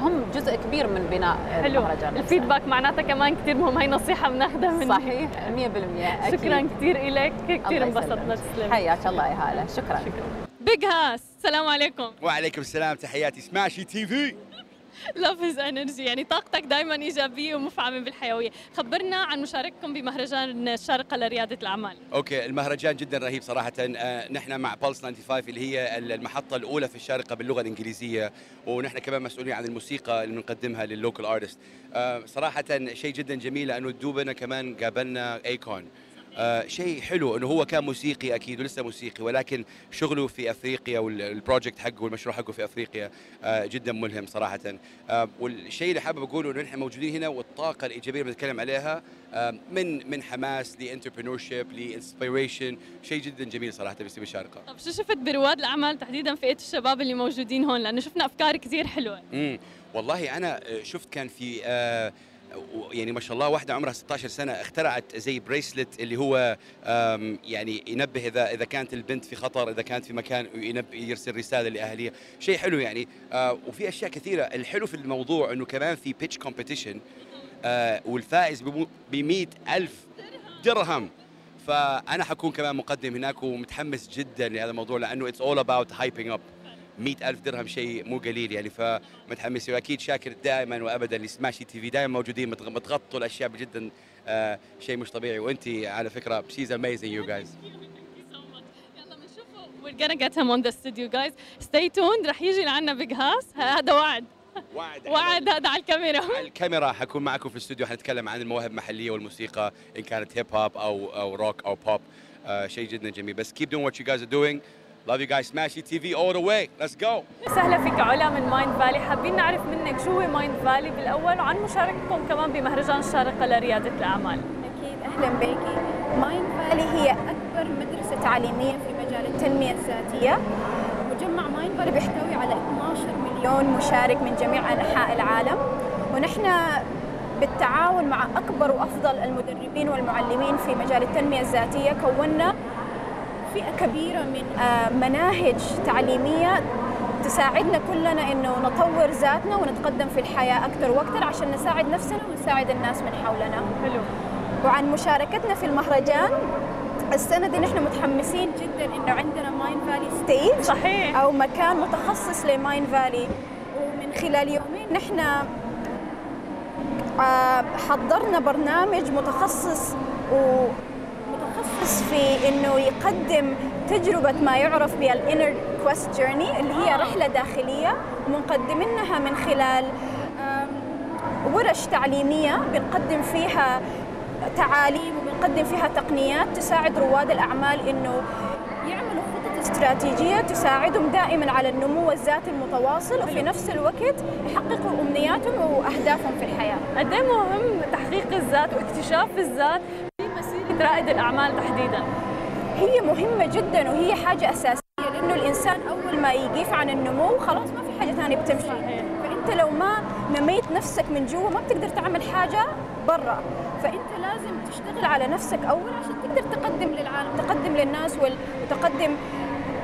هم جزء كبير من بناء حلو. المهرجان ال feedback معناتها كمان كثير مهم. هي نصيحة بناخذها من صحيح 100% شكرا كثير لك كثير انبسطنا تسلمي. حياك الله يا هالة. شكرا. شكرا. بيج هاس السلام عليكم وعليكم السلام. تحياتي. سماشي TV love his energy يعني طاقتك دائما إيجابية ومفعمة بالحيوية. خبرنا عن مشاركتكم بمهرجان الشارقه لريادة الأعمال. أوكي المهرجان جدا رهيب صراحة. آه نحن مع Pulse 95 اللي هي المحطة الأولى في الشارقة باللغة الإنجليزية. ونحن كمان مسؤولين عن الموسيقى اللي بنقدمها لل local artists آه صراحة شيء جدا جميل لأنه دوبنا كمان قابلنا Akon آه شيء حلو إنه هو كان موسيقي أكيد ولسه موسيقي ولكن شغله في أفريقيا وال project حقه والمشروع حقه في أفريقيا آه جدا ملهم صراحة. آه والشيء اللي حابب أقوله إنه نحن موجودين هنا والطاقة الإيجابية اللي بنتكلم عليها آه من من حماس ل entrepreneurship ل inspiration شيء جدا جميل صراحة بيصير بالشارقه طب شو شفت برواد الأعمال تحديدا فئه الشباب اللي موجودين هون؟ لأنه شفنا أفكار كثير حلوة. امم والله أنا آه، شفت كان في آه يعني ما شاء الله واحدة عمرها 16 سنة اخترعت زي bracelet اللي هو يعني ينبه إذا إذا كانت البنت في خطر إذا كانت في مكان ينبه يرسل رسالة لأهله. شيء حلو يعني. آه، وفي أشياء كثيرة. الحلو في الموضوع إنه كمان في pitch competition آه، والفائز ب ألف درهم. فأنا حكون كمان مقدم هناك ومتحمس جدا لهذا الموضوع لأنه it's all about hyping up مئة ألف درهم شيء مو قليل يعني فمتحمس وأكيد شاكر دائما وابدا لسماشي TV. دائما موجودين متغطوا الأشياء جدا آه شيء مش طبيعي. وأنت على فكرة she's amazing you guys. We're gonna get him on the studio guys. Stay tuned. رح يجي لعنا بيج هاس هذا وعد. وعد. وعد هذا على الكاميرا. على الكاميرا. حكون معكم في الاستوديو حنتكلم عن المواهب المحلية والموسيقى إن كانت hip hop أو أو روك أو بوب آه شيء جدا جميل. بس keep doing what you guys are doing. Love you guys. Smashy TV all the way. Let's go. أهلا فيك علا من Mindvalley حابين نعرف منك شو هو Mindvalley بالأول وعن مشاركتكم كمان بمهرجان الشارقة لريادة الأعمال. أكيد. أهلا بيكي Mindvalley هي أكبر مدرسة تعليمية في مجال التنمية الذاتية. مجمع Mindvalley بيحتوي على 12 مليون مشارك من جميع أنحاء العالم. ونحن بالتعاون مع أكبر وأفضل المدربين والمعلمين في مجال التنمية الذاتية كونا فئة كبيرة من مناهج تعليمية تساعدنا كلنا إنه نطور ذاتنا ونتقدم في الحياة أكثر وأكثر عشان نساعد نفسنا ونساعد الناس من حولنا. حلو. وعن مشاركتنا في المهرجان السنة دي نحن متحمسين جدا إنه عندنا Mindvalley stage صحيح أو مكان متخصص ل Mindvalley ومن خلال يومين نحن حضرنا برنامج متخصص ومتخصص في إنه يقدم تجربة ما يعرف بالانر كويست جيرني اللي هي رحلة داخلية مقدمينها من خلال ورش تعليمية بنقدم فيها تعاليم وبنقدم فيها تقنيات تساعد رواد الأعمال إنه يعملوا خطط استراتيجية تساعدهم دائما على النمو الذاتي المتواصل وفي نفس الوقت يحققوا أمنياتهم وأهدافهم في الحياة. قد مهم تحقيق الذات واكتشاف الذات؟ مسيرة رائد الأعمال تحديدا. هي مهمة جدا وهي حاجة أساسية لأنه الإنسان أول ما يقيف عن النمو خلاص ما في حاجة ثانية بتمشي. فأنت لو ما نميت نفسك من جوا ما بتقدر تعمل حاجة برا. فأنت لازم تشتغل على نفسك أول عشان تقدر تقدم للعالم تقدم للناس وتقدم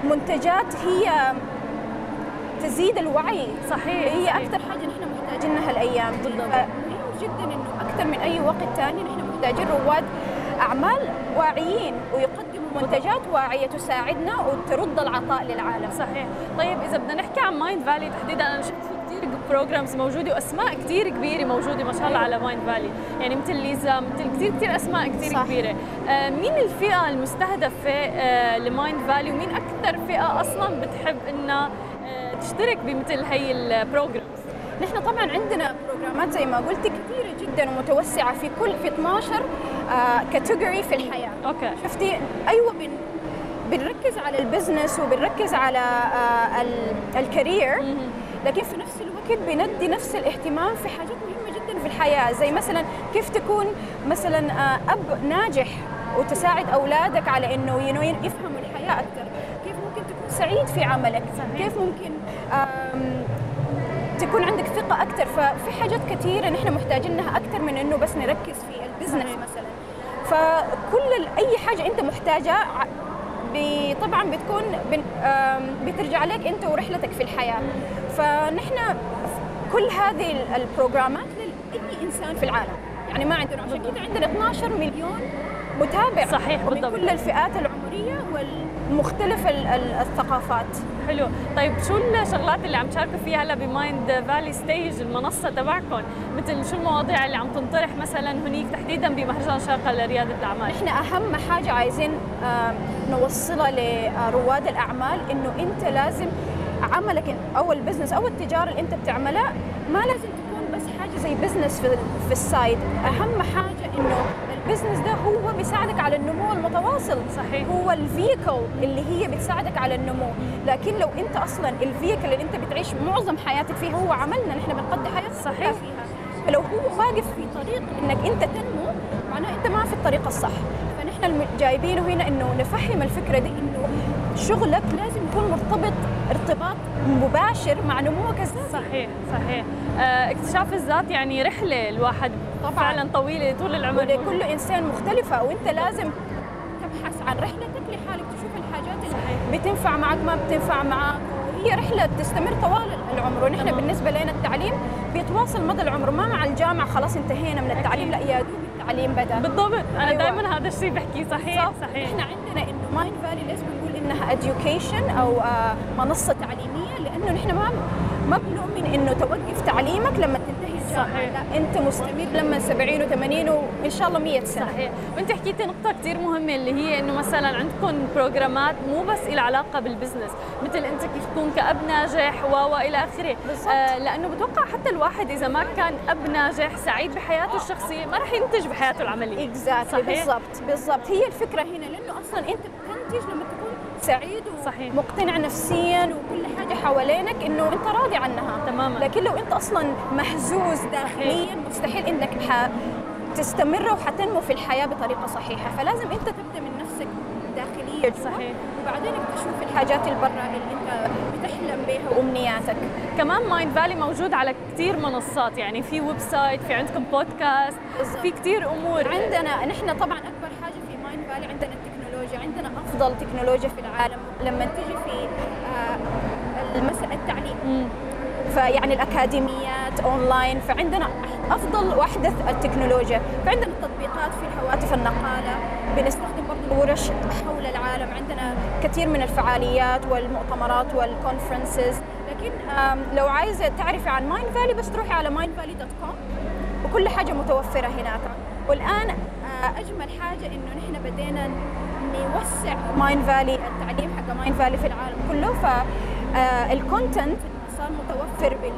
منتجات هي تزيد الوعي. صحيح هي صحيح. أكثر حاجة نحن محتاجينها الأيام دي. مهم جدا إنه أكثر من أي وقت ثاني نحن محتاجين رواد أعمال واعيين ويقدموا منتجات واعية تساعدنا وترد العطاء للعالم. صحيح. طيب إذا بدنا نحكي عن Mindvalley تحديدا أنا شفت كثير programs موجودة وأسماء كثير كبيرة موجودة ما شاء الله على Mindvalley يعني مثل ليزا مثل كثير كثير أسماء كثير صح. كبيرة. آه مين الفئة المستهدفة آه ل Mindvalley ومين أكثر فئة أصلا بتحب إنها آه تشترك بمثل هي ال programs نحن طبعا عندنا بروجرامات زي ما قلت كثيرة جدا ومتوسعة في كل في 12 category في الحياة. okay. شفتي؟ أيوه بن بنركز على ال business وبنركز على آه ال career لكن في نفس الوقت بندي نفس الاهتمام في حاجات مهمة جدا في الحياة. زي مثلا كيف تكون مثلا آه أب ناجح وتساعد أولادك على إنه يفهموا الحياة أكثر. كيف ممكن تكون سعيد في عملك؟ صحيح. كيف ممكن تكون عندك ثقة أكثر ففي حاجات كثيرة نحن محتاجينها أكثر من إنه بس نركز في البزنس مثلا. فكل أي حاجة أنت محتاجها طبعا بتكون بترجع لك أنت ورحلتك في الحياة. فنحن كل هذه البروجرامات لأي إنسان في العالم. يعني ما عندنا عشان كذا عندنا 12 مليون متابع صحيح من كل الفئات العمرية والمختلف الثقافات. حلو. طيب شو الشغلات اللي عم تشاركوا فيها هلا ب Mindvalley stage المنصة تبعكم؟ مثل شو المواضيع اللي عم تنطرح مثلا هنيك تحديدا بمهرجان شارقه لرياده الأعمال؟ إحنا أهم حاجة عايزين نوصلها لرواد الأعمال إنه أنت لازم عملك أو ال business أو التجاره اللي أنت بتعملها ما لازم زي business في, في ال side أهم حاجة إنه ال business ده هو بيساعدك على النمو المتواصل. صحيح. هو ال vehicle اللي هي بتساعدك على النمو. لكن لو أنت أصلا ال vehicle اللي أنت بتعيش معظم حياتك فيه هو عملنا نحن بنقضي حياتنا صحيح. فيها فلو هو واقف في طريق إنك أنت تنمو معناه أنت ما في الطريق الصح. فنحن جايبينه هنا إنه نفهم الفكرة دي إنه شغلك لازم يكون مرتبط ارتباط مباشر مع نموك الذاتي. صحيح صحيح. آه اكتشاف الذات يعني رحلة الواحد طبعا. فعلا طويلة طول العمر. ولكل إنسان مختلفة وأنت لازم تبحث عن رحلتك لحالك تشوف الحاجات اللي صحيح. بتنفع معك ما بتنفع معك. هي رحلة بتستمر طوال العمر. ونحن. بالنسبة لنا التعليم بيتواصل مدى العمر. ما مع الجامعة خلاص انتهينا من التعليم. لا يا دوب التعليم بدا بالضبط. أنا أيوة. دائما هذا الشيء بحكيه صحيح صح. صحيح. إحنا عندنا إنه Mindvalley ليش بنقول إنها education أو آه، منصة تعليمية؟ لأنه نحن ما ما بنؤمن إنه توقف تعليمك لما تنتهي. صحيح. انت مستمر لما 70 و80 وإن شاء الله 100 سنة. صحيح. وانت حكيتي نقطة كثير مهمة اللي هي إنه مثلا عندكم بروجرامات مو بس لها علاقة بال business مثل أنت كيف تكون كأب ناجح و إلى آخره. آه لأنه بتوقع حتى الواحد إذا ما كان أب ناجح سعيد بحياته الشخصية ما راح ينتج بحياته العملية. exactly بالضبط بالضبط. هي الفكرة هنا لأنه أصلا أنت بتنتج لما تكون سعيد وصحيح. مقتنع نفسيا وكل حاجة حوالينك إنه أنت راضي عنها. تماما. لكن لو أنت أصلا مهزوز داخليا مستحيل إنك ح... تستمر وحتنمو في الحياة بطريقة صحيحة. فلازم أنت تبدأ من نفسك داخليا صحيح. وبعدين تشوف الحاجات اللي برا اللي أنت بتحلم بها وأمنياتك. كمان Mindvalley موجود على كثير منصات يعني في website في عندكم بودكاست بالزبط. في كثير أمور. عندنا نحن طبعا أكبر حاجة في Mindvalley عندنا التكنولوجيا عندنا أفضل تكنولوجيا في العالم لما تجي في آه، المسألة التعليم. فيعني الأكاديميات اونلاين فعندنا أفضل واحدث التكنولوجيا. فعندنا التطبيقات في الهواتف النقالة. بنستخدم برضه الورش حول العالم. عندنا كثير من الفعاليات والمؤتمرات وال conferences لكن لو عايزة تعرفي عن Mindvalley بس تروحي على mindvalley.com وكل حاجة متوفرة هناك. والآن آه، أجمل حاجة إنه نحن بدينا نوسع Mindvalley التعليم حق Mindvalley في العالم كله. فال content آه، صار متوفر بال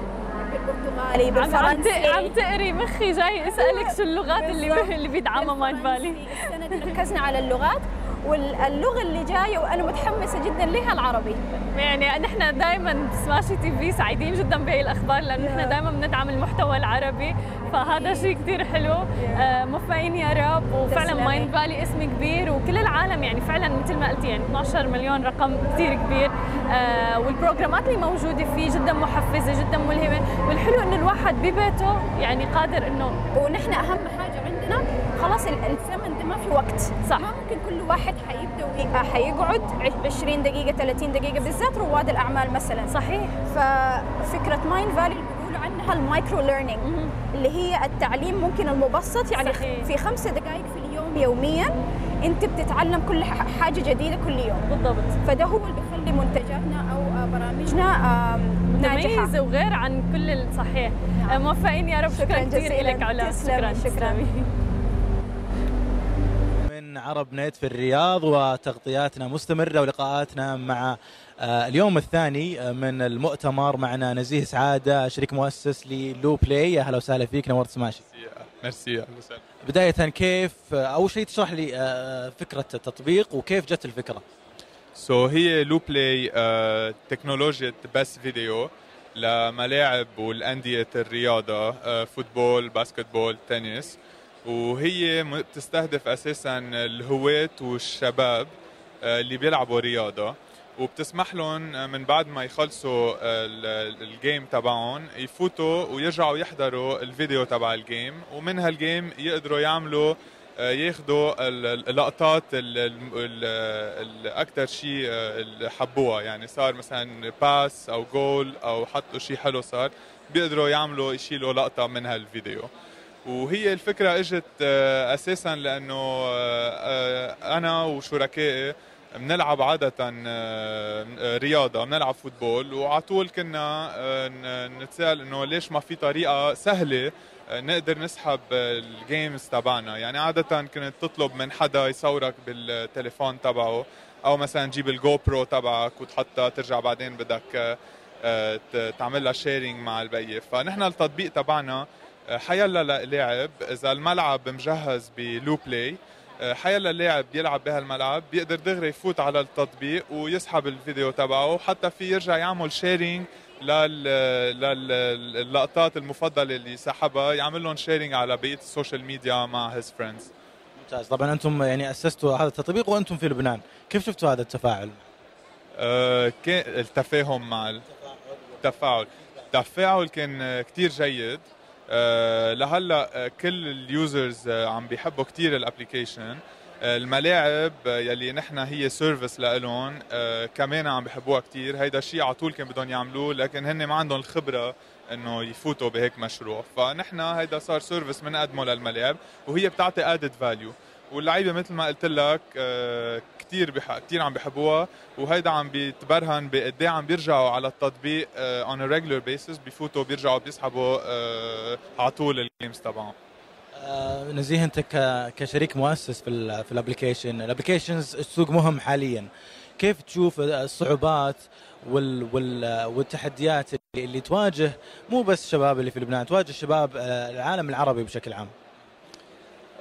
بالبرتغالي بالفرنسي عم تقري مخي جاي اسالك شو اللغات اللي اللي بيدعمها Mindvalley. السنة دي ركزنا على اللغات. واللغة اللي جاية وأنا متحمسة جدا لها العربي. يعني نحن دائما Smashi TV سعيدين جدا بهي الأخبار لأنه نحن دائما بندعم المحتوى العربي فهذا شيء كثير حلو. آه موفقين يا رب وفعلا Mindvalley اسم كبير وكل العالم يعني فعلا مثل ما قلتي يعني 12 مليون رقم كثير كبير. آه والبروجرامات اللي موجودة فيه جدا محفزة جدا ملهمة. والحلو إنه الواحد ببيته يعني قادر انه ونحن أهم حاجة عندنا خلاص في وقت صح. ما ممكن كل واحد حيبدأ حيقعد 20 دقيقة 30 دقيقة بالذات رواد الأعمال مثلا. صحيح. ففكرة Mindvalley بيقولوا عنها ال micro learning اللي هي التعليم ممكن المبسط يعني صحيح. في خمسة دقائق في اليوم يوميا أنت بتتعلم كل حاجة جديدة كل يوم. بالضبط. فده هو اللي بيخلي منتجاتنا أو برامجنا متميزه وغير عن كل الصحيح نعم. موفقين يا رب. شكرا, شكرا كثير لك علا شكرا. شكرا, شكرا. من ArabNet في الرياض وتغطياتنا مستمرة ولقاءاتنا مع آه، اليوم الثاني آه، من المؤتمر معنا نزيه سعادة شريك مؤسس للو بلاي. أهلا وسهلا فيك نورت سماشي. ميرسي وسهلا. بداية كيف آه، أول شيء تشرح لي فكرة التطبيق وكيف جت الفكرة؟ so so هي لو بلاي تكنولوجيا بث فيديو لملاعب والأندية الرياضة football basketball tennis. وهي بتستهدف أساسا الهواة والشباب اللي بيلعبوا رياضة. وبتسمح لهم من بعد ما يخلصوا ال game تبعهم يفوتوا ويرجعوا يحضروا الفيديو تبع ال game ومن هال game يقدروا يعملوا ياخذوا اللقطات الاكثر شيء اللي حبوها. يعني صار مثلا pass أو جول أو حطوا شيء حلو صار بيقدروا يعملوا يشيلوا لقطة من هالفيديو. وهي الفكرة إجت أساسا لأنه أنا وشركائي بنلعب عادة آه، رياضة بنلعب football وعلى طول كنا آه، نتساءل إنه ليش ما في طريقة سهلة آه، نقدر نسحب ال games تبعنا. يعني عادة كنت تطلب من حدا يصورك بالتليفون تبعه أو مثلا تجيب ال GoPro تبعك وتحطها ترجع بعدين بدك تعمل لها sharing مع البقية. فنحن التطبيق تبعنا حيلا لاعب إذا الملعب مجهز بلو بلاي حيلا اللاعب بيلعب بهالملعب بيقدر دغري يفوت على التطبيق ويسحب الفيديو تبعه وحتى في يرجع يعمل sharing للقطات المفضلة اللي سحبها يعمل لهم sharing على بقية ال social media مع his friends ممتاز. طبعا أنتم يعني أسستوا هذا التطبيق وأنتم في لبنان. كيف شفتوا هذا التفاعل؟ أه التفاهم مع التفاعل. التفاعل كان كثير جيد. لهلا آه، كل ال users آه، عم بيحبوا كثير ال application الملاعب يلي نحن هي service لهم كمان عم بيحبوها كثير هيدا الشيء على طول كان بدهم يعملوه لكن هن ما عندهم الخبرة إنه يفوتوا بهيك مشروع. فنحن هيدا صار service بنقدمه للملاعب وهي بتعطي added value واللعيبة مثل ما قلت لك آه، كثير بح... كثير عم بحبوها وهيدا عم بيتبرهن بقد إيه عم بيرجعوا على التطبيق on regular basis بفوتوا بيرجعوا بيسحبوا آه، على طول ال games تبعهم. آه نزيه أنت كشريك مؤسس في ال في ال application ال applications السوق مهم حاليا. كيف تشوف الصعوبات وال وال والتحديات اللي, تواجه مو بس الشباب اللي في لبنان تواجه الشباب العالم العربي بشكل عام؟ آه،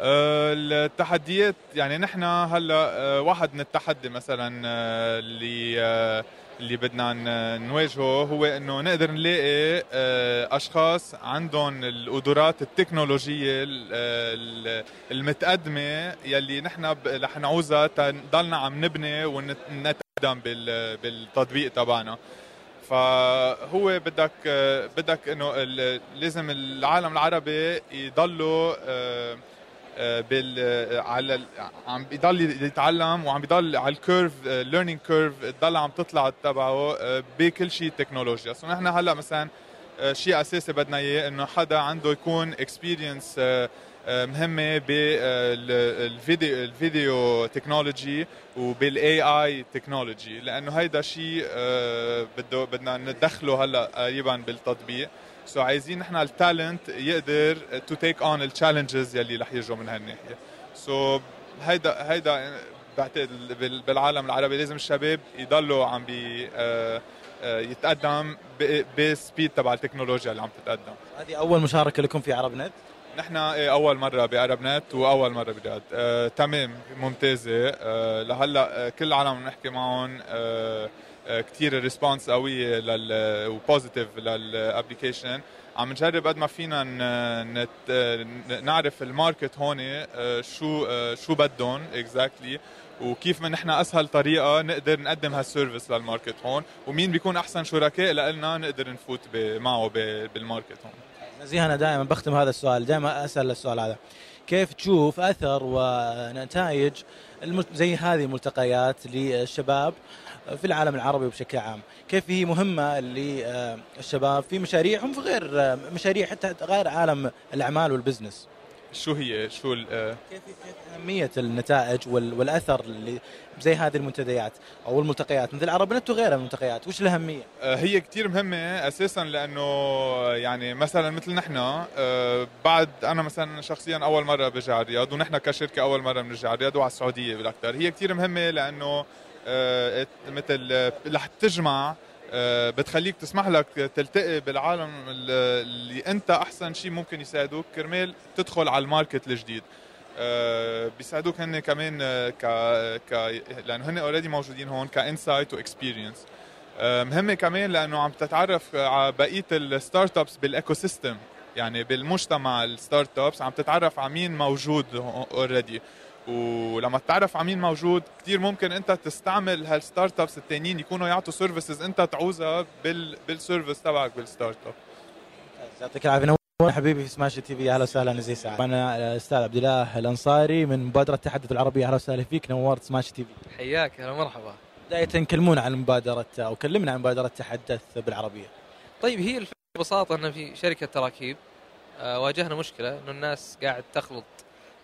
التحديات يعني نحن هلا آه، واحد من التحدي مثلا آه، اللي اللي بدنا نواجهه هو إنه نقدر نلاقي أشخاص عندهم القدرات التكنولوجية المتقدمة يلي نحن رح نعوزها تضلنا عم نبني ونتقدم بالتطبيق تبعنا. فهو بدك بدك إنه لازم العالم العربي يضلوا بال على عم بيضل يتعلم وعم بيضل على ال curve learning curve تضل عم تطلع تبعه آه، بكل شيء تكنولوجيا so نحن هلا مثلا آه، شيء أساسي بدنا إياه إنه حدا عنده يكون experience آه، مهمة بال video ال video technology وبال AI technology لأنه هيدا شيء بده بدنا ندخله هلا قريبا بالتطبيق. so عايزين نحن ال talent يقدر to take on ال challenges يلي رح يجوا من هالناحية. so هيدا هيدا بعتقد بالعالم العربي لازم الشباب يضلوا عم بي آه، آه، يتقدم ب speed تبع التكنولوجيا اللي عم تتقدم. هذه أول مشاركة لكم في عرب نت نحن إيه، أول مرة بعرب نت وأول مرة برياض آه، تمام ممتازة. آه، لهلأ كل العالم بنحكي معهم آه، كثير response قويه لل و positive لل application عم نجرب قد ما فينا نت نعرف ال market هون آه، شو آه، شو بدهم exactly وكيف من نحن أسهل طريقة نقدر نقدم هال service لل market هون ومين بيكون أحسن شركاء لنا نقدر نفوت معه بال market هون. نزيه أنا دائما بختم هذا السؤال دائما أسأل السؤال هذا. كيف تشوف أثر ونتائج زي هذه الملتقيات للشباب؟ في العالم العربي بشكل عام. كيف هي مهمة للشباب في مشاريعهم في غير مشاريع حتى غير عالم الأعمال والبزنس؟ شو هي؟ شو كيف كيف أهمية النتائج والأثر اللي زي هذه المنتديات أو الملتقيات؟ مثل عرب نت وغيرها من الملتقيات وش الأهمية؟ آه، هي كثير مهمة أساسا لأنه يعني مثلا مثل نحن آه، بعد أنا مثلا شخصيا أول مرة برجع على الرياض ونحن كشركة أول مرة بنرجع الرياض وعلى السعودية بالأكثر. هي كثير مهمة لأنه مثل رح تجمع آه، بتخليك تسمح لك تلتقي بالعالم اللي أنت أحسن شيء ممكن يساعدوك. كرمال تدخل على ال market الجديد. آه، بيساعدوك هن كمان ك ك لأنه هن already موجودين هون ك insight و experience. مهمة كمان لأنه عم تتعرف على بقية ال startups بال ecosystem يعني بالمجتمع ال startups عم تتعرف على مين موجود already ولما تتعرف على مين موجود كثير ممكن انت تستعمل هال startups الثانيين يكونوا يعطوا services انت تعوزها بال بال service تبعك بال startup يعطيك العافية. حبيبي في سماش تي في أهلا وسهلا نزيه سعد أنا الاستاذ عبد الله الأنصاري من مبادرة تحدث العربية. أهلا وسهلا فيك نورت سماش تي في حياك أهلا مرحبا بداية كلمونا عن مبادرة أو كلمنا عن مبادرة تحدث بالعربية. طيب هي الفكرة ببساطة إن في شركة تراكيب آه، واجهنا مشكلة إنه الناس قاعد تخلط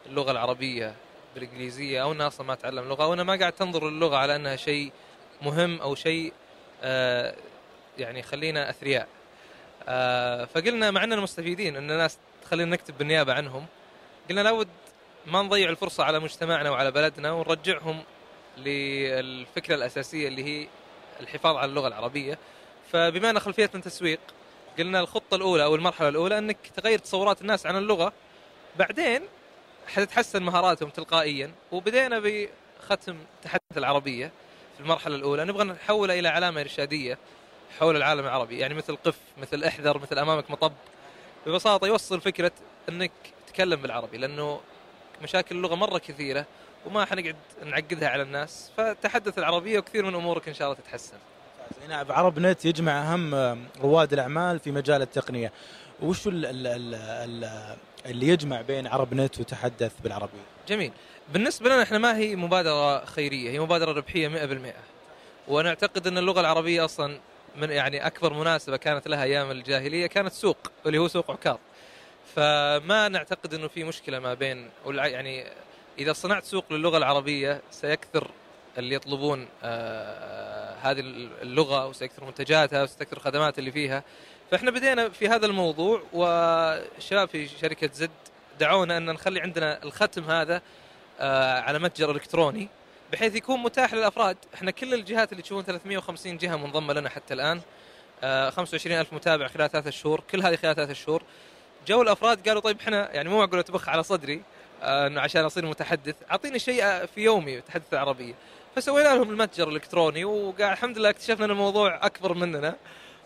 اللغة العربية بالإنجليزية أو انها أصلا ما تعلم لغة أو انها ما قاعد تنظر للغة على أنها شيء مهم أو شيء آه يعني خلينا أثرياء. آه فقلنا مع اننا مستفيدين أن الناس تخلينا نكتب بالنيابة عنهم قلنا لابد ما نضيع الفرصة على مجتمعنا وعلى بلدنا ونرجعهم للفكرة الأساسية اللي هي الحفاظ على اللغة العربية. فبما ان خلفيتنا تسويق قلنا الخطة الأولى أو المرحلة الأولى أنك تغير تصورات الناس عن اللغة بعدين حتتحسن مهاراتهم تلقائيا. وبدينا بختم تحدث العربية في المرحلة الأولى. نبغى نحولها إلى علامة إرشادية حول العالم العربي. يعني مثل قف مثل إحذر مثل أمامك مطب. ببساطة يوصل فكرة إنك تتكلم بالعربي لأنه مشاكل اللغة مرة كثيرة وما حنقعد نعقدها على الناس. فتحدث العربية وكثير من أمورك إن شاء الله تتحسن. نعم عرب نت يجمع أهم رواد الأعمال في مجال التقنية. وش اللي يجمع بين عرب نت وتحدث بالعربية؟ جميل. بالنسبة لنا إحنا ما هي مبادرة خيرية هي مبادرة ربحية 100% وأنا أعتقد إن اللغة العربية أصلا من يعني أكبر مناسبة كانت لها أيام الجاهلية كانت سوق اللي هو سوق عكاظ. فما نعتقد إنه في مشكلة ما بين يعني إذا صنعت سوق للغة العربية سيكثر اللي يطلبون آه هذه اللغة وسيكثر منتجاتها وسيكثر الخدمات اللي فيها. فإحنا بدينا في هذا الموضوع والشباب في شركة زد دعونا أن نخلي عندنا الختم هذا آه على متجر إلكتروني بحيث يكون متاح للأفراد. إحنا كل الجهات اللي تشوفون 350 جهة منضمة لنا حتى الآن آه 25 ألف متابع خلال ثلاثة شهور كل هذه خلال ثلاثة شهور. جو الأفراد قالوا طيب إحنا يعني مو معقول تبخ على صدري آه إنه عشان أصير متحدث. أعطيني شيء في يومي تحدث العربية. فسوينا لهم المتجر الإلكتروني وقاعد الحمد لله اكتشفنا إن الموضوع أكبر مننا.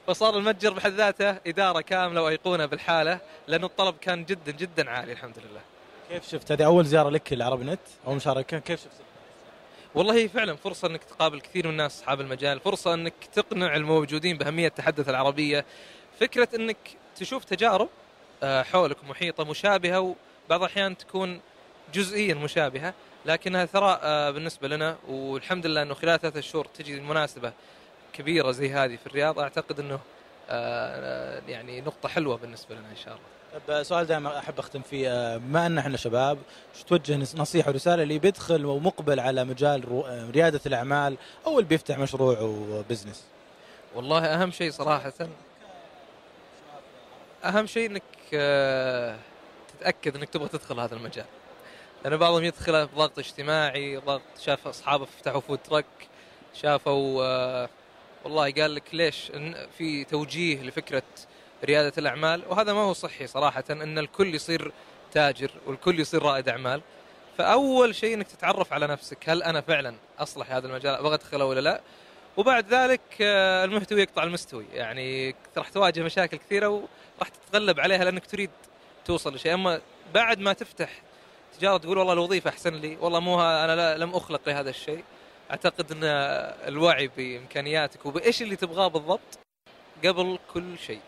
فصار المتجر بحد ذاته إدارة كاملة وأيقونة بالحالة لأنه الطلب كان جدا جدا عالي الحمد لله. كيف شفت هذه أول زيارة لك لعرب نت أو مشاركة كيف شفت؟ والله فعلا فرصة إنك تقابل كثير من الناس أصحاب المجال، فرصة إنك تقنع الموجودين بأهمية تحدث العربية، فكرة إنك تشوف تجارب آه، حولك محيطة مشابهة وبعض الأحيان تكون جزئيا مشابهة لكنها ثراء آه، بالنسبة لنا والحمد لله إنه خلال ثلاثة شهور تجي المناسبة كبيرة زي هذه في الرياض أعتقد إنه آه، يعني نقطة حلوة بالنسبة لنا إن شاء الله. طيب سؤال دائما أحب أختم فيه بما إن إحنا شباب شو توجه نصيحة ورسالة اللي بيدخل ومقبل على مجال ريادة الأعمال أو اللي بيفتح مشروع و business؟ والله أهم شيء صراحة أهم شيء إنك تتأكد إنك تبغى تدخل هذا المجال لأن بعضهم يدخله بضغط اجتماعي ضغط شاف أصحابه فتحوا food truck شافوا آه، والله قال لك ليش؟ في توجيه لفكرة ريادة الأعمال وهذا ما هو صحي صراحة إن الكل يصير تاجر والكل يصير رائد أعمال. فأول شيء إنك تتعرف على نفسك هل أنا فعلا أصلح هذا المجال أبغى أدخله ولا لا؟ وبعد ذلك آه، المحتوي يقطع المستوي. يعني راح تواجه مشاكل كثيرة وراح تتغلب عليها لأنك تريد توصل لشيء. أما بعد ما تفتح تجارة تقول والله الوظيفة أحسن لي والله مو أنا لم أخلق لهذا الشيء. أعتقد أن الوعي بإمكانياتك وبإيش اللي تبغاه بالضبط قبل كل شيء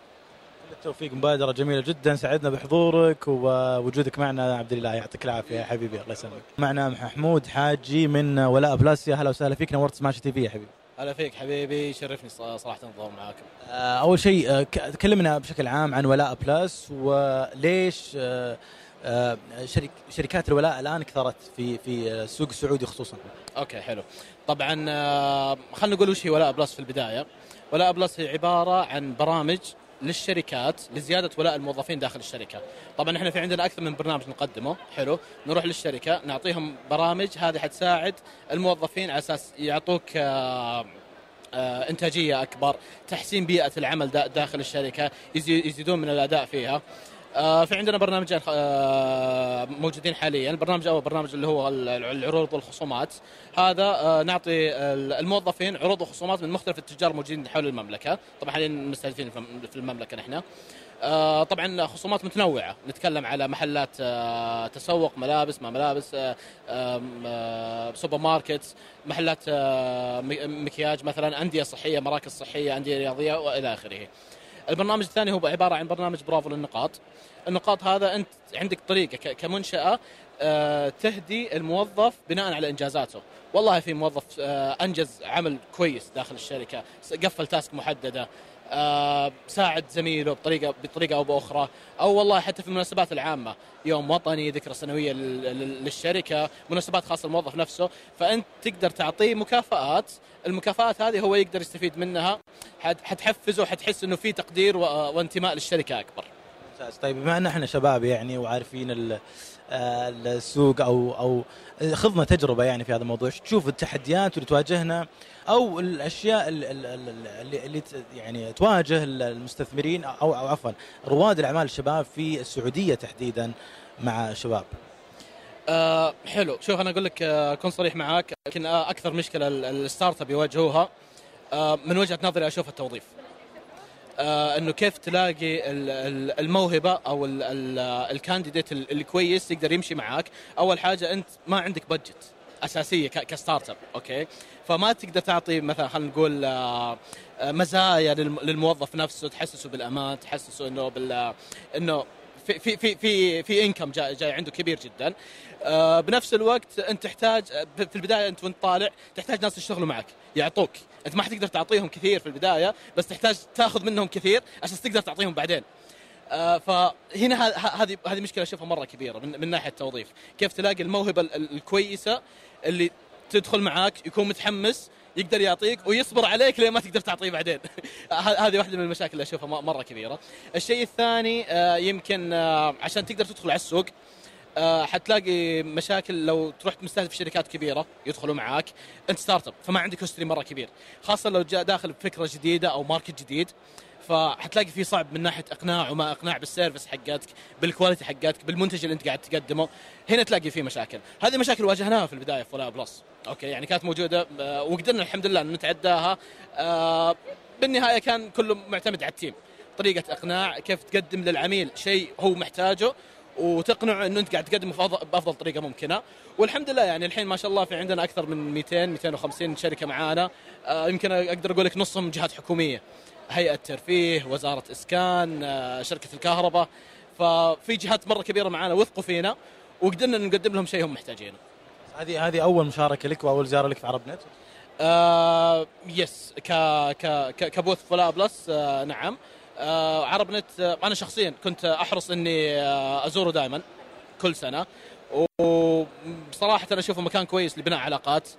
التوفيق مبادرة جميلة جدا سعدنا بحضورك ووجودك معنا عبد الله يعطيك العافية يا حبيبي الله يسلمك معنا محمود حاجي من ولاء بلس يا هلا وسهلا فيك نورت سماش تي في يا حبيبي هلا فيك حبيبي يشرفني صراحة الظهور معاكم. آه، أول شيء آه، تكلمنا بشكل عام عن ولاء بلس وليش آه، شرك شركات الولاء الآن كثرت في في السوق السعودي خصوصا. okay حلو. طبعا خلينا نقول وش هي ولاء بلس في البداية. ولاء بلس هي عبارة عن برامج للشركات لزيادة ولاء الموظفين داخل الشركة. طبعا إحنا في عندنا أكثر من برنامج نقدمه. حلو. نروح للشركة نعطيهم برامج هذه حتساعد الموظفين على أساس يعطوك آه، آه، إنتاجية أكبر تحسين بيئة العمل داخل الشركة يزيدون من الأداء فيها. آه، في عندنا برنامجين آه، موجودين حاليا. البرنامج الأول برنامج اللي هو العروض والخصومات. هذا آه، نعطي الموظفين عروض وخصومات من مختلف التجار الموجودين حول المملكة. طبعا حاليا مستهدفين في المملكة نحن. طبعا خصومات متنوعة. نتكلم على محلات تسوق ملابس ما ملابس سوبر ماركت محلات مكياج مثلا أندية صحية مراكز صحية أندية رياضية وإلى آخره. البرنامج الثاني هو عبارة عن برنامج برافو للنقاط. النقاط هذا أنت عندك طريقة كمنشأة آه، تهدي الموظف بناء على إنجازاته. والله في موظف آه، أنجز عمل كويس داخل الشركة قفل تاسك محددة. ساعد زميله بطريقه بطريقة أو بأخرى. أو والله حتى في المناسبات العامة. يوم وطني ذكرى سنوية للشركة مناسبات خاصة للموظف نفسه. فأنت تقدر تعطيه مكافآت. المكافآت هذه هو يقدر يستفيد منها. حتحفزه وحتحس إنه في تقدير وانتماء للشركة أكبر. ممتاز. طيب بما إن إحنا شباب يعني وعارفين السوق أو أو خضنا تجربة يعني في هذا الموضوع تشوف التحديات اللي تواجهنا أو الأشياء اللي, اللي يعني تواجه المستثمرين أو عفوا رواد الأعمال الشباب في السعودية تحديدا مع الشباب. أه حلو. شوف أنا أقول لك آه، أكون صريح معاك يمكن آه، أكثر مشكلة ال startup يواجهوها أه من وجهة نظري أشوف التوظيف. آه إنه كيف تلاقي الموهبة أو ال candidate الكويس يقدر يمشي معاك. أول حاجة أنت ما عندك budget أساسية ك startup okay؟ فما تقدر تعطي مثلا خلينا نقول آه، آه، مزايا للموظف نفسه تحسسه بالأمان تحسسه إنه بال إنه في في في في في انكم جاي, جاي عنده كبير جدا. آه، بنفس الوقت أنت تحتاج في البداية أنت وأنت طالع تحتاج ناس يشتغلوا معك يعطوك. أنت ما حتقدر تعطيهم كثير في البداية بس تحتاج تاخذ منهم كثير عشان تقدر تعطيهم بعدين. آه فهنا هذه هذه مشكلة أشوفها مرة كبيرة من, من ناحية التوظيف. كيف تلاقي الموهبة الكويسة؟ اللي تدخل معاك يكون متحمس يقدر يعطيك ويصبر عليك لين ما تقدر تعطيه بعدين. هذه واحدة من المشاكل اللي أشوفها مرة كبيرة. الشيء الثاني آه، يمكن آه، عشان تقدر تدخل على السوق آه، حتلاقي مشاكل لو تروح مستهدف شركات كبيرة يدخلوا معاك. انت startup فما عندك history مرة كبير. خاصة لو داخل بفكرة جديدة أو market جديد. فحتلاقي في صعب من ناحية إقناع وما إقناع بال service حقتك بال quality حقتك بالمنتج اللي أنت قاعد تقدمه. هنا تلاقي فيه مشاكل. هذه مشاكل واجهناها في البداية في ولا بلس okay يعني كانت موجودة آه، وقدرنا الحمد لله نتعداها. آه، بالنهاية كان كله معتمد على التيم. طريقة إقناع كيف تقدم للعميل شيء هو محتاجه وتقنعه إنه أنت قاعد تقدمه بأفضل طريقة ممكنة. والحمد لله يعني الحين ما شاء الله في عندنا أكثر من 200 250 شركة معانا. آه، يمكن أقدر أقول لك نصهم جهات حكومية. هيئة ترفيه وزارة إسكان آه، شركة الكهرباء. ففي جهات مرة كبيرة معانا وثقوا فينا وقدرنا نقدم لهم شيء هم محتاجينه. هذه هذه أول مشاركة لك وأول زيارة لك في عرب نت؟ آه yes ك ك ك booth فلا بلس آه نعم. آه عرب نت آه أنا شخصيا كنت أحرص إني آه أزوره دائما كل سنة. وبصراحه أنا أشوفه مكان كويس لبناء علاقات. آه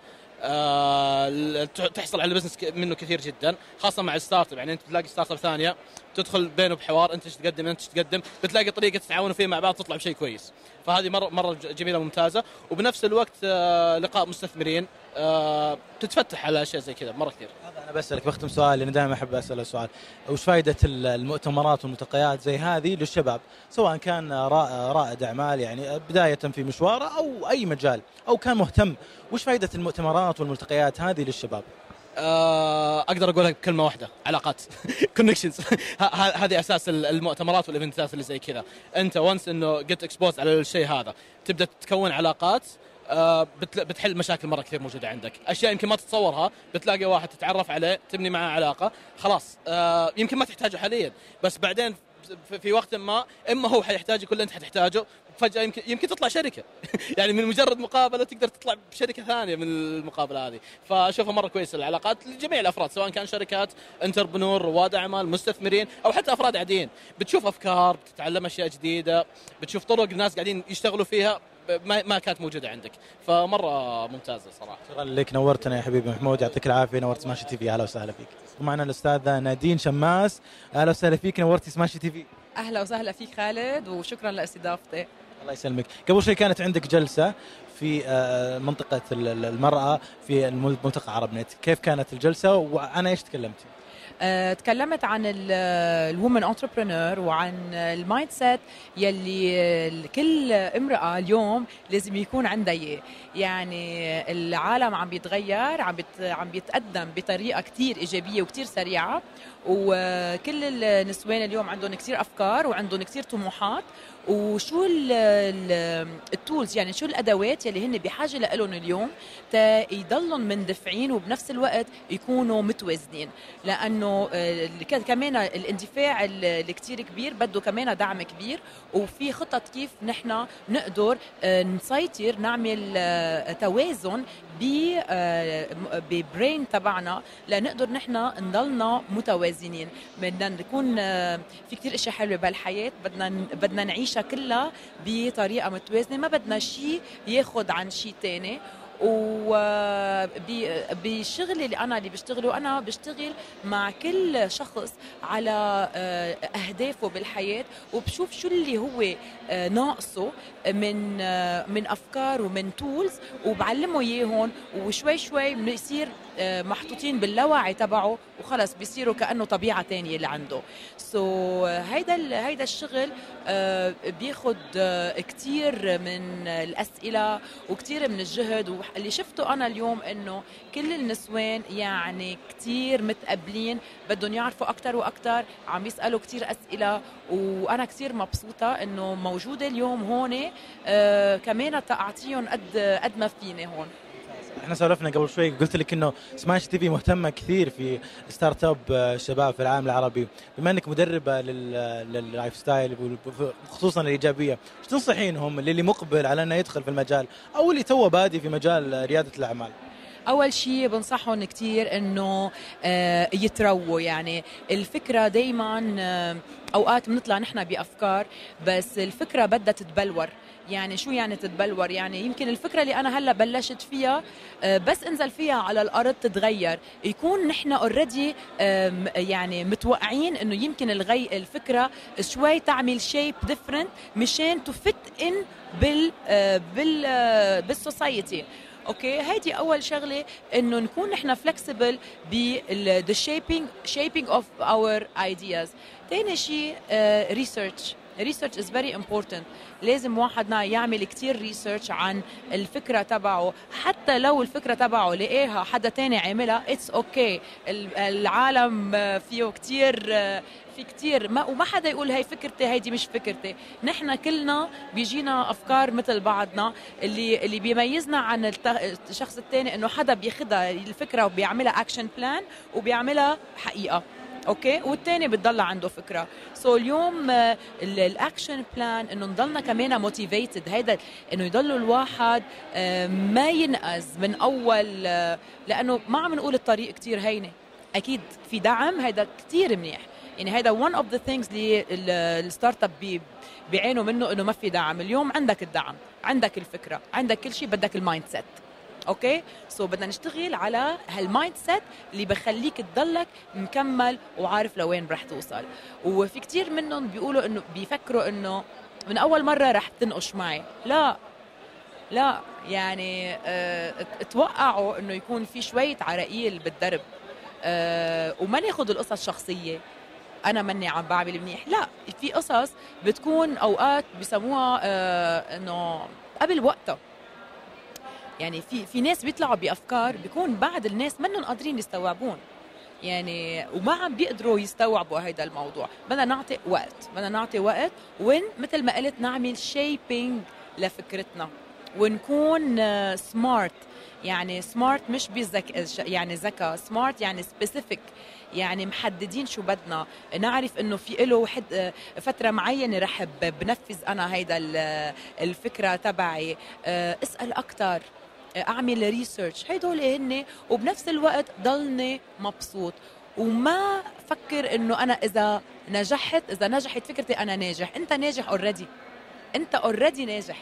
تحصل على business منه كثير جدا خاصة مع ال startup يعني أنت تلاقي startup ثانية تدخل بينه بحوار أنت إيش تقدم أنت إيش تقدم بتلاقي طريقة تتعاونوا فيها مع بعض تطلع بشيء كويس. فهذه مره مرة جميلة وممتازة. وبنفس الوقت آه لقاء مستثمرين آه تتفتح على أشياء زي كذا مرة كثير. بسالك بختم سؤال لأني دائما أحب أسأل سؤال وش فائده المؤتمرات والملتقيات زي هذه للشباب؟ سواء كان رائد أعمال يعني بداية في مشواره أو أي مجال أو كان مهتم. وش فائده المؤتمرات والملتقيات هذه للشباب؟ آه، أقدر أقولها بكلمة واحدة علاقات. كونكشنز هذه أساس المؤتمرات وال eventات اللي زي كذا. أنت once إنه get exposed على الشيء هذا تبدأ تكون علاقات بتحل مشاكل مرة كثير موجودة عندك. أشياء يمكن ما تتصورها بتلاقي واحد تتعرف عليه تبني معاه علاقة خلاص. آه، يمكن ما تحتاجه حاليا بس بعدين في وقت ما إما هو حيحتاج كل اللي أنت حتحتاجه فجأة يمكن يمكن تطلع شركة. يعني من مجرد مقابلة تقدر تطلع بشركة ثانية من المقابلة هذه. فأشوفها مرة كويسة العلاقات لجميع الأفراد سواء كان شركات entrepreneur رواد أعمال مستثمرين أو حتى أفراد عاديين بتشوف أفكار بتتعلم أشياء جديدة بتشوف طرق الناس قاعدين يشتغلوا فيها. ما ما كانت موجودة عندك. فمرة ممتازة صراحة. شكرا لك نورتنا يا حبيبي محمود يعطيك العافية. نورت سماشي تي في. أهلا وسهلا فيك. ومعنا الأستاذة نادين شماس. أهلا وسهلا فيك نورتي سماشي تي في. أهلا وسهلا فيك خالد وشكرا لإستضافتي. الله يسلمك. قبل شوي كانت عندك جلسة في آه، منطقة المرأة في الملتقى عرب نت. كيف كانت الجلسة؟ وعن إيش تكلمتي تكلمت عن ال women entrepreneur وعن ال mindset يلي كل امرأة اليوم لازم يكون عندها إياه. يعني العالم عم بيتغير عم عم بيتقدم بطريقة كثير إيجابية وكثير سريعة. وكل النسوان اليوم عندهم كثير أفكار وعندهم كثير طموحات. وشو التولز يعني شو الأدوات يلي هن بحاجة لهم اليوم تا يضلهم مندفعين وبنفس الوقت يكونوا متوازنين. لأنه آه، كمان الاندفاع اللي كثير كبير بده كمان دعم كبير. وفي خطط كيف نحن نقدر آه، نسيطر نعمل آه، توازن ببرين تبعنا لنقدر نحن نضلنا متوازنين. بدنا نكون في كثير إشياء حلوة بالحياة بدنا بدنا نعيش نعيشها كلها بطريقة متوازنة. ما بدنا شيء ياخذ عن شيء ثاني وبشغلي اللي أنا اللي بشتغله أنا بشتغل مع كل شخص على آه، أهدافه بالحياة. وبشوف شو اللي هو آه، ناقصه من آه، من أفكار ومن تولز وبعلمه إياهم. وشوي شوي بيصير محطوطين باللاوعي تبعه وخلص بيصيروا كأنه طبيعة تانية اللي عنده. so so, هيدا هيدا الشغل بياخذ كثير من الأسئلة وكثير من الجهد. اللي شفته أنا اليوم إنه كل النسوان يعني كثير متقبلين بدهم يعرفوا أكثر وأكثر عم يسألوا كثير أسئلة. وأنا كثير مبسوطة إنه موجودة اليوم هون آه كمان أعطيهم قد قد ما فيني هون. إحنا سولفنا قبل شوي قلت لك إنه سماش تي في مهتمة كثير في startup الشباب في العالم العربي. بما إنك مدربة لل lifestyle خصوصا الإيجابية إيش تنصحينهم للي مقبل على إنه يدخل في المجال أو اللي توه بادي في مجال ريادة الأعمال؟ أول شيء بنصحهم كثير إنه آه، يترووا. يعني الفكرة دائما آه، أوقات بنطلع نحن بأفكار بس الفكرة بدها تتبلور. يعني شو يعني تتبلور؟ يعني يمكن الفكرة اللي أنا هلأ بلشت فيها آه، بس انزل فيها على الأرض تتغير. يكون نحن already يعني متوقعين إنه يمكن الغي الفكرة شوي تعمل shape different مشان ت fit in بال بال بال society okay؟ هيدي أول شغلة إنه نكون نحن flexible بال shaping shaping of our ideas. ثاني شيء research research is very important لازم واحدنا يعمل كتير research عن الفكرة تبعه. حتى لو الفكرة تبعه لقاها حدا تاني عملها it's okay okay. العالم فيه كتير في كتير. ما وما حدا يقول هي فكرتي هيدي مش فكرتي. نحن كلنا بيجينا أفكار مثل بعضنا. اللي اللي بيميزنا عن الشخص الثاني إنه حدا بياخذها الفكرة وبيعملها action plan وبيعملها حقيقة. okay؟ والثاني بتضل عنده فكرة. so so اليوم آه، ال action plan إنه نضلنا كمان motivated هيدا إنه يضل الواحد آه، ما ينقز من أول آه، لأنه ما عم نقول الطريق كثير هينة. أكيد في دعم هيدا كثير منيح. يعني هيدا one of the things اللي ال startup بيعانوا منه إنه ما في دعم. اليوم عندك الدعم عندك الفكرة عندك كل شيء بدك ال mindset okay؟ so so بدنا نشتغل على هال mindset اللي بخليك تضلك مكمل وعارف لوين رح توصل. وفي كتير منهم بيقولوا انه بيفكروا إنه من أول مرة رح تنقش معي. لا. لا. يعني آه توقعوا إنه يكون في شوية عراقيل بالدرب. آه وما ناخذ القصص شخصيه أنا مني عم بعمل منيح. لا. في قصص بتكون أوقات بسموها آه إنه قبل وقتها. يعني في في ناس بيطلعوا بأفكار بيكون بعد الناس منهم قادرين يستوعبون. يعني وما عم بيقدروا يستوعبوا هيدا الموضوع. بدنا نعطي وقت بدنا نعطي وقت وين مثل ما قلت نعمل shaping لفكرتنا. ونكون smart يعني smart مش بذك يعني ذكاء smart يعني specific يعني محددين شو بدنا. نعرف إنه في له حد فترة معينة رح بنفذ أنا هيدا الفكرة تبعي. آه، اسأل أكثر أعمل research هدول هن وبنفس الوقت ضلني مبسوط. وما فكر إنه أنا إذا نجحت إذا نجحت فكرتي أنا ناجح. أنت ناجح already أنت already ناجح.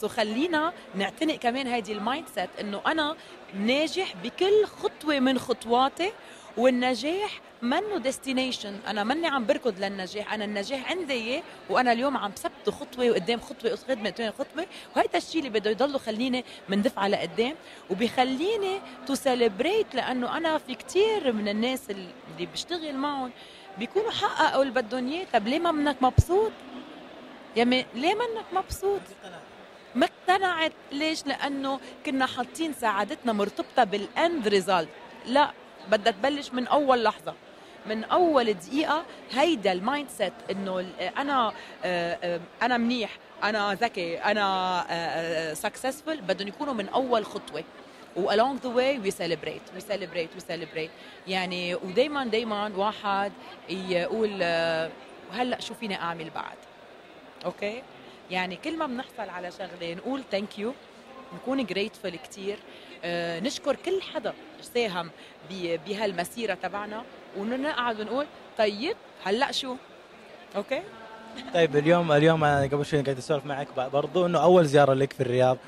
so خلينا نعتنق كمان هيدي ال mindset إنه أنا ناجح بكل خطوة من خطواتي والنجاح منه destination أنا ماني عم بركض للنجاح. أنا النجاح عندي إياه وأنا اليوم عم ثبت خطوة وقدام خطوة قدام خطوة. وهيدا الشيء اللي بده يضله خليني مندفعه لقدام وبيخليني to celebrate لأنه أنا في كثير من الناس اللي بشتغل معهم بيكونوا حققوا اللي بدهم إياه. طب ليه ما منك مبسوط؟ يعني ليه منك مبسوط؟ ما اقتنعت ليش؟ لأنه كنا حاطين سعادتنا مرتبطة بال end result لا بدها تبلش من أول لحظة. من أول دقيقة هيدا ال mindset انه أنا آه، آه، أنا منيح أنا ذكي أنا successful آه، بدهم يكونوا من أول خطوة. و along the way we celebrate we celebrate we celebrate. يعني ودائما دائما واحد يقول هلا شو فيني أعمل بعد؟ أوكي؟ يعني كل ما بنحصل على شغلة نقول thank you نكون grateful كثير نشكر كل حدا ساهم بهالمسيرة تبعنا. ونقعد ونقول طيب هلأ شو؟ أوكي؟ طيب اليوم اليوم أنا قبل شوي قاعد أسولف معك برضو إنه أول زيارة لك في الرياض.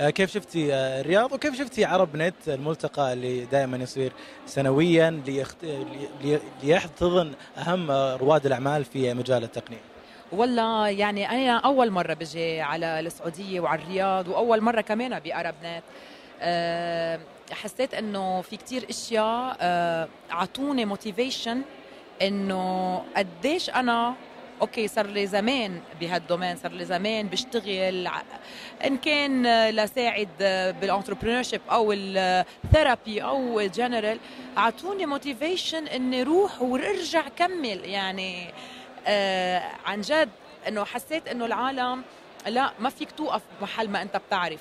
آه، كيف شفتي آه، الرياض؟ وكيف شفتي عرب نت الملتقى اللي دائما يصير سنويا ليخت... ليحتضن أهم رواد الأعمال في مجال التقنية؟ والله يعني أنا أول مرة بجي على السعودية وعلى الرياض وأول مرة كمان بأرب نت. حسيت إنه في كتير أشياء أه أعطوني motivation إنه قديش أنا okay صار لي زمان بهال domain صار لي زمان بشتغل إن كان لساعد بال entrepreneur أو ال therapy أو الجنرال أعطوني motivation إني روح وارجع كمل. يعني آه عن جد إنه حسيت إنه العالم لا ما فيك توقف محل ما أنت بتعرف.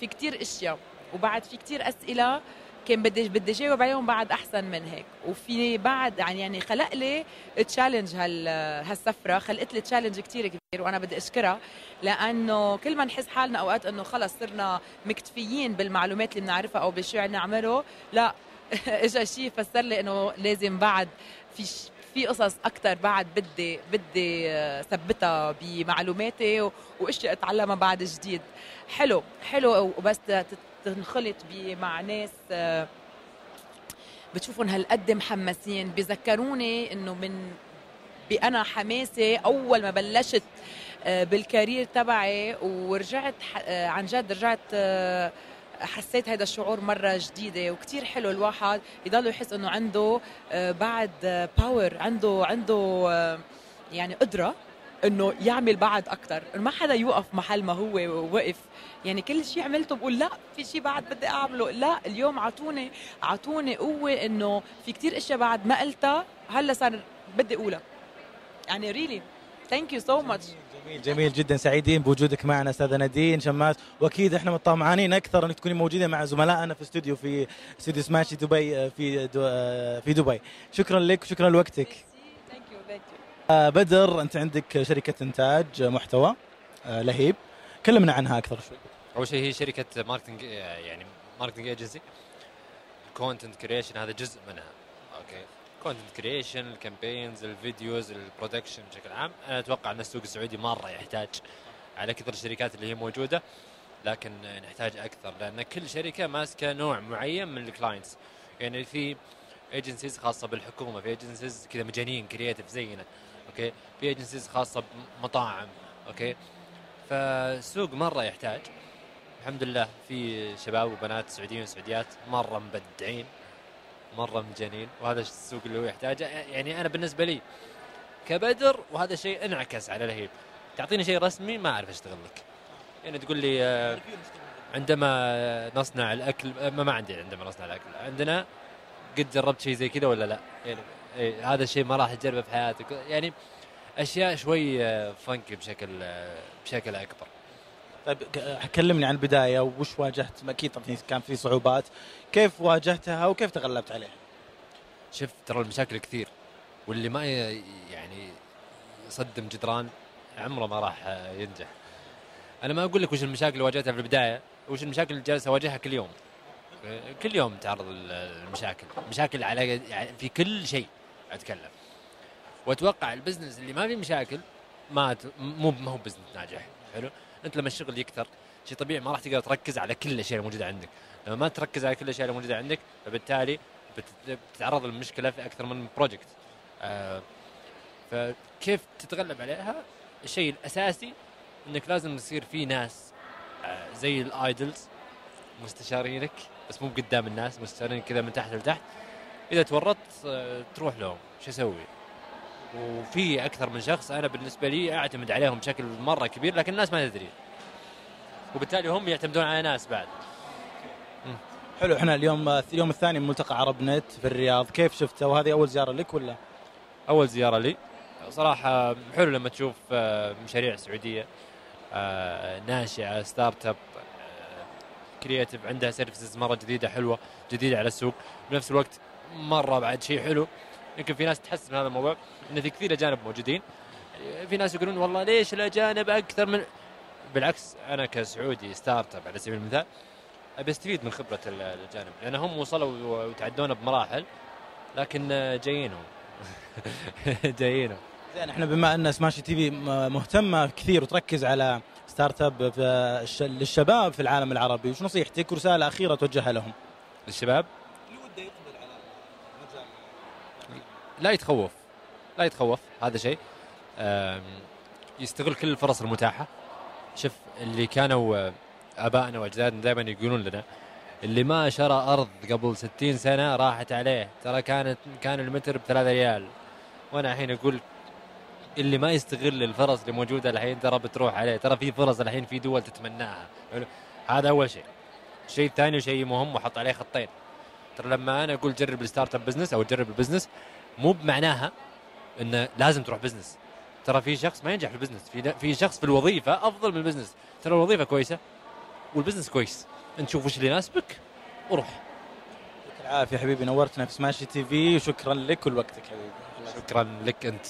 في كتير أشياء وبعد في كتير أسئلة كان بدي بدي جاوب عليهم بعد أحسن من هيك. وفي بعد يعني يعني خلق لي challenge هال هالسفرة خلقت لي challenge كثير كبير وأنا بدي أشكرها لأنه كل ما نحس حالنا أوقات إنه خلص صرنا مكتفيين بالمعلومات اللي بنعرفها أو بالشيء اللي نعمله لا اجى شيء فسر لي إنه لازم بعد في في قصص أكثر بعد بدي بدي ثبتها بمعلوماتي وأشياء أتعلمها بعد جديد. حلو حلو وبس تنخلط مع ناس بتشوفهم هالقد محمسين. بذكروني إنه من بانا حماسي أول ما بلشت آه، بالكارير تبعي ورجعت آه، عن جد رجعت آه، حسيت هذا الشعور مرة جديدة. وكتير حلو الواحد يضل يحس إنه عنده بعد باور عنده عنده يعني قدرة إنه يعمل بعد أكثر ما حدا يوقف محل ما هو وقف يعني كل شيء عملته بقول لا في شيء بعد بدي أعمله. لا اليوم اعطوني اعطوني قوة إنه في كتير أشياء بعد ما قلتها هلأ صار بدي أقولها. يعني really thank you so much جميل جميل جدا. سعيدين بوجودك معنا أستاذة نادين شماس. وأكيد إحنا طمعانين أكثر إنك تكوني موجودة مع زملائنا في استوديو في استوديو سماشي دبي آه، في دو آه، في دبي. شكرا لك وشكرا لوقتك. يو بدر أنت عندك شركة إنتاج محتوى آه، لهيب. كلمنا عنها أكثر شوي. أول شيء هي شركة marketing يعني marketing agency content creation هذا جزء منها. okay. content creation ال campaigns ال videos ال production بشكل عام. أنا أتوقع أن السوق السعودي مرة يحتاج على كثر الشركات اللي هي موجودة لكن نحتاج أكثر لأن كل شركة ماسكة نوع معين من ال clients يعني في agencies خاصة بالحكومة في agencies كذا مجانين creative زينا okay. في agencies خاصة بمطاعم. okay. فالسوق مرة يحتاج. الحمد لله في شباب وبنات سعوديين وسعوديات مرة مبدعين مرة مجانين وهذا السوق اللي هو يحتاجه. يعني أنا بالنسبة لي كبدر وهذا شيء انعكس على لهيب تعطيني شيء رسمي ما أعرف أشتغل لك. يعني تقول لي آه، عندما نصنع الأكل ما, ما عندي عندما نصنع الأكل. عندنا قد جربت شيء زي كذا ولا لا؟ يعني إيه هذا الشيء ما راح تجربه في حياتك. يعني أشياء شوي فنك آه، بشكل آه، بشكل أكبر. طيب كلمني عن البداية وش واجهت؟ أكيد طبعا كان في صعوبات. كيف واجهتها وكيف تغلبت عليها؟ شوف ترى المشاكل كثير واللي ما يعني يصدم جدران عمره ما راح ينجح. أنا ما أقول لك وش المشاكل اللي واجهتها في البداية وش المشاكل اللي جالس أواجهها كل يوم. كل يوم تعرض المشاكل مشاكل على يعني في كل شيء أتكلم. وأتوقع ال business اللي ما فيه مشاكل ما مو ما هو business ناجح. حلو؟ أنت لما الشغل يكثر شيء طبيعي ما راح تقدر تركز على كل الاشياء الموجوده عندك. لما ما تركز على كل الاشياء الموجوده عندك فبالتالي بتتعرض للمشكلة في أكثر من project آه فكيف تتغلب عليها؟ الشيء الأساسي إنك لازم يصير في ناس آه زي الايدلز مستشارينك بس مو قدام الناس مستشارين كذا من تحت لتحت. إذا تورطت آه تروح لهم. شو أسوي وفي أكثر من شخص أنا بالنسبة لي أعتمد عليهم بشكل مرة كبير لكن الناس ما تدري. وبالتالي هم يعتمدون على ناس بعد. حلو إحنا اليوم اليوم الثاني من ملتقى عرب نت في الرياض. كيف شفته؟ وهذه أول زيارة لك ولا؟ أول زيارة لي. صراحة حلو لما تشوف آه، مشاريع سعودية آه، ناشئة startup creative عندها services مرة جديدة حلوة جديدة على السوق. بنفس الوقت مرة بعد شيء حلو. يمكن في ناس تحس من هذا الموضوع انه في كثير أجانب موجودين. في ناس يقولون والله ليش الأجانب أكثر من بالعكس أنا كسعودي startup على سبيل المثال أبي أستفيد من خبرة الأجانب لأن هم وصلوا وتعدونا بمراحل لكن جايينهم. جايينهم. زين إحنا بما أن سماشي تي في مهتمة كثير وتركز على startup للشباب في العالم العربي وش نصيحتك؟ ورساله أخيرة توجهها لهم؟ للشباب؟ لا يتخوف. لا يتخوف هذا شيء. يستغل كل الفرص المتاحة. شوف اللي كانوا آبائنا وأجدادنا دائما يقولون لنا اللي ما شرى أرض قبل 60 سنة راحت عليه. ترى كانت كان المتر ب 3 ريال. وأنا الحين أقول اللي ما يستغل الفرص اللي موجودة الحين ترى بتروح عليه. ترى في فرص الحين في دول تتمناها. هذا أول شيء. الشيء الثاني وشيء مهم وحط عليه خطين. ترى لما أنا أقول جرب ال startup business أو جرب ال business مو بمعناها انه لازم تروح business ترى في شخص ما ينجح في ال business في في شخص في الوظيفة أفضل من ال business ترى الوظيفة كويسة وال business كويس. انت شوف وش اللي يناسبك وروح. يعطيك العافية حبيبي نورتنا في سماشي تي في وشكرا لك ولوقتك حبيبي. شكرا لك أنت.